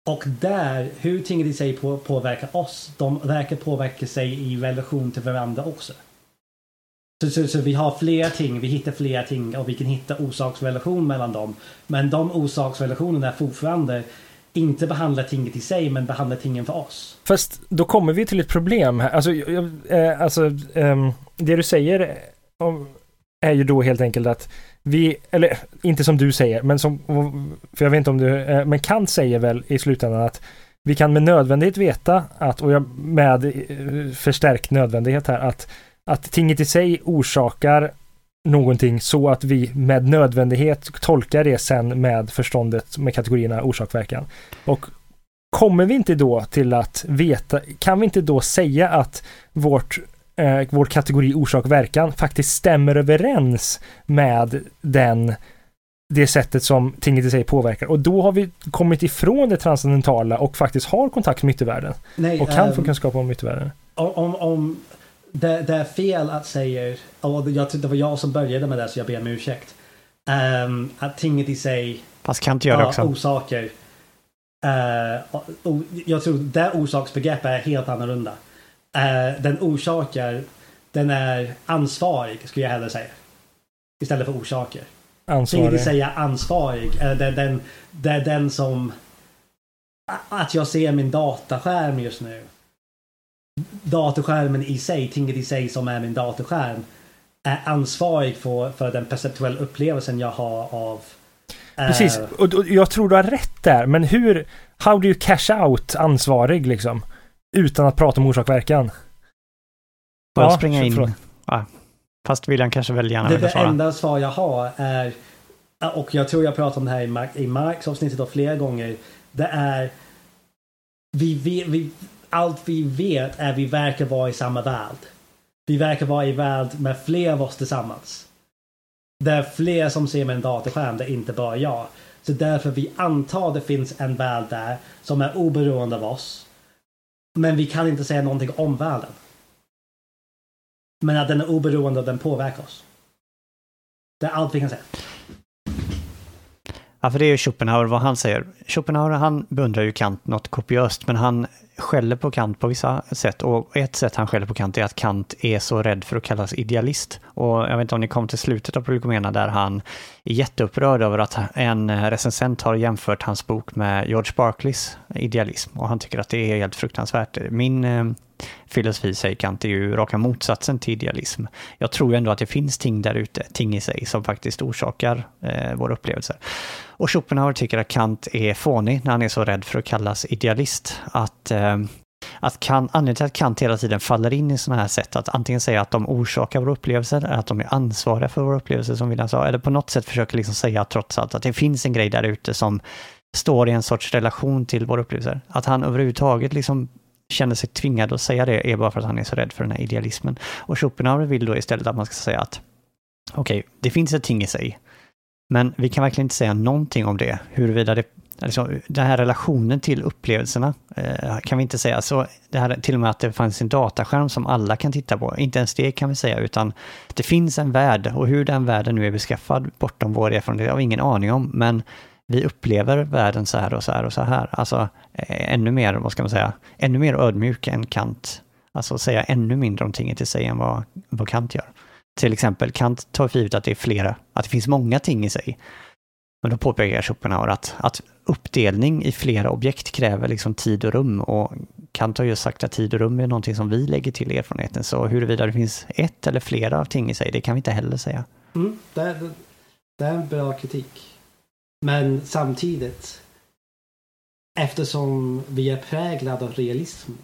Och där, hur tinget i sig på, påverkar oss, de verkar påverka sig i relation till varandra också. Så, så, så vi har flera ting, vi hittar flera ting och vi kan hitta orsaksrelation mellan dem. Men de orsaksrelationerna är fortfarande inte behandlar tinget i sig, men behandlar tingen för oss. Fast då kommer vi till ett problem här. Alltså, jag, eh, alltså ehm, det du säger eh, om, är ju då helt enkelt att vi, eller inte som du säger, men som, för jag vet inte om du, eh, men Kant säger väl i slutändan att vi kan med nödvändighet veta att, och jag, med eh, förstärkt nödvändighet här, att, att tinget i sig orsakar någonting så att vi med nödvändighet tolkar det sen med förståndet med kategorierna orsak-verkan. Och kommer vi inte då till att veta, kan vi inte då säga att vårt, eh, vår kategori orsak-verkan faktiskt stämmer överens med den det sättet som tinget i sig påverkar. Och då har vi kommit ifrån det transcendentala och faktiskt har kontakt med yttervärlden. Nej, Och kan få ehm, kunskap om yttervärlden. om, om det, det är fel att säga, och jag det var jag som började med det så jag ber om ursäkt. Ehm, att tinget i sig Fast Kant gör det också. orsaker. Eh, och, och jag tror det orsaksbegreppet är helt annorlunda. Eh, den orsakar, den är ansvarig skulle jag hellre säga. Istället för orsaker. Tinget i Ansvarig. sig är ansvarig. Eh, det, är den, det är den som... Att jag ser min dataskärm just nu. Datorskärmen i sig, tinget i sig som är min datorskärm. Är ansvarig för, för den perceptuella upplevelsen jag har av... eh, Precis, och, och jag tror du har rätt där, men hur, how do you cash out ansvarig liksom? Utan att prata om orsak-verkan. Jag Ja, springa in? Ja. Fast William kanske väl gärna Det, vill det svara. enda svar jag har är, och jag tror jag pratat om det här i, Mark, i Marks avsnittet flera gånger. Det är, vi, vet- vi, allt vi vet är vi verkar vara i samma värld. Vi verkar vara i värld med fler av oss tillsammans. Det är fler som ser med en datorskärm, det är inte bara jag. Så därför vi antar det finns en värld där som är oberoende av oss. Men vi kan inte säga någonting om världen. Men att den är oberoende och den påverkar oss. Det är allt vi kan säga. Ja, för det är ju Schopenhauer vad han säger. Schopenhauer han beundrar ju Kant något kopiöst, men han skäller på Kant på vissa sätt. Och ett sätt han skäller på Kant är att Kant är så rädd för att kallas idealist. Och jag vet inte om ni kom till slutet av Prolegomena där han är jätteupprörd över att en recensent har jämfört hans bok med George Barclays idealism. Och han tycker att det är helt fruktansvärt. Min eh, filosofi, säger Kant, är ju raka motsatsen till idealism. Jag tror ju ändå att det finns ting där ute, ting i sig, som faktiskt orsakar eh, våra upplevelser. Och Schopenhauer tycker att Kant är fånig när han är så rädd för att kallas idealist. Att, eh, att Kant, anledningen till att Kant hela tiden faller in i sådana här sätt, att antingen säga att de orsakar våra upplevelser, eller att de är ansvariga för våra upplevelser som William sa, eller på något sätt försöker liksom säga trots allt att det finns en grej där ute som står i en sorts relation till våra upplevelser. Att han överhuvudtaget liksom känner sig tvingad att säga det är bara för att han är så rädd för den här idealismen. Och Schopenhauer vill då istället att man ska säga att okej, okay, det finns ett ting i sig, men vi kan verkligen inte säga någonting om det, huruvida det Alltså, den här relationen till upplevelserna eh, kan vi inte säga. Så det här, till och med att det fanns en dataskärm som alla kan titta på, inte ens det kan vi säga, utan det finns en värld och hur den världen nu är beskaffad bortom vår erfarenhet har vi ingen aning om, men vi upplever världen så här och så här och så här. Alltså eh, ännu mer, vad ska man säga, ännu mer ödmjuk än Kant. Alltså säga ännu mindre om tinget i sig än vad, vad Kant gör. Till exempel, Kant tar för givet att det är flera, att det finns många ting i sig. Men då påpekar Schopenhauer att, att uppdelning i flera objekt kräver liksom tid och rum och Kant har ju sagt att tid och rum är någonting som vi lägger till erfarenheten. Så huruvida det finns ett eller flera av ting i sig, det kan vi inte heller säga. Mm, det, är, det är en bra kritik. Men samtidigt, eftersom vi är präglade av realismen,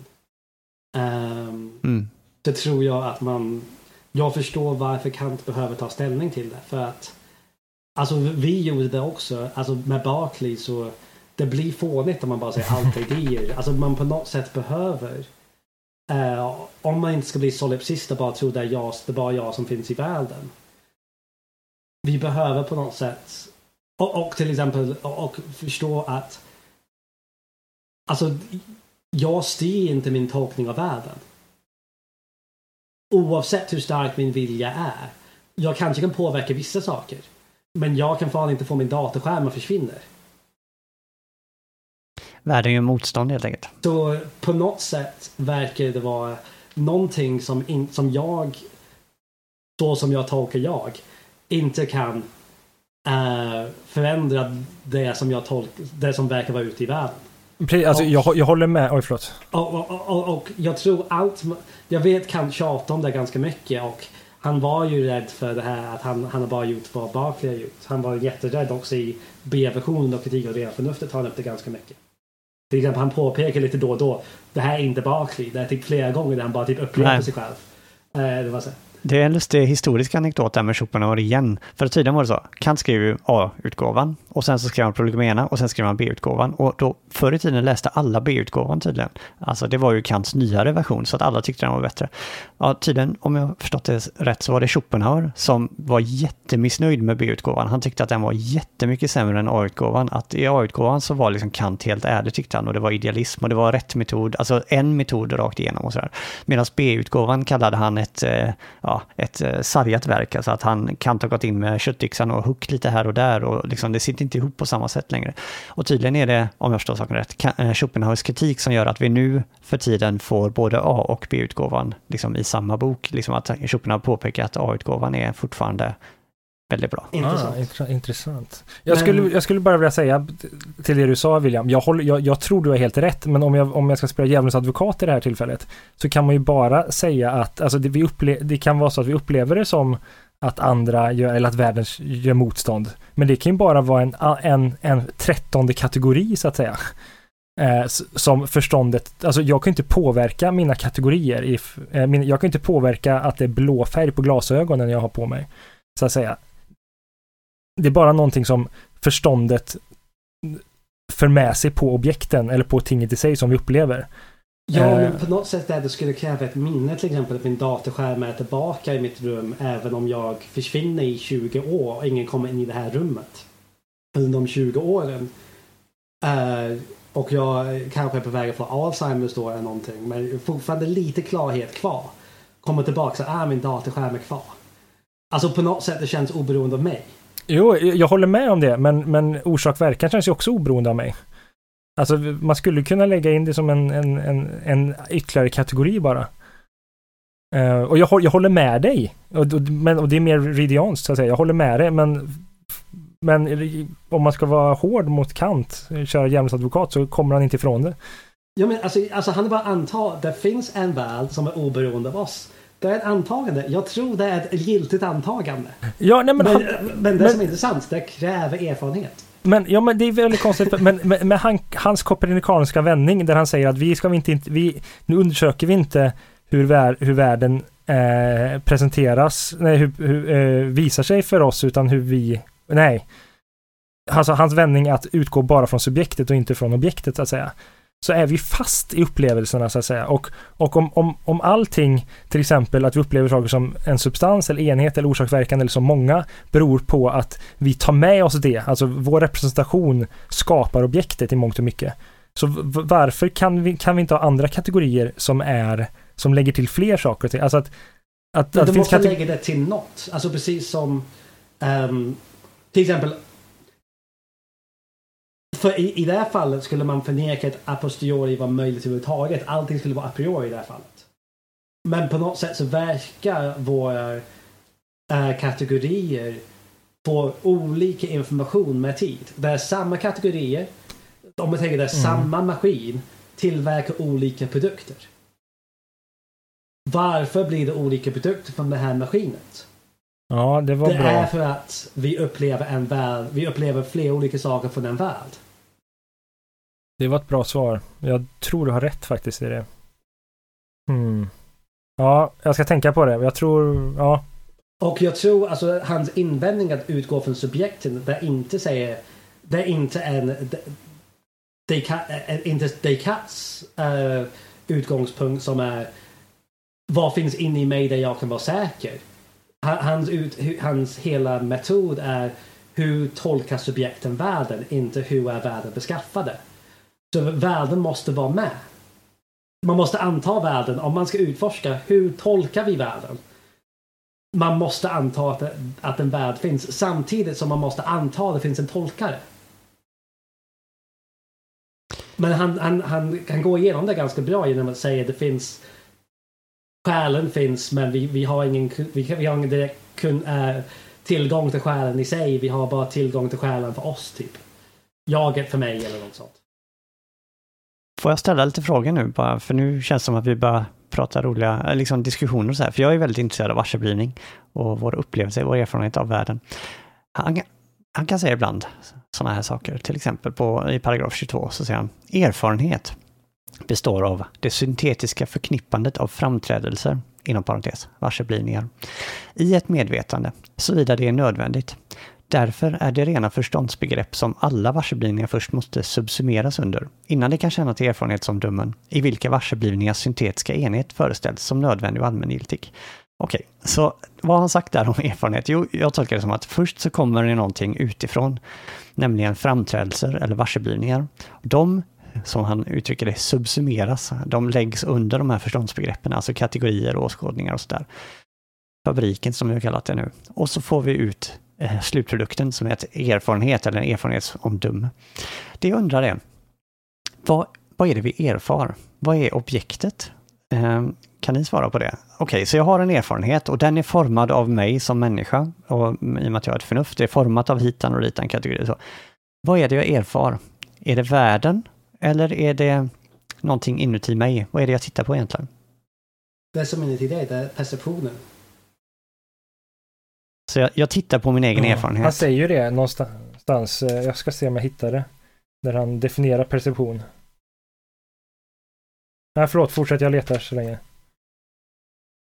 um, mm. så tror jag att man... Jag förstår varför Kant behöver ta ställning till det. För att Alltså vi gjorde det också. Alltså med Barkley så det blir fånigt om man bara säger allt idéer. Alltså man på något sätt behöver. Uh, om man inte ska bli solipsist och bara tro det är, jag, det är bara jag som finns i världen. Vi behöver på något sätt och, och till exempel och, och förstå att Alltså jag styr inte min tolkning av världen. Oavsett hur stark min vilja är. Jag kanske kan påverka vissa saker. Men jag kan fan inte få min datorskärm att försvinna. Världen gör motstånd helt enkelt. Så på något sätt verkar det vara någonting som, in, som jag, så som jag tolkar jag, inte kan uh, förändra det som jag tolkar, det som verkar vara ute i världen. Precis, alltså, och, jag, jag håller med. Oj, förlåt. Och, och, och, och jag tror allt... Jag vet kan tjata om det ganska mycket och han var ju rädd för det här att han, han har bara gjort vad Barkley har gjort. Han var jätterädd också i B-versionen av kritik av rena förnuftet tar han upp det ganska mycket. Till exempel han påpekar lite då och då. Det här är inte Barkley. Det är typ flera gånger där han bara typ upplever sig själv. Eh, det var så. Det är en lustig historisk anekdot där med Schopenhauer igen. För tydligen var det så, Kant skrev ju A-utgåvan och sen så skrev han prolegomena och sen skrev han B-utgåvan. Och då förr i tiden läste alla B-utgåvan tydligen. Alltså det var ju Kants nyare version så att alla tyckte den var bättre. Ja, tydligen, om jag förstått det rätt, så var det Schopenhauer som var jättemissnöjd med B-utgåvan. Han tyckte att den var jättemycket sämre än A-utgåvan. Att i A-utgåvan så var liksom Kant helt ärlig tyckte han och det var idealism och det var rätt metod, alltså en metod rakt igenom och sådär. Medan B-utgåvan kallade han ett, eh, ja, ett eh, sargat verk, alltså att han Kant har gått in med köttyxan och huckt lite här och där och liksom det sitter inte ihop på samma sätt längre. Och tydligen är det, om jag förstår saken rätt, eh, Schopenhauers kritik som gör att vi nu för tiden får både A och B-utgåvan liksom i samma bok. Liksom att Schopenhauer påpekar att A-utgåvan är fortfarande väldigt bra. Intressant. Ah, intressant. Jag, men... skulle, jag skulle bara vilja säga till det du sa William, jag, håller, jag, jag tror du har helt rätt, men om jag, om jag ska spela djävulens advokat i det här tillfället, så kan man ju bara säga att alltså det, vi upple det kan vara så att vi upplever det som att andra gör, eller att världen gör motstånd. Men det kan ju bara vara en, en, en trettonde kategori så att säga. Eh, som förståndet, alltså jag kan inte påverka mina kategorier. I, eh, min, jag kan inte påverka att det är blå färg på glasögonen jag har på mig. Så att säga. Det är bara någonting som förståndet för med sig på objekten eller på tinget i sig som vi upplever. Ja, men eh. på något sätt där det skulle kräva ett minne till exempel att min datorskärm är tillbaka i mitt rum även om jag försvinner i 20 år och ingen kommer in i det här rummet. Under de 20 åren. Uh, och jag kanske är på väg att få Alzheimers då eller någonting. Men fortfarande lite klarhet kvar. Kommer tillbaka så är min datorskärm är kvar. Alltså på något sätt det känns oberoende av mig. Jo, jag håller med om det, men, men orsak-verkan känns ju också oberoende av mig. Alltså man skulle kunna lägga in det som en, en, en, en ytterligare kategori bara. Uh, och jag, jag håller med dig. Och, men, och det är mer ridianskt så att säga. Jag håller med dig, men men om man ska vara hård mot Kant, köra djävulens advokat, så kommer han inte ifrån det. Ja, men alltså, alltså han är bara anta, det finns en värld som är oberoende av oss. Det är ett antagande. Jag tror det är ett giltigt antagande. Ja, nej, men, men, han, men det men, som är intressant, det kräver erfarenhet. Men, ja, men det är väldigt konstigt. men med, han, hans kopernikanska vändning där han säger att vi ska inte, vi, nu undersöker vi inte hur, vär, hur världen eh, presenteras, nej, hur, hur eh, visar sig för oss, utan hur vi nej. Alltså hans vändning att utgå bara från subjektet och inte från objektet så att säga så är vi fast i upplevelserna så att säga. Och, och om, om, om allting, till exempel att vi upplever saker som en substans eller enhet eller orsaksverkan eller som många, beror på att vi tar med oss det, alltså vår representation skapar objektet i mångt och mycket. Så varför kan vi, kan vi inte ha andra kategorier som är, som lägger till fler saker ting? Alltså att, att, att du måste lägga det till något. Alltså precis som um, till exempel för i, i det här fallet skulle man förneka att a posteriori var möjligt överhuvudtaget. Allting skulle vara a priori i det här fallet. Men på något sätt så verkar våra äh, kategorier få olika information med tid. Det är samma kategorier. Om man tänker det är mm. samma maskin tillverkar olika produkter. Varför blir det olika produkter från det här maskinet? Ja, det var det bra. Det är för att vi upplever en värld, vi upplever flera olika saker från en värld. Det var ett bra svar. Jag tror du har rätt faktiskt i det. Mm. Ja, jag ska tänka på det. Jag tror, ja. Och jag tror alltså hans invändning att utgå från subjekten där inte säger, det är inte en, det är eh, eh, inte Descartes uh, eh, utgångspunkt som är vad finns inne i mig där jag kan vara säker? Hans, ut, hans hela metod är hur tolkar subjekten världen, inte hur är världen beskaffade. Så världen måste vara med. Man måste anta världen. Om man ska utforska, hur tolkar vi världen? Man måste anta att, att en värld finns samtidigt som man måste anta att det finns en tolkare. Men han, han, han kan gå igenom det ganska bra genom att säga att det finns Själen finns men vi, vi har ingen, vi, vi har ingen direkt kun, äh, tillgång till själen i sig. Vi har bara tillgång till själen för oss typ. Jaget för mig eller något sånt. Får jag ställa lite frågor nu bara, för nu känns det som att vi bara pratar roliga eh, liksom, diskussioner och så här, för jag är väldigt intresserad av varseblivning och vår upplevelse, vår erfarenhet av världen. Han, han kan säga ibland sådana här saker, till exempel på, i paragraf 22 så säger han erfarenhet består av det syntetiska förknippandet av framträdelser, inom parentes, varseblivningar, i ett medvetande, såvida det är nödvändigt. Därför är det rena förståndsbegrepp som alla varseblivningar först måste subsumeras under, innan det kan tjäna till erfarenhetsomdömen, i vilka varseblivningars syntetiska enhet föreställs som nödvändig och allmängiltig. Okej, så vad har han sagt där om erfarenhet? Jo, jag tolkar det som att först så kommer det någonting utifrån, nämligen framträdelser eller varseblivningar. De som han uttrycker det, subsumeras. De läggs under de här förståndsbegreppen, alltså kategorier, åskådningar och sådär. Fabriken som vi har kallat det nu. Och så får vi ut Eh, slutprodukten som är ett erfarenhet eller en erfarenhetsomdöme. Det jag undrar är, vad, vad är det vi erfar? Vad är objektet? Ehm, kan ni svara på det? Okej, okay, så jag har en erfarenhet och den är formad av mig som människa och i och med att jag har ett förnuft, det är format av hitan och ritan kategorier. Så. Vad är det jag erfar? Är det världen eller är det någonting inuti mig? Vad är det jag tittar på egentligen? Det som är inuti dig, det är perceptionen. Så jag, jag tittar på min egen ja, erfarenhet. Han säger ju det någonstans. Eh, jag ska se om jag hittar det. Där han definierar perception. Nej, förlåt, fortsätt. Jag letar så länge.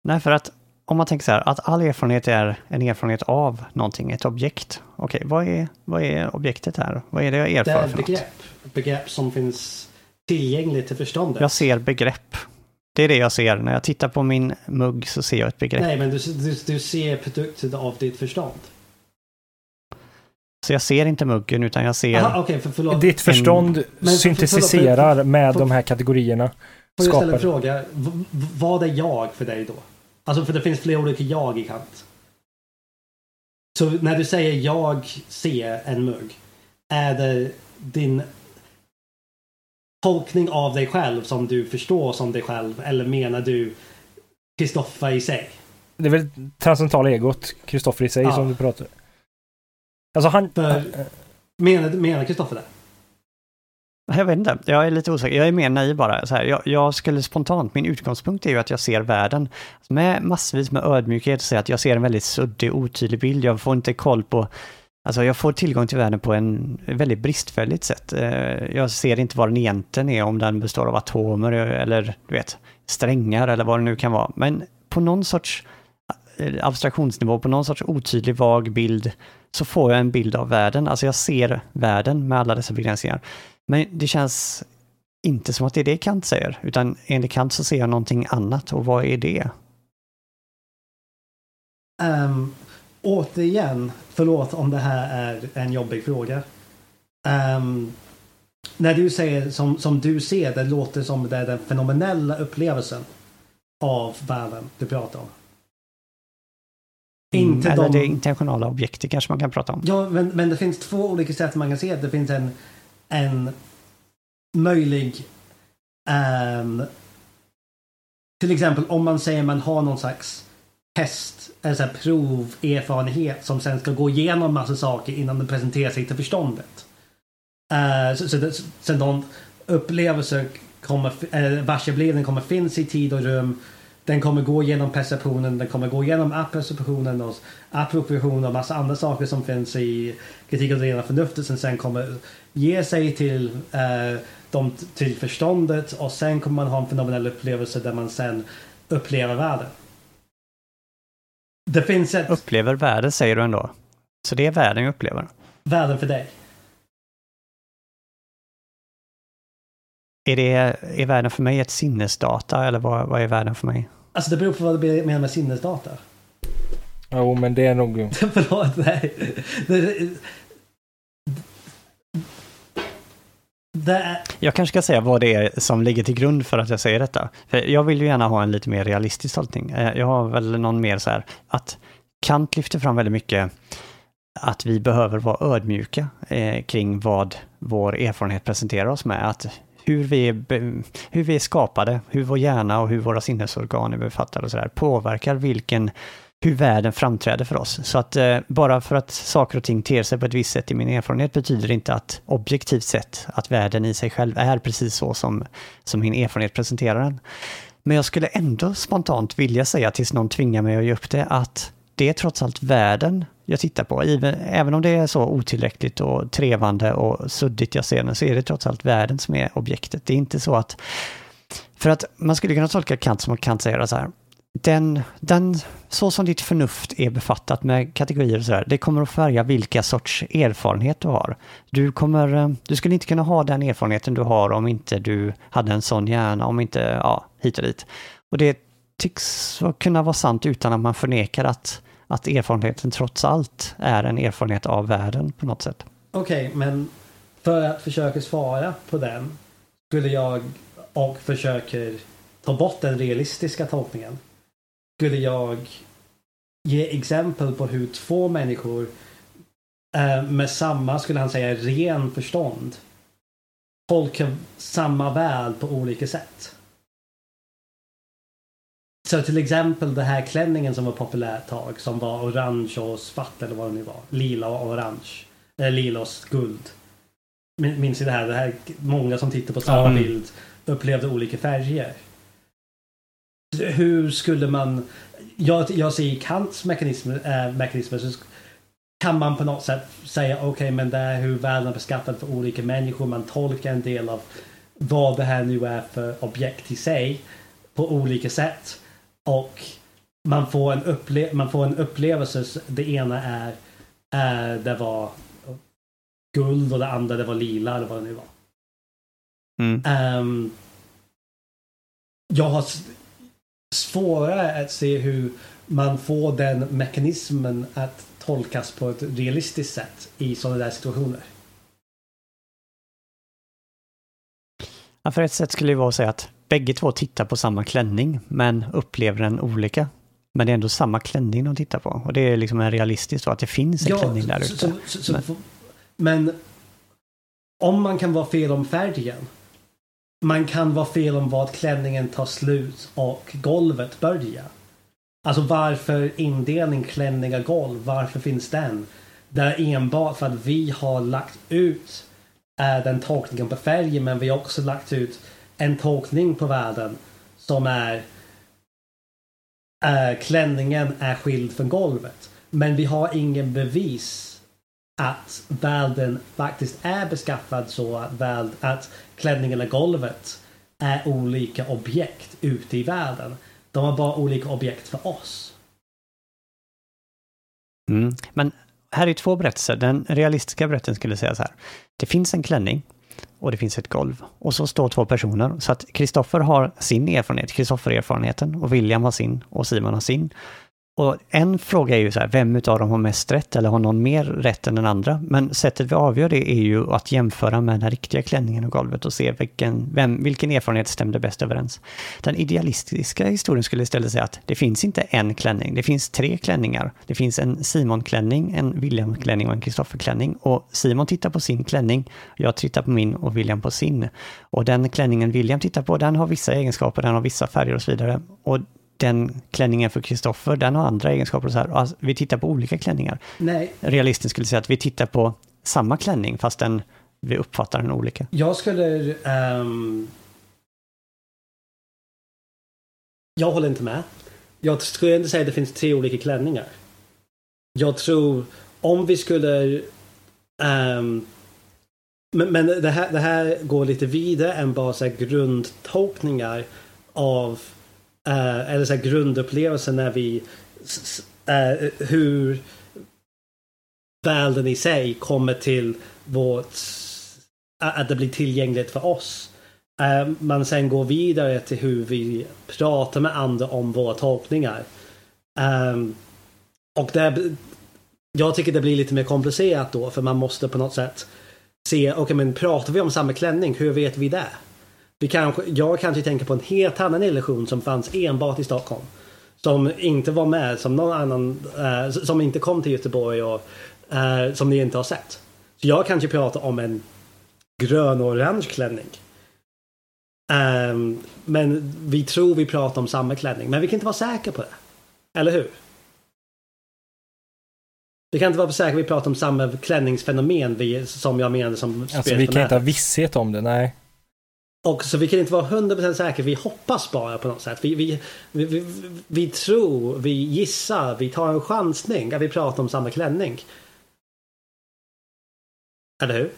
Nej, för att om man tänker så här, att all erfarenhet är en erfarenhet av någonting, ett objekt. Okej, okay, vad, är, vad är objektet här? Vad är det jag erfar Det är ett begrepp. Begrepp som finns tillgängligt till förståndet. Jag ser begrepp. Det är det jag ser. När jag tittar på min mugg så ser jag ett begrepp. Nej, men du, du, du ser produkten av ditt förstånd. Så jag ser inte muggen utan jag ser... Aha, okay, för, Ditt förstånd en... syntetiserar med de här kategorierna. Får jag ställa en fråga? V vad är jag för dig då? Alltså för det finns flera olika jag i Kant. Så när du säger jag ser en mugg. Är det din tolkning av dig själv som du förstår som dig själv? Eller menar du Kristoffer i sig? Det är väl transcendentala egot, Kristoffer i sig, ja. som du pratar Alltså han... För, menar Kristoffer det? Jag vet inte, jag är lite osäker. Jag är mer naiv bara. Så här, jag, jag, skulle spontant, min utgångspunkt är ju att jag ser världen med massvis med ödmjukhet och säga att jag ser en väldigt suddig, otydlig bild. Jag får inte koll på Alltså jag får tillgång till världen på en väldigt bristfälligt sätt. Eh, jag ser inte vad den egentligen är, om den består av atomer eh, eller du vet, strängar eller vad det nu kan vara. Men på någon sorts eh, abstraktionsnivå, på någon sorts otydlig, vag bild, så får jag en bild av världen. Alltså jag ser världen med alla dessa begränsningar. Men det känns inte som att det är det Kant säger, utan enligt Kant så ser jag någonting annat och vad är det? Um, återigen, förlåt om det här är en jobbig fråga. Um, när du säger som, som du ser det låter som det är den fenomenella upplevelsen av världen du pratar om. Mm, inte eller de... det intentionella objektet kanske man kan prata om. Ja, men, men det finns två olika sätt man kan se det. Det finns en, en möjlig um, till exempel om man säger man har någon slags en sån här proverfarenhet som sen ska gå igenom massa saker innan den presenterar sig till förståndet. Uh, så, så, så, så någon upplevelse kommer, eh, uh, vars kommer finnas i tid och rum. Den kommer gå igenom perceptionen, den kommer gå igenom apperceptionen och appropriation och massa andra saker som finns i kritik av det rena förnuftet som sen kommer ge sig till, uh, de, till förståndet och sen kommer man ha en fenomenell upplevelse där man sen upplever världen. Det finns ett... Upplever världen säger du ändå. Så det är världen jag upplever. Världen för dig. Är, det, är världen för mig ett sinnesdata eller vad, vad är världen för mig? Alltså det beror på vad du menar med sinnesdata. Jo, men det är nog... Förlåt, nej. Det. Jag kanske ska säga vad det är som ligger till grund för att jag säger detta. För jag vill ju gärna ha en lite mer realistisk tolkning. Eh, jag har väl någon mer så här att Kant lyfter fram väldigt mycket att vi behöver vara ödmjuka eh, kring vad vår erfarenhet presenterar oss med. Att hur vi, är, hur vi är skapade, hur vår hjärna och hur våra sinnesorgan är befattade och sådär påverkar vilken hur världen framträder för oss. Så att eh, bara för att saker och ting ter sig på ett visst sätt i min erfarenhet betyder det inte att objektivt sett att världen i sig själv är precis så som, som min erfarenhet presenterar den. Men jag skulle ändå spontant vilja säga tills någon tvingar mig att ge upp det att det är trots allt världen jag tittar på. Även om det är så otillräckligt och trevande och suddigt jag ser den så är det trots allt världen som är objektet. Det är inte så att... För att man skulle kunna tolka Kant som att Kant säger så här den, den, så som ditt förnuft är befattat med kategorier och sådär, det kommer att färga vilka sorts erfarenhet du har. Du, kommer, eh, du skulle inte kunna ha den erfarenheten du har om inte du hade en sån hjärna, om inte, ja, hit och dit. Och det tycks kunna vara sant utan att man förnekar att, att erfarenheten trots allt är en erfarenhet av världen på något sätt. Okej, okay, men för att försöka svara på den skulle jag och försöker ta bort den realistiska tolkningen skulle jag ge exempel på hur två människor eh, med samma, skulle han säga, ren förstånd tolkar samma värld på olika sätt. Så till exempel den här klänningen som var populär ett tag som var orange och svart eller vad det nu var. Lila och orange. Eller lila och guld. Minns ni det här? Det här många som tittar på samma mm. bild upplevde olika färger hur skulle man... Jag, jag ser Kants mekanismer, äh, mekanismer så kan man på något sätt säga okej okay, men det är hur världen är beskaffad för olika människor. Man tolkar en del av vad det här nu är för objekt i sig på olika sätt. Och man får en, upple man får en upplevelse. Det ena är äh, det var guld och det andra det var lila eller vad det nu var. Mm. Um, jag har svårare att se hur man får den mekanismen att tolkas på ett realistiskt sätt i sådana där situationer. Ja, för ett sätt skulle det vara att säga att bägge två tittar på samma klänning men upplever den olika. Men det är ändå samma klänning de tittar på. Och det är liksom en realistiskt så att det finns en ja, klänning där ute. Men. men om man kan vara fel om färgen man kan vara fel om vad klänningen tar slut och golvet börjar. Alltså varför indelning klänningar golv? Varför finns den? Det är enbart för att vi har lagt ut äh, den tolkningen på färgen men vi har också lagt ut en tolkning på världen som är äh, klänningen är skild från golvet. Men vi har ingen bevis att världen faktiskt är beskaffad så att, värld, att klänningen och golvet är olika objekt ute i världen. De är bara olika objekt för oss. Mm. Men här är två berättelser. Den realistiska berättelsen skulle säga så här. Det finns en klänning och det finns ett golv. Och så står två personer. Så att Kristoffer har sin erfarenhet, Kristoffer-erfarenheten, och William har sin och Simon har sin. Och en fråga är ju så här, vem utav dem har mest rätt eller har någon mer rätt än den andra? Men sättet vi avgör det är ju att jämföra med den här riktiga klänningen och golvet och se vilken, vem, vilken erfarenhet stämde bäst överens. Den idealistiska historien skulle istället säga att det finns inte en klänning, det finns tre klänningar. Det finns en Simon-klänning, en William-klänning och en Kristoffer-klänning. Och Simon tittar på sin klänning, jag tittar på min och William på sin. Och den klänningen William tittar på, den har vissa egenskaper, den har vissa färger och så vidare. Och den klänningen för Kristoffer, den har andra egenskaper och så här. Alltså, vi tittar på olika klänningar. Nej. Realisten skulle säga att vi tittar på samma klänning fast den, vi uppfattar den olika. Jag skulle... ehm, jag håller inte med. Jag skulle inte säga att det finns tre olika klänningar. Jag tror om vi skulle... ehm, men men det, här, det här går lite vidare än bara så grundtolkningar av Eh, eller så här grundupplevelsen när vi uh, hur världen i sig kommer till vårt att det blir tillgängligt för oss. Eh, Man sen går vidare till hur vi pratar med andra om våra tolkningar. Ehm, och det, jag tycker det blir lite mer komplicerat då för man måste på något sätt se, okej men pratar vi om samma klänning, hur vet vi det? Vi kanske, jag kanske tänker på en helt annan illusion som fanns enbart i Stockholm. Som inte var med, som någon annan, eh, som inte kom till Göteborg och eh, som ni inte har sett. Så jag kanske pratar om en grön och orange klänning. Ehm, men vi tror vi pratar om samma klänning, men vi kan inte vara säkra på det. Eller hur? Vi kan inte vara säkra vi pratar om samma klänningsfenomen vi, som jag menade som Alltså vi kan inte ha visshet om det, nej. Och så vi kan inte vara 100% säkra, vi hoppas bara på något sätt. Vi, vi, vi, vi, tror, vi gissar, vi tar en chansning att vi pratar om samma klänning. Eller hur?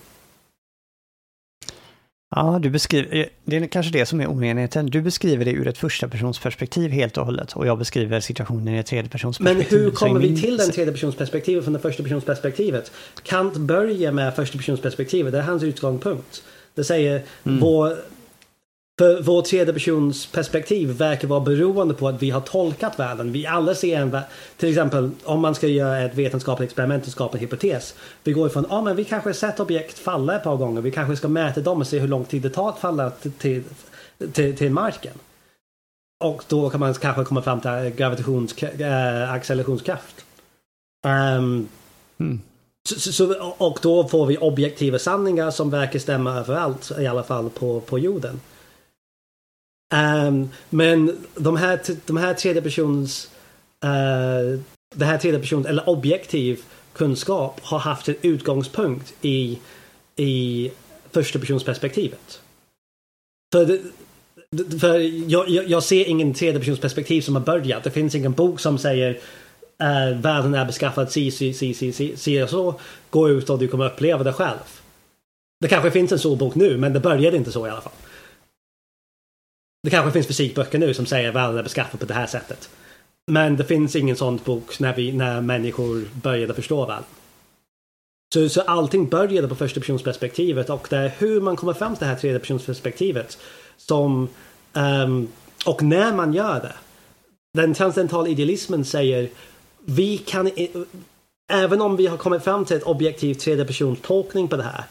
Ja, du beskriver, det är kanske det som är oenigheten. Du beskriver det ur ett första persons perspektiv helt och hållet och jag beskriver situationen i ett tredje persons Men perspektiv. hur Så i kommer vi till den tredje persons perspektivet från det första persons perspektivet? Kant börjar med första persons perspektivet, det är hans utgångspunkt. Det säger vår, för vår tredje persons perspektiv verkar vara beroende på att vi har tolkat världen. Vi alla ser en värld. Till exempel om man ska göra ett vetenskapligt experiment och skapa en hypotes. Vi går ifrån, ja men vi kanske har sett objekt falla ett par gånger. Vi kanske ska mäta dem och se hur lång tid det tar att falla till, till, till, till marken. Och då kan man kanske komma fram till gravitations äh, accelerationskraft. Ehm, Mm. så- så, och då får vi objektiva sanningar som verkar stämma överallt, i alla fall på, på jorden. Um, men de här, de här tredje persons uh, det här tredje person eller objektiv kunskap har haft en utgångspunkt i, i första persons perspektivet. För, det, för jag, jag, jag ser ingen tredje persons perspektiv som har börjat. Det finns ingen bok som säger uh, världen är beskaffad si, si, si, si, si, si och så. Gå ut och du kommer uppleva det själv. Det kanske finns en sån bok nu, men det började inte så i alla fall. Det kanske finns fysikböcker nu som säger att världen är beskaffad på det här sättet. Men det finns ingen sån bok när, vi, när människor började förstå världen. Så, så allting började på första personsperspektivet och det är hur man kommer fram till det här tredje personsperspektivet som um, och när man gör det. Den transcendentala idealismen säger vi kan även om vi har kommit fram till ett objektivt tredje persons tolkning på det här.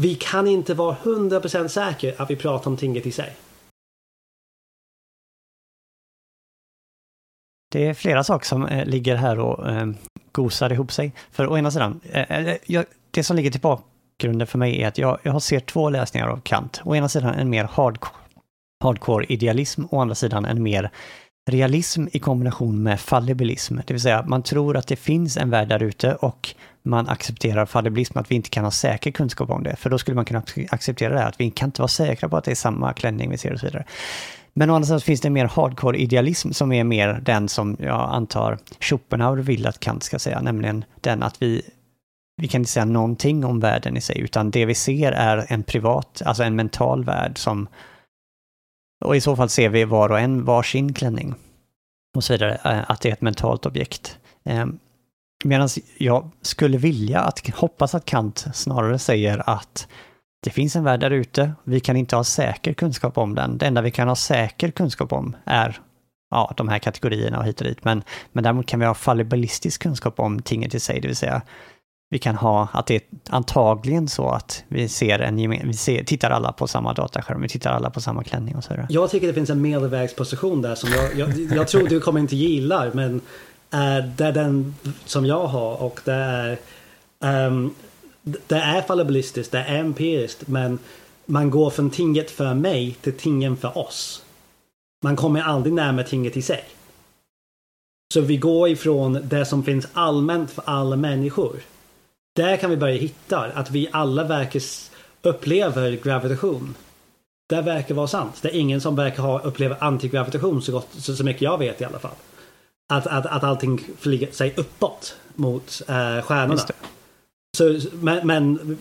Vi kan inte vara 100% säkra att vi pratar om tinget i sig. Det är flera saker som eh, ligger här och eh, gosar ihop sig. För å ena sidan, eh, eh, det som ligger till bakgrunden för mig är att jag, jag ser två läsningar av Kant. Å ena sidan en mer hardcore, hardcore idealism, å andra sidan en mer realism i kombination med fallibilism. Det vill säga, man tror att det finns en värld där ute och man accepterar fallibilism, att vi inte kan ha säker kunskap om det. För då skulle man kunna acceptera det här, att vi kan inte vara säkra på att det är samma klänning vi ser och så vidare. Men å andra sidan finns det en mer hardcore idealism som är mer den som jag antar Schopenhauer vill att Kant ska säga, nämligen den att vi, vi kan inte säga någonting om världen i sig, utan det vi ser är en privat, alltså en mental värld som och i så fall ser vi var och en varsin klänning. Och så vidare, eh, att det är ett mentalt objekt. Ehm, Medan jag skulle vilja att, hoppas att Kant snarare säger att det finns en värld där ute, vi kan inte ha säker kunskap om den. Det enda vi kan ha säker kunskap om är ja, de här kategorierna och hit och dit. Men, men däremot kan vi ha fallibilistisk kunskap om tinget i sig, det vill säga vi kan ha att det är antagligen så att vi ser en vi ser, tittar alla på samma dataskärm, vi tittar alla på samma klänning och så vidare. Jag tycker det finns en medelvägsposition där som jag, jag, jag tror du kommer inte gilla, men det är den som jag har och det är um, det är fallibilistiskt, det är empiriskt, men man går från tinget för mig till tingen för oss. Man kommer aldrig närmare tinget i sig. Så vi går ifrån det som finns allmänt för alla människor. Där kan vi börja hitta att vi alla verkar upplever gravitation. Det verkar vara sant. Det är ingen som verkar ha upplevt antigravitation så, gott, så, så mycket jag vet i alla fall. Att, att, att allting flyger sig uppåt mot äh, stjärnorna. Så, men, men,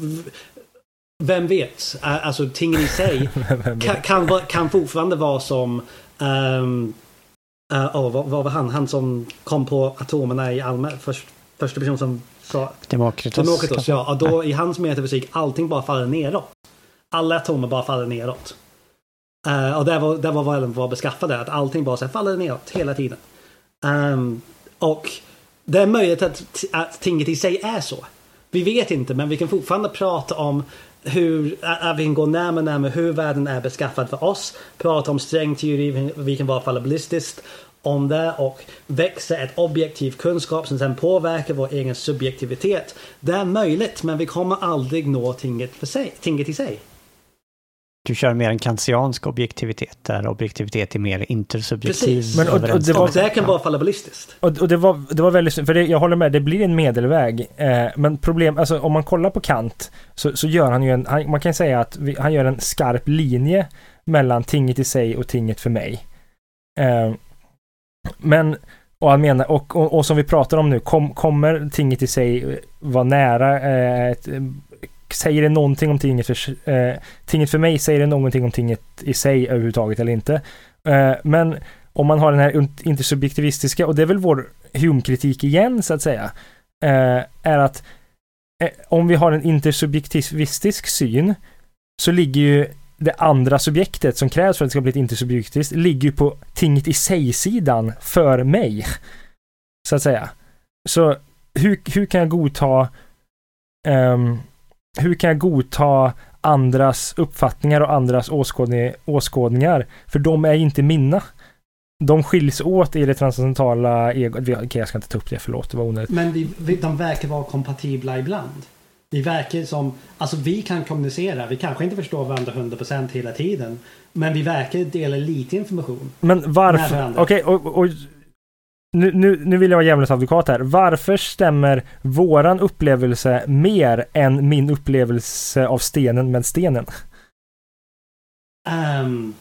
vem vet? Alltså tingen i sig kan, kan, kan fortfarande vara som um, uh, oh, vad, vad, var han? Han som kom på atomerna i allmän, först, första person som sa Demokritos. Demokritos ja. Och då i hans metafysik allting bara faller neråt. Alla atomer bara faller neråt. Uh, och det var, det var vad den var beskaffade, att allting bara så här, faller neråt hela tiden. Um, och det är möjligt att, att tinget i sig är så. Vi vet inte, men vi kan fortfarande prata om hur, att vi kan gå närmare närmare hur världen är beskaffad för oss. Prata om strängteori, vi kan vara fallibilistiskt om det och växa ett objektiv kunskap som sen påverkar vår egen subjektivitet. Det är möjligt, men vi kommer aldrig nå tinget, för sig, tinget i sig. Du kör mer en kantiansk objektivitet där objektivitet är mer intersubjektiv. Precis. Men, och, och det, var, det kan vara fallibilistiskt. Och, och, det, var, det var väldigt för det, jag håller med, det blir en medelväg. Eh, men problem, alltså om man kollar på Kant så, så gör han ju en, han, man kan säga att vi, han gör en skarp linje mellan tinget i sig och tinget för mig. Eh, men, och han menar, och, och, och, som vi pratar om nu, kom, kommer tinget i sig vara nära eh, ett säger det någonting om tinget för, eh, tinget för mig? Säger det någonting om tinget i sig överhuvudtaget eller inte? Eh, men om man har den här intersubjektivistiska, och det är väl vår Hume-kritik igen så att säga, eh, är att eh, om vi har en intersubjektivistisk syn så ligger ju det andra subjektet som krävs för att det ska bli ett intersubjektiskt, ligger ju på tinget i sig-sidan för mig. Så att säga. Så hur, hur kan jag godta um, hur kan jag godta andras uppfattningar och andras åskådning, åskådningar? För de är inte mina. De skiljs åt i det transcendentala egot. Okej, okay, jag ska inte ta upp det, förlåt, det var onödigt. Men vi, vi, de verkar vara kompatibla ibland. Vi verkar som, alltså vi kan kommunicera, vi kanske inte förstår varandra 100% hela tiden. Men vi verkar dela lite information. Men varför? Okej, okay, och, och nu, nu, nu vill jag vara djävulens advokat här. Varför stämmer våran upplevelse mer än min upplevelse av stenen med stenen? Um,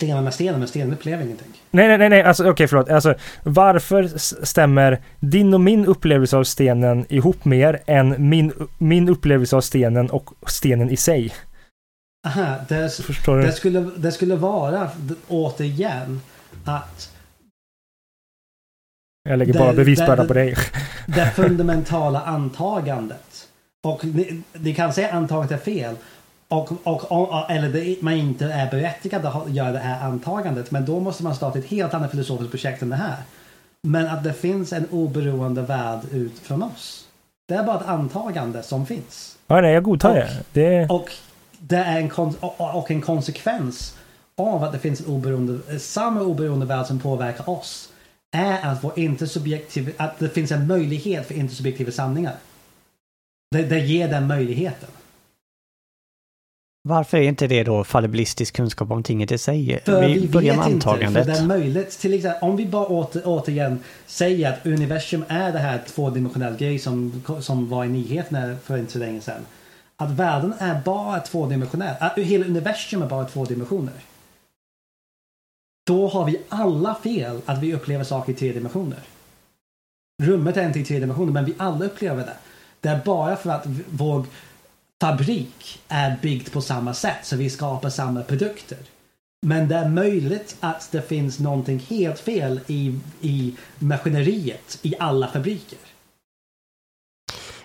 stenen med stenen, men stenen upplever ingenting. Nej, nej, nej, alltså okej, okay, förlåt. Alltså, varför stämmer din och min upplevelse av stenen ihop mer än min, min upplevelse av stenen och stenen i sig? Aha, det, Förstår du? Det skulle, det skulle vara återigen att jag lägger bara bevisbördan på dig. Det fundamentala antagandet. Och ni, ni kan säga antagandet är fel. Och, och, och, eller det, man inte är berättigad att göra det här antagandet. Men då måste man starta ett helt annat filosofiskt projekt än det här. Men att det finns en oberoende värld ut från oss. Det är bara ett antagande som finns. Ja, nej, jag godtar det. det. Och det är en, kon och en konsekvens av att det finns en oberoende, samma oberoende värld som påverkar oss är att, vår intersubjektiv, att det finns en möjlighet för intersubjektiva sanningar. Det, det ger den möjligheten. Varför är inte det då fallibilistisk kunskap om tinget i sig? För vi, vi börjar med antagandet. Inte, för det är möjligt. Till exempel, om vi bara åter, återigen säger att universum är det här tvådimensionella grej som, som var i nyheterna för inte så länge sedan. Att världen är bara tvådimensionell. Att hela universum är bara två dimensioner. Då har vi alla fel att vi upplever saker i tre dimensioner. Rummet är inte i tre dimensioner, men vi alla upplever det. Det är bara för att vår fabrik är byggd på samma sätt, så vi skapar samma produkter. Men det är möjligt att det finns någonting helt fel i, i maskineriet i alla fabriker.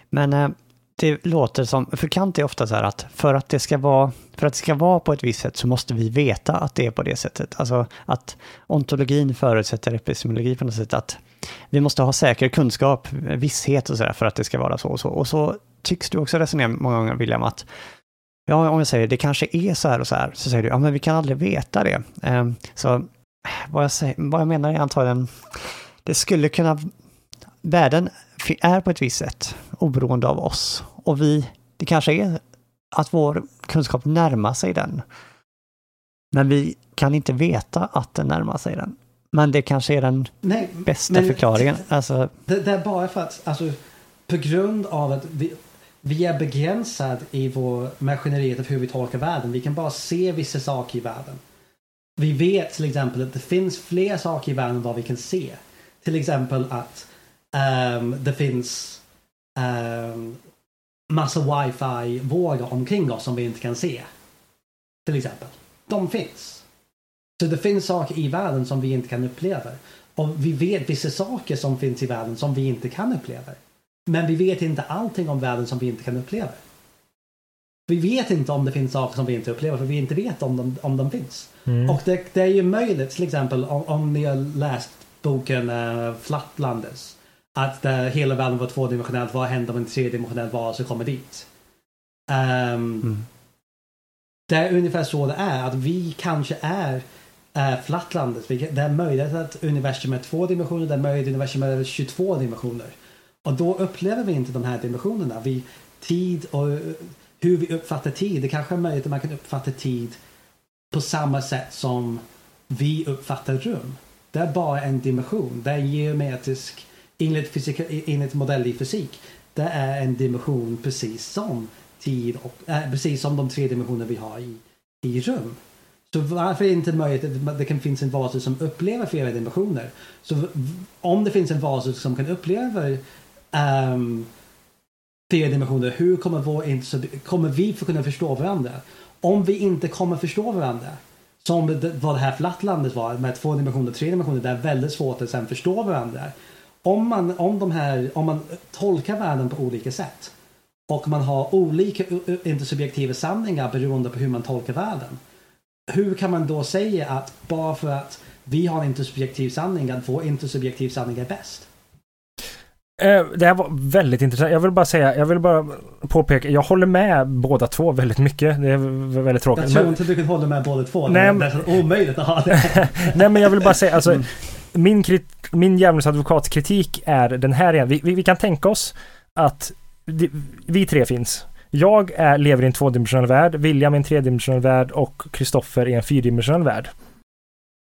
Men eh, det låter som, för Kant är ofta så här att för att det ska vara, för att det ska vara på ett visst sätt så måste vi veta att det är på det sättet. Alltså att ontologin förutsätter epistemologi på något sätt, att vi måste ha säker kunskap, visshet och sådär för att det ska vara så och så. Och så tycks du också resonera många gånger, William, att ja, om jag säger det kanske är så här och så här, så säger du, ja men vi kan aldrig veta det. Ehm, så vad jag, säger, vad jag menar är antagligen, det skulle kunna, världen är på ett visst sätt oberoende av oss. Och vi, det kanske är att vår kunskap närmar sig den. Men vi kan inte veta att den närmar sig den. Men det kanske är den Nej, bästa förklaringen. Alltså, det, det, är bara för att, alltså, på grund av att vi, vi är begränsade i vår maskineriet av hur vi tolkar världen. Vi kan bara se vissa saker i världen. Vi vet till exempel att det finns fler saker i världen än vad vi kan se. Till exempel att um, det finns massa wifi-vågor omkring oss som vi inte kan se. Till exempel. De finns. Så det finns saker i världen som vi inte kan uppleva. Och vi vet vissa saker som finns i världen som vi inte kan uppleva. Men vi vet inte allting om världen som vi inte kan uppleva. Vi vet inte om det finns saker som vi inte upplever för vi inte vet om de, om de finns. Mm. Och det, det, är ju möjligt till exempel om, om ni har läst boken uh, Flatlanders. Att uh, hela världen var tvådimensionell. Vad händer om en tredimensionell varelse kommer dit? Um, mm. Det är ungefär så det är. Att vi kanske är uh, Flatlanders. Det är möjligt att universum är två dimensioner. Det är möjligt att universum är 22 dimensioner. Och då upplever vi inte de här dimensionerna. Vi, tid och hur vi uppfattar tid. Det kanske är möjligt att man kan uppfatta tid på samma sätt som vi uppfattar rum. Det är bara en dimension. Det är geometrisk, enligt, fysika, enligt modell i fysik. Det är en dimension precis som tid och äh, precis som de tre dimensioner vi har i, i rum. Så varför är det inte möjligt att det kan finnas en varelse som upplever flera dimensioner? Så om det finns en varelse som kan uppleva um, flera dimensioner, hur kommer, vår, kommer vi få kunna förstå varandra? Om vi inte kommer förstå varandra, som vad det här flattlandet var med två dimensioner, tre dimensioner, det är väldigt svårt att sen förstå varandra. Om man, om de här, om man tolkar världen på olika sätt och man har olika intersubjektiva sanningar beroende på hur man tolkar världen. Hur kan man då säga att bara för att vi har en intersubjektiv sanning, att vår intersubjektiv sanning är bäst? Eh, det här var väldigt intressant. Jag vill bara säga, jag vill bara påpeka, jag håller med båda två väldigt mycket. Det är väldigt tråkigt. Jag tror men... inte du kan hålla med båda två. Nej, det är omöjligt att ha det. Nej, men jag vill bara säga, alltså, mm min, krit, min djävulens advokatkritik är den här igen. Vi, vi, vi kan tänka oss att vi, vi tre finns. Jag är, lever i en tvådimensionell värld, William i en tredimensionell värld och Kristoffer i en fyrdimensionell värld.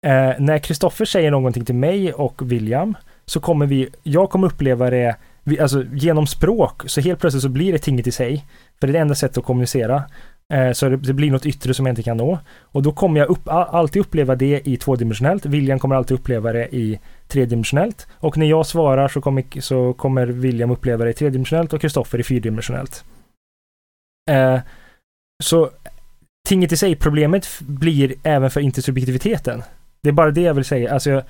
Eh, när Kristoffer säger någonting till mig och William så kommer vi, jag kommer uppleva det, vi, alltså genom språk, så helt plötsligt så blir det tinget i sig. För det är det enda sättet att kommunicera. Eh, så det, blir något yttre som jag inte kan nå. Och då kommer jag upp, alltid uppleva det i tvådimensionellt. William kommer alltid uppleva det i tredimensionellt. Och när jag svarar så kommer, så kommer William uppleva det i tredimensionellt och Kristoffer i fyrdimensionellt. Eh, så tinget i sig, problemet blir även för intersubjektiviteten. Det är bara det jag vill säga. Alltså, jag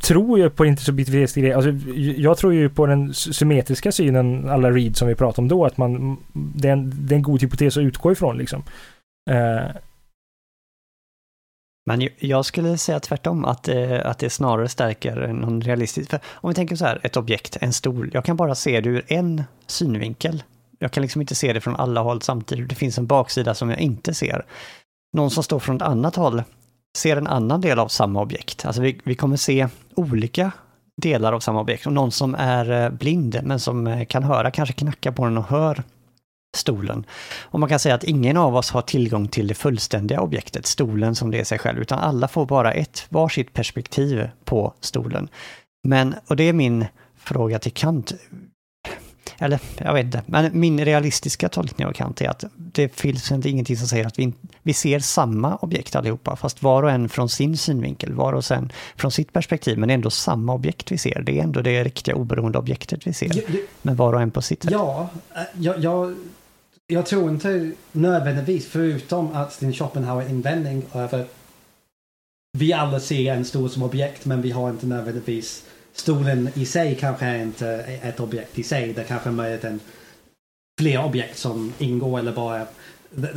tror ju på intersubjektivitet. alltså jag tror ju på den symmetriska synen, alla read som vi pratade om då, att man, det är en, det är en god hypotes att utgå ifrån liksom. Uh. Men jag skulle säga tvärtom, att, eh, att det snarare stärker någon realistisk... För om vi tänker så här, ett objekt, en stol, jag kan bara se det ur en synvinkel. Jag kan liksom inte se det från alla håll samtidigt. Det finns en baksida som jag inte ser. Någon som står från ett annat håll ser en annan del av samma objekt. Alltså vi, vi kommer se olika delar av samma objekt. Och någon som är eh, blind men som eh, kan höra kanske knackar på den och hör stolen. Och man kan säga att ingen av oss har tillgång till det fullständiga objektet, stolen som det är sig själv, utan alla får bara ett varsitt perspektiv på stolen. Men, och det är min fråga till Kant, eller jag vet inte, men min realistiska tolkning av Kant är att det finns ingenting som säger att vi, vi ser samma objekt allihopa, fast var och en från sin synvinkel, var och en från sitt perspektiv, men ändå samma objekt vi ser. Det är ändå det riktiga oberoende objektet vi ser, ja, det, men var och en på sitt sätt. Ja, eh, jag, jag, jag tror inte nödvändigtvis, förutom att din Schopenhauer-invändning över vi alla ser en stor som objekt, men vi har inte nödvändigtvis stolen i sig kanske är inte ett objekt i sig. Det kanske är möjligen fler objekt som ingår eller bara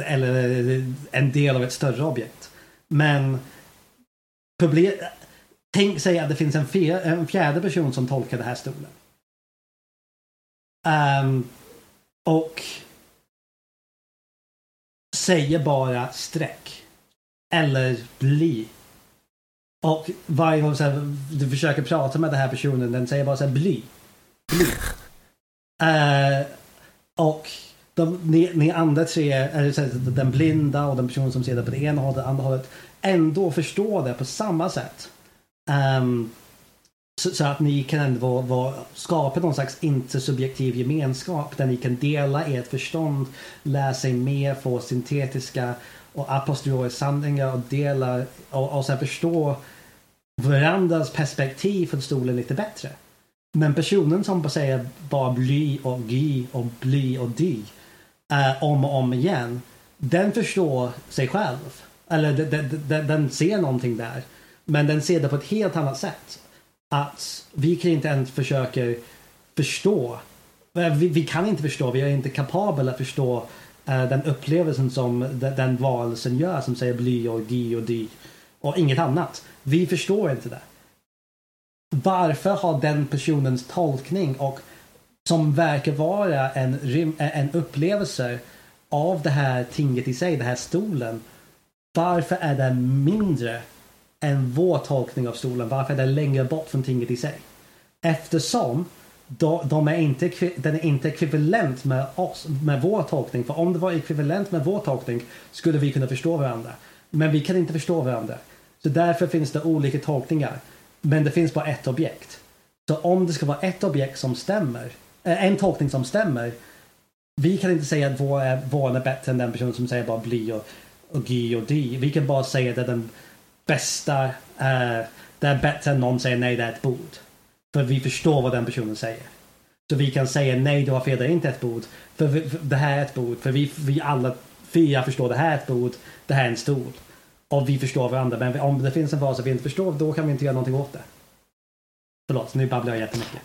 eller en del av ett större objekt. Men tänk sig att det finns en, fjär, en fjärde person som tolkar den här stolen. Um, och säger bara streck. Eller bli. Och varje gång så du försöker prata med den här personen, den säger bara så här bli. Bli. Uh, och de, ni, ni andra tre, eller så, den blinda och den personen som ser det på det ena hållet och det andra hållet, ändå förstår det på samma sätt. Um, så, så, att ni kan ändå vara, skapa någon slags intersubjektiv gemenskap där ni kan dela ert förstånd, lära sig mer, få syntetiska och a posteriori sanningar och dela och, och sen förstå varandras perspektiv från stolen lite bättre. Men personen som säger bara bly och gy och bly och dy eh, om och om igen, den förstår sig själv. Eller den, den, den ser någonting där. Men den ser det på ett helt annat sätt att vi kan inte ens försöka förstå. Eh, vi, vi, kan inte förstå, vi är inte kapabla att förstå eh, den upplevelsen som den, den varelsen gör som säger bly och gy och dy och inget annat. Vi förstår inte det. Varför har den personens tolkning och som verkar vara en, en upplevelse av det här tinget i sig, den här stolen. Varför är den mindre än vår tolkning av stolen? Varför är den längre bort från tinget i sig? Eftersom de, är inte, den är inte ekvivalent med oss, med vår tolkning. För om det var ekvivalent med vår tolkning skulle vi kunna förstå varandra. Men vi kan inte förstå varandra. Så därför finns det olika tolkningar. Men det finns bara ett objekt. Så om det ska vara ett objekt som stämmer, eh, en tolkning som stämmer. Vi kan inte säga att vår är, vår är bättre än den personen som säger bara bly och, och gi och di. Vi kan bara säga att det är den bästa, eh, det är bättre än någon säger nej det är ett bord. För vi förstår vad den personen säger. Så vi kan säga nej du har fel, det är inte ett bord. För, vi, för det här är ett bord. För vi, vi alla fyra förstår det här är ett bord, det här är en stol. Och vi förstår varandra. Men om det finns en fas vi inte förstår, då kan vi inte göra någonting åt det. Förlåt, nu babblar jag jättemycket.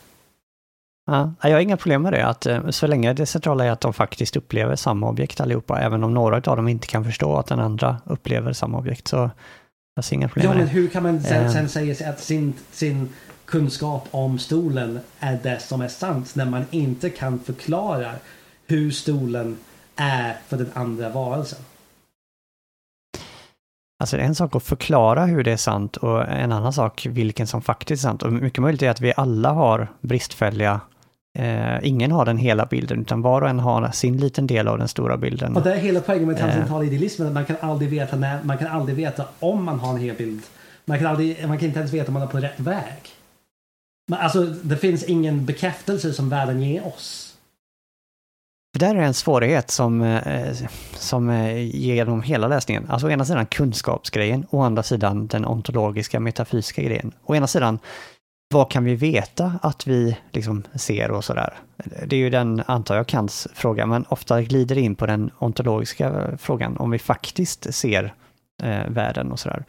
Ja, jag har inga problem med det, att eh, så länge det centrala är att de faktiskt upplever samma objekt allihopa, även om några av dem inte kan förstå att den andra upplever samma objekt, så jag ser inga problem ja, med det. men hur kan man sen, eh. sen säga att sin, sin kunskap om stolen är det som är sant, när man inte kan förklara hur stolen är för den andra varelsen? Alltså det är en sak att förklara hur det är sant och en annan sak vilken som faktiskt är sant. Och mycket möjligt är att vi alla har bristfälliga Eh, ingen har den hela bilden, utan var och en har sin liten del av den stora bilden. Och det är hela poängen med transcendental eh. idealismen, att man kan aldrig veta när, man kan aldrig veta om man har en hel bild. Man kan, aldrig, man kan inte ens veta om man är på rätt väg. Men alltså, det finns ingen bekräftelse som världen ger oss. För där är en svårighet som, eh, som eh, genom hela läsningen. Alltså å ena sidan kunskapsgrejen, å andra sidan den ontologiska metafysiska grejen. Å ena sidan, vad kan vi veta att vi liksom ser och sådär? Det är ju den, antar jag, Kants fråga, men ofta glider in på den ontologiska eh, frågan, om vi faktiskt ser eh, världen och sådär.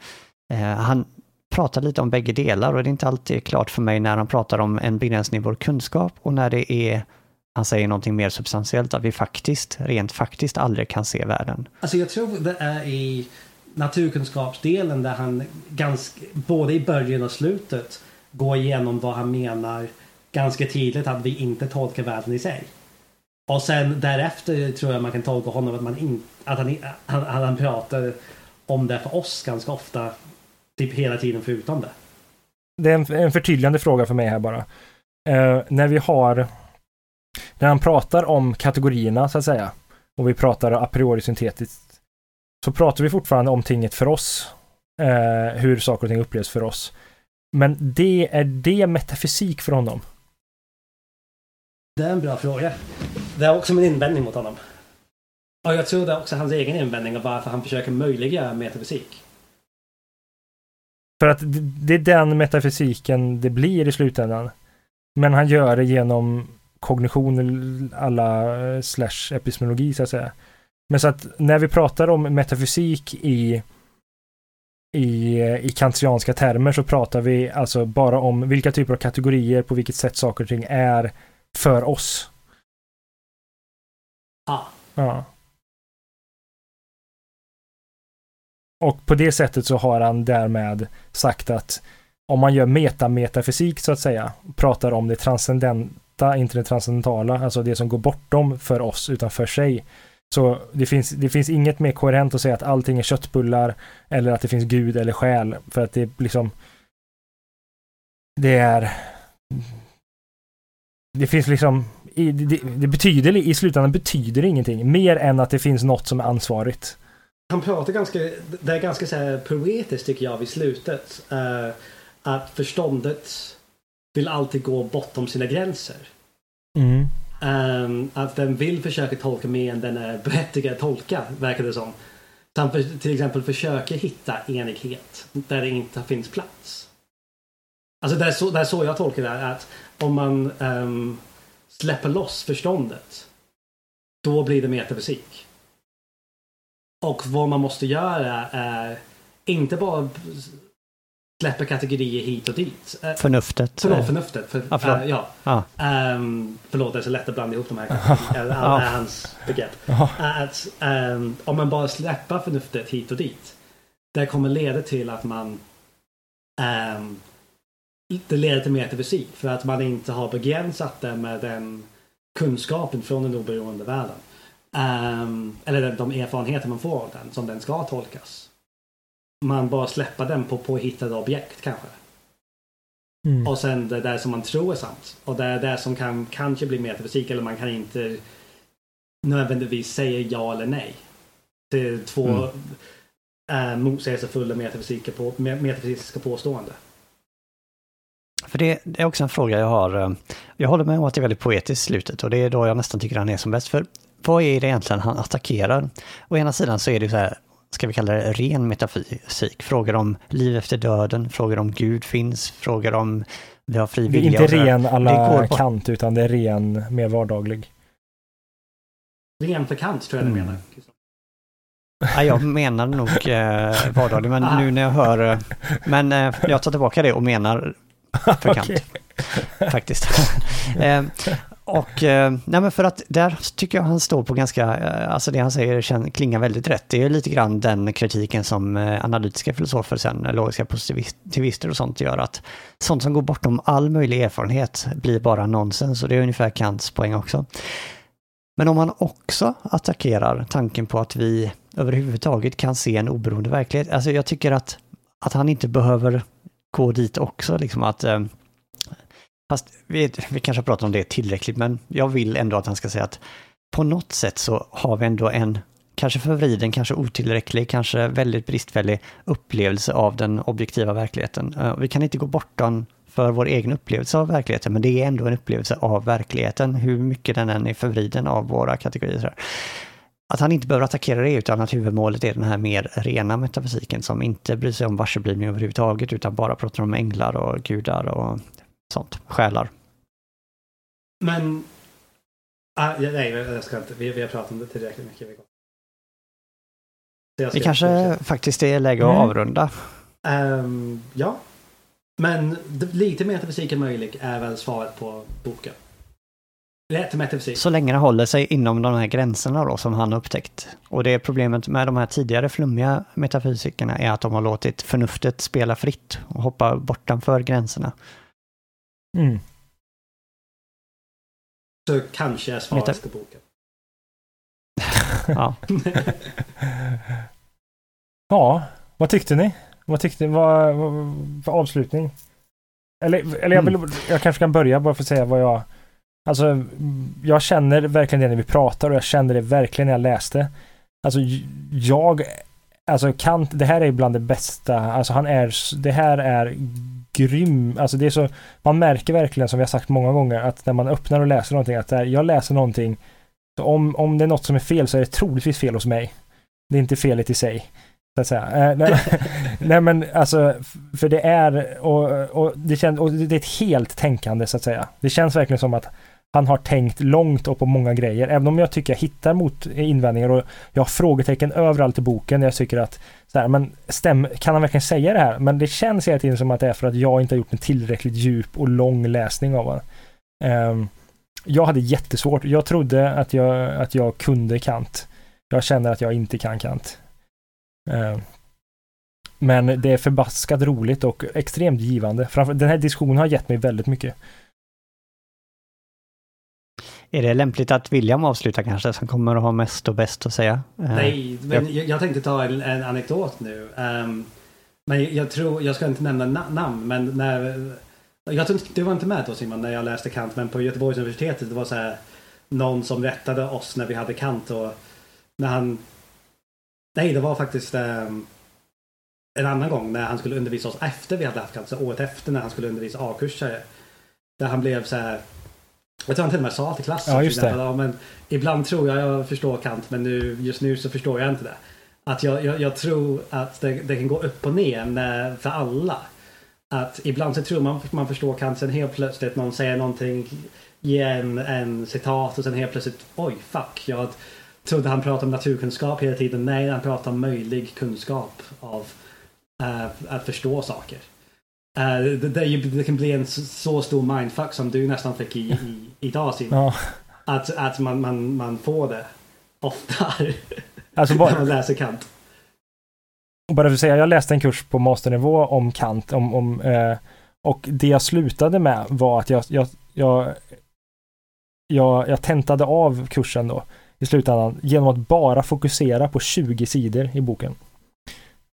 Eh, han pratar lite om bägge delar och det är inte alltid klart för mig när han pratar om en begränsning i vår kunskap och när det är han säger någonting mer substantiellt, att vi faktiskt, rent faktiskt aldrig kan se världen. Alltså jag tror det är i naturkunskapsdelen där han ganska, både i början och slutet går igenom vad han menar ganska tydligt att vi inte tolkar världen i sig. Och sen därefter tror jag man kan tolka honom att, man in, att han, han, han pratar om det för oss ganska ofta, typ hela tiden förutom det. Det är en, en förtydligande fråga för mig här bara. Uh, när vi har när han pratar om kategorierna så att säga och vi pratar a priori syntetiskt så pratar vi fortfarande om tinget för oss. Eh, hur saker och ting upplevs för oss. Men det är det metafysik för honom? Det är en bra fråga. Det är också min invändning mot honom. Och jag tror det är också hans egen invändning av varför han försöker möjliggöra metafysik. För att det är den metafysiken det blir i slutändan. Men han gör det genom kognition alla eh, slash epistemologi så att säga. Men så att när vi pratar om metafysik i i, i kantianska termer så pratar vi alltså bara om vilka typer av kategorier, på vilket sätt saker och ting är för oss. Ah. Ja. Och på det sättet så har han därmed sagt att om man gör meta-metafysik så att säga, pratar om det transcendenta, inte det transcendentala, alltså det som går bortom för oss utan för sig. Så det finns, det finns inget mer koherent att säga att allting är köttbullar eller att det finns Gud eller själ, för att det liksom det är det finns liksom det, det betyder i slutändan betyder ingenting mer än att det finns något som är ansvarigt. Han pratar ganska, det är ganska så här poetiskt tycker jag vid slutet. Uh, att förståndet vill alltid gå bortom sina gränser. Mm. Um, att den vill försöka tolka mer än den är berättigad att tolka, verkar det som. Han för, till exempel försöker hitta enighet där det inte finns plats. Alltså det är så, det är så jag tolkar det, att om man um, släpper loss förståndet, då blir det metafysik. Och vad man måste göra är inte bara släpper kategorier hit och dit. Eh, förnuftet. Förlåt, förnuftet. För, ja, förlåt. Äh, ja. Ah. Um, förlåt, det är så lätt att blanda ihop de här. Alla ah. hans begrepp. Att um, om man bara släpper förnuftet hit och dit. Det kommer leda till att man um, det leder till metafysik för att man inte har begränsat det med den kunskapen från den oberoende världen. Um, eller de erfarenheter man får av den, som den ska tolkas man bara släpper den på påhittade objekt kanske. Mm. Och sen det där som man tror är sant. Och det är det som kan kanske bli metafysik eller man kan inte nödvändigtvis säga ja eller nej. Det är två mm. äh, motsägelsefulla metafysiska, på, metafysiska påståenden. För det, det, är också en fråga jag har. Eh, jag håller med om att det är väldigt poetiskt slutet och det är då jag nästan tycker han är som bäst. För vad är det egentligen han attackerar? Å ena sidan så är det så här, ska vi kalla det, ren metafysik. Frågor om liv efter döden, frågor om Gud finns, frågor om vi har fri vilja. Det är inte ren alla kant, utan det är ren, mer vardaglig. Ren för kant tror jag mm. du menar. Ja, jag menar nog eh, vardaglig, men nu när jag hör... Eh, men eh, jag tar tillbaka det och menar för kant. Faktiskt. eh, och eh, nej men för att där tycker jag han står på ganska, eh, alltså det han säger klingar väldigt rätt. Det är lite grann den kritiken som eh, analytiska filosofer sen, logiska positivister och sånt gör att sånt som går bortom all möjlig erfarenhet blir bara nonsens och det är ungefär Kants poäng också. Men om man också attackerar tanken på att vi överhuvudtaget kan se en oberoende verklighet, alltså jag tycker att, att han inte behöver gå dit också, liksom att eh, Fast vi, vi kanske har pratat om det tillräckligt, men jag vill ändå att han ska säga att på något sätt så har vi ändå en, kanske förvriden, kanske otillräcklig, kanske väldigt bristfällig upplevelse av den objektiva verkligheten. Eh, vi kan inte gå bortom för vår egen upplevelse av verkligheten, men det är ändå en upplevelse av verkligheten, hur mycket den än är förvriden av våra kategorier. Att han inte behöver attackera det, utan att huvudmålet är den här mer rena metafysiken som inte bryr sig om varseblivning överhuvudtaget, utan bara pratar om änglar och gudar och sånt, själar. Men, ah, nej jag ska inte, vi, vi har pratat om det tillräckligt mycket. Vi kanske fortsätta. faktiskt är läge att mm. avrunda. Um, ja, men lite metafysik än möjligt är väl svaret på boken. Lätt metafysik. Så länge det håller sig inom de här gränserna då som han upptäckt. Och det är problemet med de här tidigare flummiga metafysikerna är att de har låtit förnuftet spela fritt och hoppa bortanför gränserna. Mm. Så kanske är svaret på boken. ja. ja, vad tyckte ni? Vad tyckte ni? Vad, för avslutning? Eller, eller jag, vill, mm. jag kanske kan börja bara för att säga vad jag... Alltså, jag känner verkligen det när vi pratar och jag kände det verkligen när jag läste. Alltså, jag... Alltså Kant, det här är bland det bästa. Alltså han är... Det här är grym. Alltså det är så, man märker verkligen som vi har sagt många gånger att när man öppnar och läser någonting att här, jag läser någonting. Så om, om det är något som är fel så är det troligtvis fel hos mig. Det är inte felet i sig. Så att säga. Eh, nej, nej, men alltså, för det är, och, och, det känns, och det är ett helt tänkande så att säga. Det känns verkligen som att han har tänkt långt och på många grejer. Även om jag tycker jag hittar mot invändningar och jag har frågetecken överallt i boken. Jag tycker att så här, men stäm, kan han verkligen säga det här? Men det känns hela tiden som att det är för att jag inte har gjort en tillräckligt djup och lång läsning av honom. Um, jag hade jättesvårt. Jag trodde att jag, att jag kunde Kant. Jag känner att jag inte kan Kant. Um, men det är förbaskat roligt och extremt givande. Framför, den här diskussionen har gett mig väldigt mycket. Är det lämpligt att William avslutar kanske, som kommer att ha mest och bäst att säga? Eh, Nej, men jag, jag tänkte ta en, en anekdot nu. Um, men jag tror, jag ska inte nämna na namn, men när... Jag tror du var inte med då Simon när jag läste Kant, men på Göteborgs universitetet det var så här någon som rättade oss när vi hade Kant och när han... Nej, det var faktiskt um, en annan gång när han skulle undervisa oss efter vi hade haft Kant, så året efter när han skulle undervisa A-kursare. Där han blev så här jag tror han till och med sa till klassen. Ja, just det. Ja, men ibland tror jag jag förstår Kant men nu, just nu så förstår jag inte det. Att jag, jag, jag tror att det, det, kan gå upp och ner för alla. Att ibland så tror man att man förstår Kant sen helt plötsligt någon säger någonting, ger en, en citat och sen helt plötsligt oj fuck. Jag trodde han pratade om naturkunskap hela tiden. Nej, han pratade om möjlig kunskap av uh, att förstå saker. Uh, det, det, det, kan bli en så stor mindfuck som du nästan fick i, i, idag Simon. Ja. Att, att man, man, man får det oftare alltså bara, när man läser Kant. Bara för att säga, jag läste en kurs på masternivå om Kant. Om, om, eh, och det jag slutade med var att jag, jag, jag, jag, jag tentade av kursen då i slutändan genom att bara fokusera på 20 sidor i boken.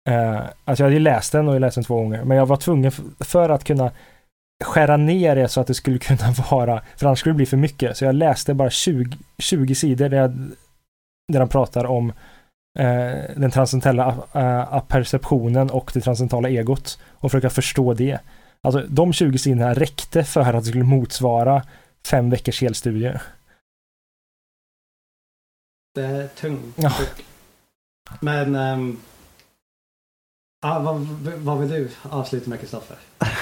Uh, alltså jag hade läst den och läst den två gånger, men jag var tvungen för att kunna skära ner det så att det skulle kunna vara, för annars skulle det bli för mycket. Så jag läste bara 20, 20 sidor där, jag, där han pratar om uh, den transcendentala uh, aperceptionen och det transcendentala egot och försöka förstå det. Alltså de 20 sidorna räckte för att det skulle motsvara fem veckors helstudier. Det är tungt. Ja. Men um Ah, vad, vad vill du avsluta med Kristoffer?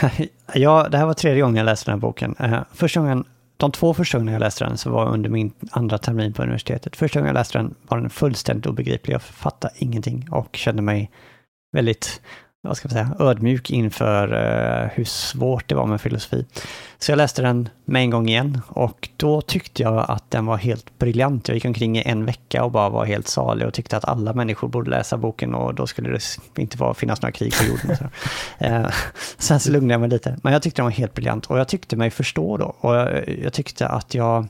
ja, det här var tredje gången jag läste den här boken. Uh, första gången, de två första gångerna jag läste den så var under min andra termin på universitetet. Första gången jag läste den var den fullständigt obegriplig. Jag fattade ingenting och kände mig väldigt vad ska man säga, ödmjuk inför uh, hur svårt det var med filosofi. Så jag läste den med en gång igen och då tyckte jag att den var helt briljant. Jag gick omkring i en vecka och bara var helt salig och tyckte att alla människor borde läsa boken och då skulle det inte vara, finnas några krig på jorden. Så. uh, sen så lugnade jag mig lite. Men jag tyckte den var helt briljant och jag tyckte mig förstå då. Och jag, jag tyckte att jag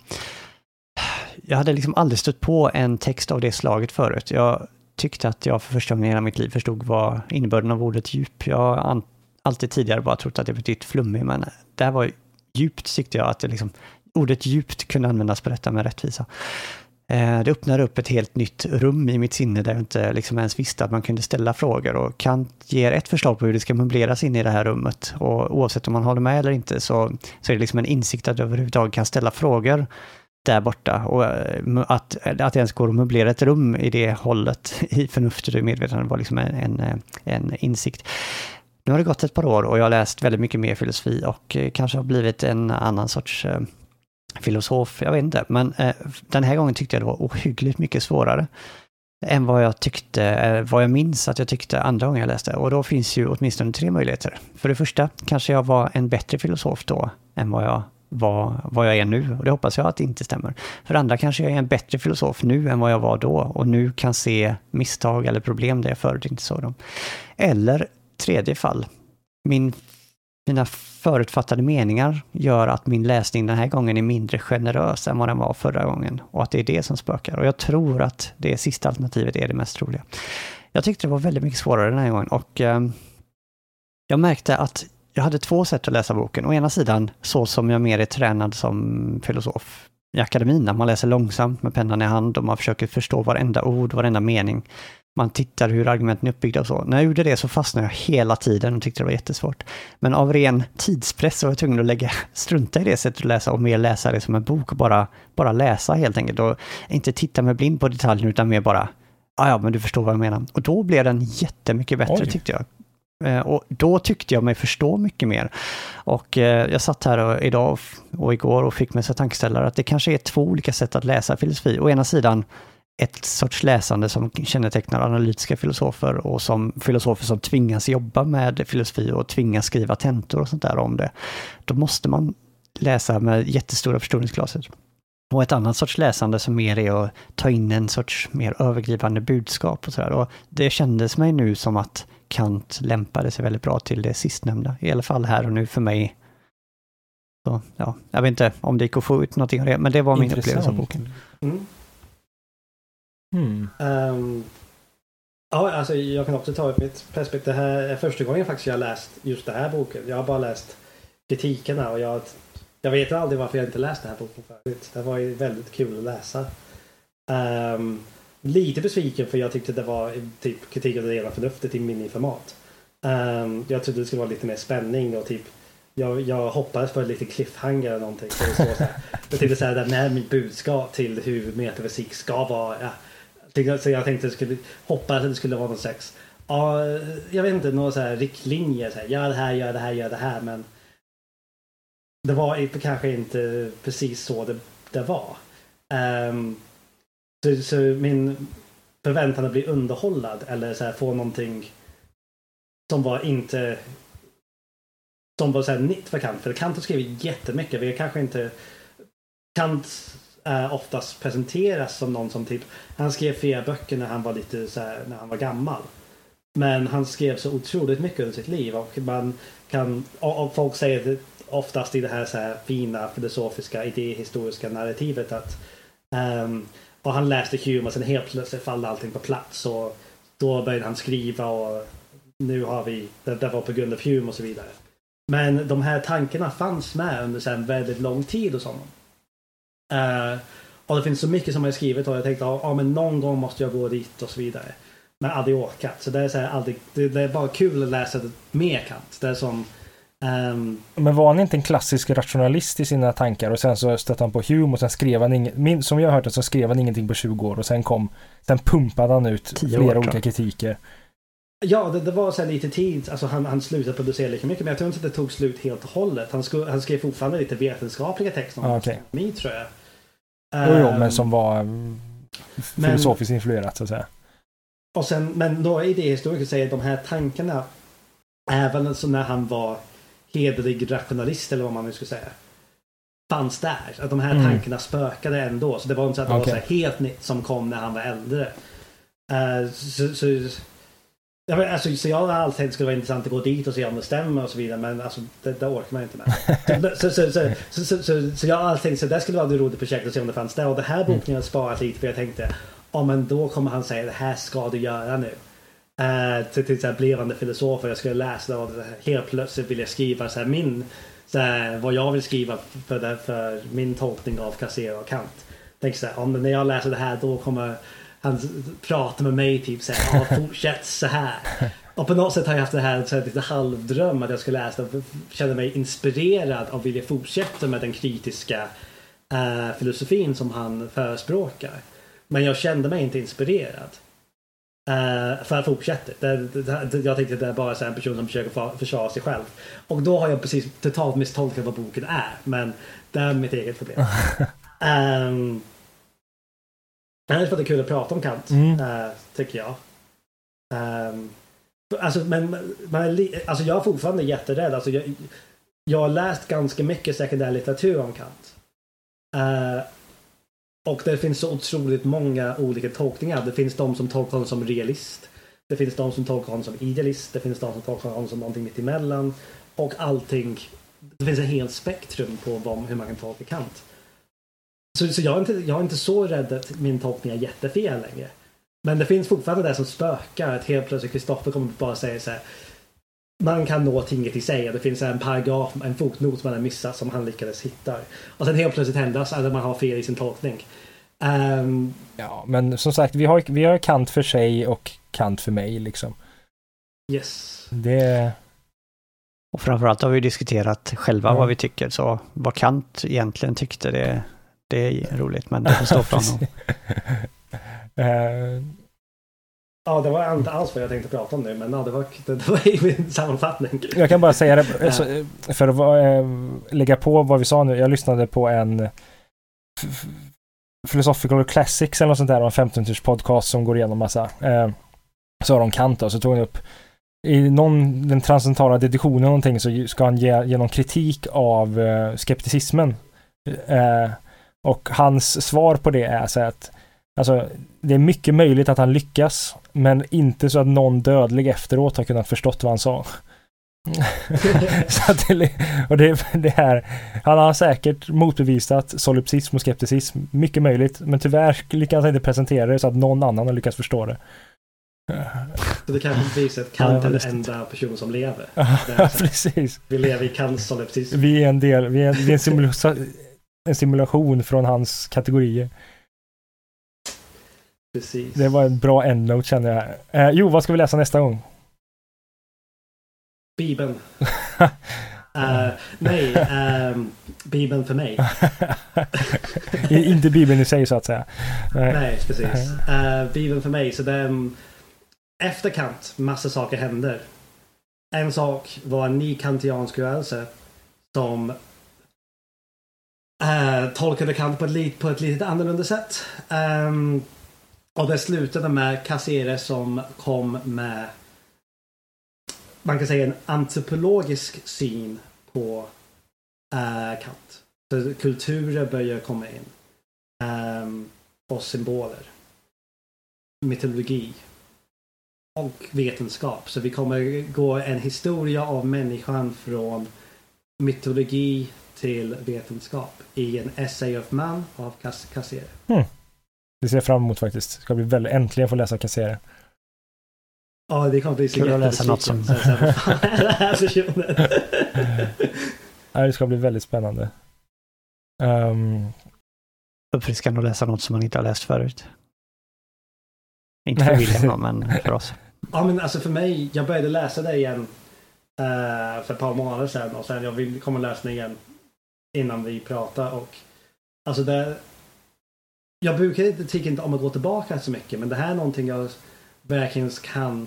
jag hade liksom aldrig stött på en text av det slaget förut. Jag tyckte att jag för första gången i hela mitt liv förstod vad innebörden av ordet djup. Jag har alltid tidigare bara trott att det betytt flummig, men det här var djupt tyckte jag att det liksom, ordet djupt kunde användas på detta med rättvisa. Eh, det öppnade upp ett helt nytt rum i mitt sinne där jag inte liksom ens visste att man kunde ställa frågor och Kant ger ett förslag på hur det ska möbleras in i det här rummet och oavsett om man håller med eller inte så, så är det liksom en insikt att överhuvudtaget kan ställa frågor där borta och eh, att, att det ens går att möblera ett rum i det hållet i förnuftet och medvetandet, var liksom en, en, eh, en, insikt. Nu har det gått ett par år och jag har läst väldigt mycket mer filosofi och eh, kanske har blivit en annan sorts filosof, jag vet inte. Men den här gången tyckte jag det var ohyggligt mycket svårare än vad jag tyckte, vad jag minns att jag tyckte andra gången jag läste. Och då finns ju åtminstone tre möjligheter. För det första kanske jag var en bättre filosof då än vad jag vad, vad jag är nu. Och det hoppas jag att det inte stämmer. För andra kanske jag är en bättre filosof nu än vad jag var då och nu kan se misstag eller problem där jag förut inte såg dem. Eller tredje fall, min, mina förutfattade meningar gör att min läsning den här gången är mindre generös än vad den var förra gången och att det är det som spökar. Och jag tror att det sista alternativet är det mest troliga. Jag tyckte det var väldigt mycket svårare den här gången och eh, jag märkte att jag hade två sätt att läsa boken. Å ena sidan så som jag mer är tränad som filosof i akademin, när man läser långsamt med pennan i hand och man försöker förstå varenda ord, varenda mening. Man tittar hur argumenten är uppbyggda och så. När jag gjorde det så fastnade jag hela tiden och tyckte det var jättesvårt. Men av ren tidspress så var jag tvungen att lägga, strunta i det sättet att läsa och mer läsa det som en bok och bara, bara läsa helt enkelt. Och inte titta med blind på detaljerna utan mer bara, ja men du förstår vad jag menar. Och då blev den jättemycket bättre Oj. tyckte jag Eh, och då tyckte jag mig förstå mycket mer. Och eh, jag satt här idag och igår och fick mig så tankeställare att det kanske är två olika sätt att läsa filosofi. Å ena sidan ett sorts läsande som kännetecknar analytiska filosofer och som filosofer som tvingas jobba med filosofi och tvingas skriva tentor och sånt där om det. Då måste man läsa med jättestora förstoringsglaset. Och ett annat sorts läsande som mer är att ta in en sorts mer övergripande budskap och sådär. Och det kändes mig nu som att Kant lämpade sig väldigt bra till det sistnämnda, i alla fall här och nu för mig. Så, ja, jag vet inte om det gick att få ut någonting av det, men det var min Intressant. upplevelse av boken. Mm. Hmm. Ehm, ja, alltså jag kan också ta upp mitt perspektiv. Det här är första gången faktiskt jag har läst just den här boken. Jag har bara läst kritikerna och jag, jag vet aldrig varför jag inte läst den här boken förut. Det var ju väldigt kul att läsa. Ehm, lite besviken för jag tyckte det var typ kritik av det rena förnuftet i miniformat. Um, jag trodde det skulle vara lite mer spänning och typ jag, jag hoppades på lite cliffhanger eller någonting. Så det så här, jag tänkte mitt budskap till hur metafysik ska vara. Ja. Så jag tänkte att det skulle hoppas att det skulle vara någon slags, ja, jag vet inte, några så här riktlinjer. Så här, gör det här, gör det här, gör det här. Men det var kanske inte precis så det, det var. Um, så, så, min förväntan att bli underhållad eller så här, få någonting som var inte som var så här nytt för Kant. För Kant har skrivit jättemycket. Vi kanske inte Kant är oftast presenteras som någon som typ han skrev flera böcker när han var lite så här, när han var gammal. Men han skrev så otroligt mycket under sitt liv och man kan och folk säger det oftast i det här, så här fina filosofiska idéhistoriska narrativet att um, och han läste Hume och sen helt plötsligt föll allting på plats och då började han skriva och nu har vi, det, det var på grund av Hume och så vidare. Men de här tankarna fanns med under sen väldigt lång tid hos honom. Uh, och det finns så mycket som jag skrivit och jag tänkte ja, men någon gång måste jag gå dit och så vidare. Men aldrig åkat. Så det är, så här, aldrig, det, det är bara kul att läsa mer Kant. Det är som Um, men var han inte en klassisk rationalist i sina tankar och sen så stötte han på Hume och sen skrev han inget, som jag har hört det så skrev han ingenting på 20 år och sen kom, sen pumpade han ut flera olika kritiker. Ja, det, det, var så lite tid, alltså han, han slutade producera lika mycket men jag tror inte att det tog slut helt och hållet. Han, sku, han skrev fortfarande lite vetenskapliga texter om ah, okay. mig tror jag. Um, jo, jo, men som var um, filosofiskt men, influerat så att säga. Och sen, men några idéhistoriker säger att de här tankarna även så när han var hederlig rationalist eller vad man nu ska säga. Fanns där. Att de här mm. tankarna spökade ändå. Så det var inte så att det okay. var så helt nytt som kom när han var äldre. Uh, så, så, ja, men, alltså, så jag har alltid tänkt det skulle vara intressant att gå dit och se om det stämmer och så vidare. Men alltså, det, det orkar man inte med. så, så, så, så, så, så, jag har alltid tänkt att det skulle vara ett roligt projekt att se om det fanns där. Och det här boken mm. jag har sparat lite för jag tänkte Ja men då kommer han säga det här ska du göra nu eh, till, till så här blivande filosofer jag skulle läsa och helt plötsligt vill jag skriva så här, min, så här, vad jag vill skriva för, det, för min tolkning av Cassero och Kant. Tänk så här, om när jag läser det här då kommer han prata med mig typ så här, ja, fortsätt så här. Och på något sätt har jag haft det här, så här lite halvdröm att jag skulle läsa och känna mig inspirerad och vilja fortsätta med den kritiska eh, filosofin som han förespråkar. Men jag kände mig inte inspirerad. Uh, för att fortsätta. Det, det, det, jag tänkte att det är bara en person som försöker försvara sig själv. Och då har jag precis totalt misstolkat vad boken är. Men det är mitt eget problem. um, men det är kul att prata om Kant. Mm. Uh, tycker jag. Um, alltså, men, men, alltså jag är fortfarande jätterädd. Alltså, jag, jag har läst ganska mycket sekundär litteratur om Kant. Uh, och det finns så otroligt många olika tolkningar. Det finns de som tolkar honom som realist. Det finns de som tolkar honom som idealist. Det finns de som tolkar honom som någonting mitt emellan. Och allting. Det finns ett helt spektrum på vad, hur man kan tolka Kant. Så, så jag, är inte, jag är inte så rädd att min tolkning är jättefel längre. Men det finns fortfarande det som spökar. Att helt plötsligt Kristoffer kommer bara säga så här. Man kan nå tinget i sig. Det finns en paragraf, en fotnot man har missat som han lyckades hitta. Och sen helt plötsligt händer att man har fel i sin tolkning. Um, ja, men som sagt, vi har, vi har Kant för sig och Kant för mig liksom. Yes. Det... Och framförallt har vi diskuterat själva ja. vad vi tycker, så vad Kant egentligen tyckte, det, det är roligt, men det får stå för honom. Ja, det var inte alls vad jag tänkte prata om nu, men ja, det, var, det, det var i min sammanfattning. Jag kan bara säga det, så, för att eh, lägga på vad vi sa nu. Jag lyssnade på en Philosophical Classics eller något sånt där, en 15 minuters podcast som går igenom massa. Eh, så har de Kant då, så tog han upp i någon, den transcendentala deduktionen någonting så ska han ge, ge någon kritik av eh, skepticismen. Eh, och hans svar på det är så att Alltså, det är mycket möjligt att han lyckas, men inte så att någon dödlig efteråt har kunnat förstått vad han sa. så att det, och det, det här, han har säkert motbevisat solipsism och skepticism, mycket möjligt, men tyvärr lyckas han inte presentera det så att någon annan har lyckats förstå det. Så det kanske visar att Kant är den enda person som lever. Precis. vi lever i Kants solipsism. Vi är en del, vi är, vi är en, simula- en simulation från hans kategorier. Precis. Det var en bra endnote känner jag. Eh, jo, vad ska vi läsa nästa gång? Bibeln. Eh, nej, ehm, Bibeln för mig. Inte Bibeln i sig så att säga. Nej. Nej, precis. Uh, Bibeln för mig, så den... Efter Kant, massa saker händer. En sak var en ny kantiansk rörelse som uh, tolkade Kant på ett, på ett lite annorlunda sätt. Ehm, och det slutade med Cassiere som kom med man kan säga en antropologisk syn på eh, uh, katt. Så kulturer börjar komma in. Ehm, och symboler. Mytologi. Och vetenskap. Så vi kommer gå en historia av människan från mytologi till vetenskap i en Essay of Man av Cassiere. Mm. Det ser jag fram emot faktiskt. Det ska bli väldigt äntligen få läsa Cassere. Ja, det kommer bli så Kul att läsa något som-? Ja, det ska bli väldigt spännande. Ehm, Uppfriskande att läsa något som man inte har läst förut. Inte för Nej. William men för oss. Ja men alltså för mig, jag började läsa det igen eh, för ett par månader sedan och sen jag vill, kommer läsa det igen innan vi pratar och alltså det jag brukar inte tycka inte om att gå tillbaka så mycket men det här är någonting jag verkligen kan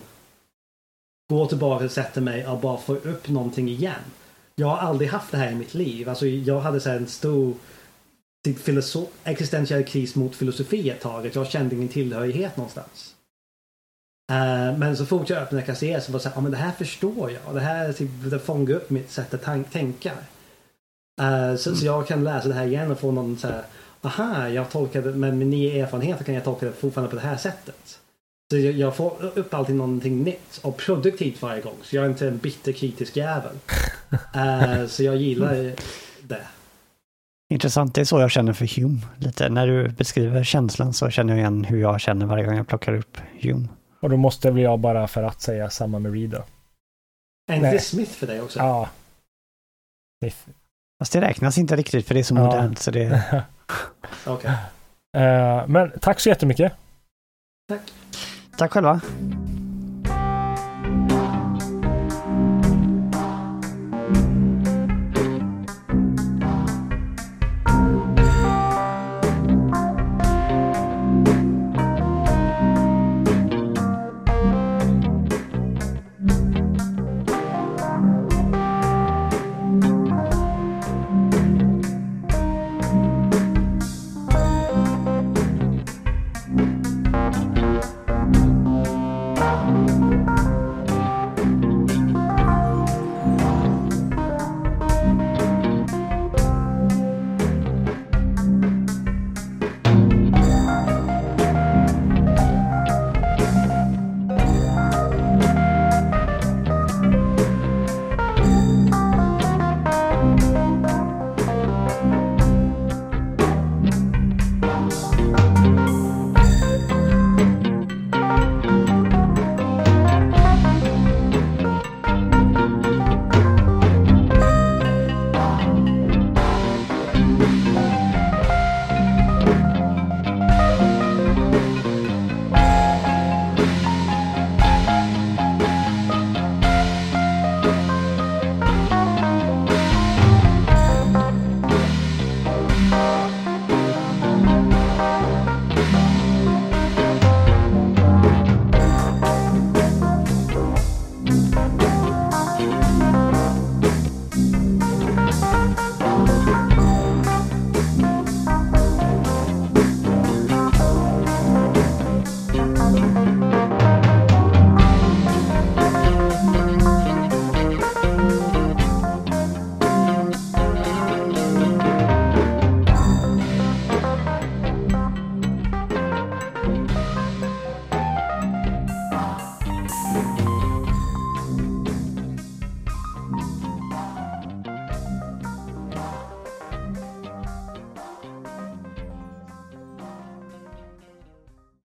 gå tillbaka och sätta mig och bara få upp någonting igen. Jag har aldrig haft det här i mitt liv. Alltså jag hade så här en stor typ existentiell kris mot filosofi ett tag. Jag kände ingen tillhörighet någonstans. Eh, men så fort jag öppnade Cassier så var det så här, ja men det här förstår jag. Det här typ, det fångar upp mitt sätt att tänka. Eh, så, så jag kan läsa det här igen och få någon så här, aha, jag tolkade, med min nya erfarenhet kan jag tolka det fortfarande på det här sättet. Så jag, jag får upp alltid någonting nytt och produktivt varje gång. Så jag är inte en bitter kritisk jävel. Eh, så jag gillar det. Intressant, det är så jag känner för Hume. Lite. När du beskriver känslan så känner jag igen hur jag känner varje gång jag plockar upp Hume. och då måste väl jag bara för att säga samma med Reed då. Är inte Smith för dig också? Ja. Det Fast det räknas inte riktigt för det är så Ja. modernt. Så det... Okej. Eh, men tack så jättemycket. Tack själva.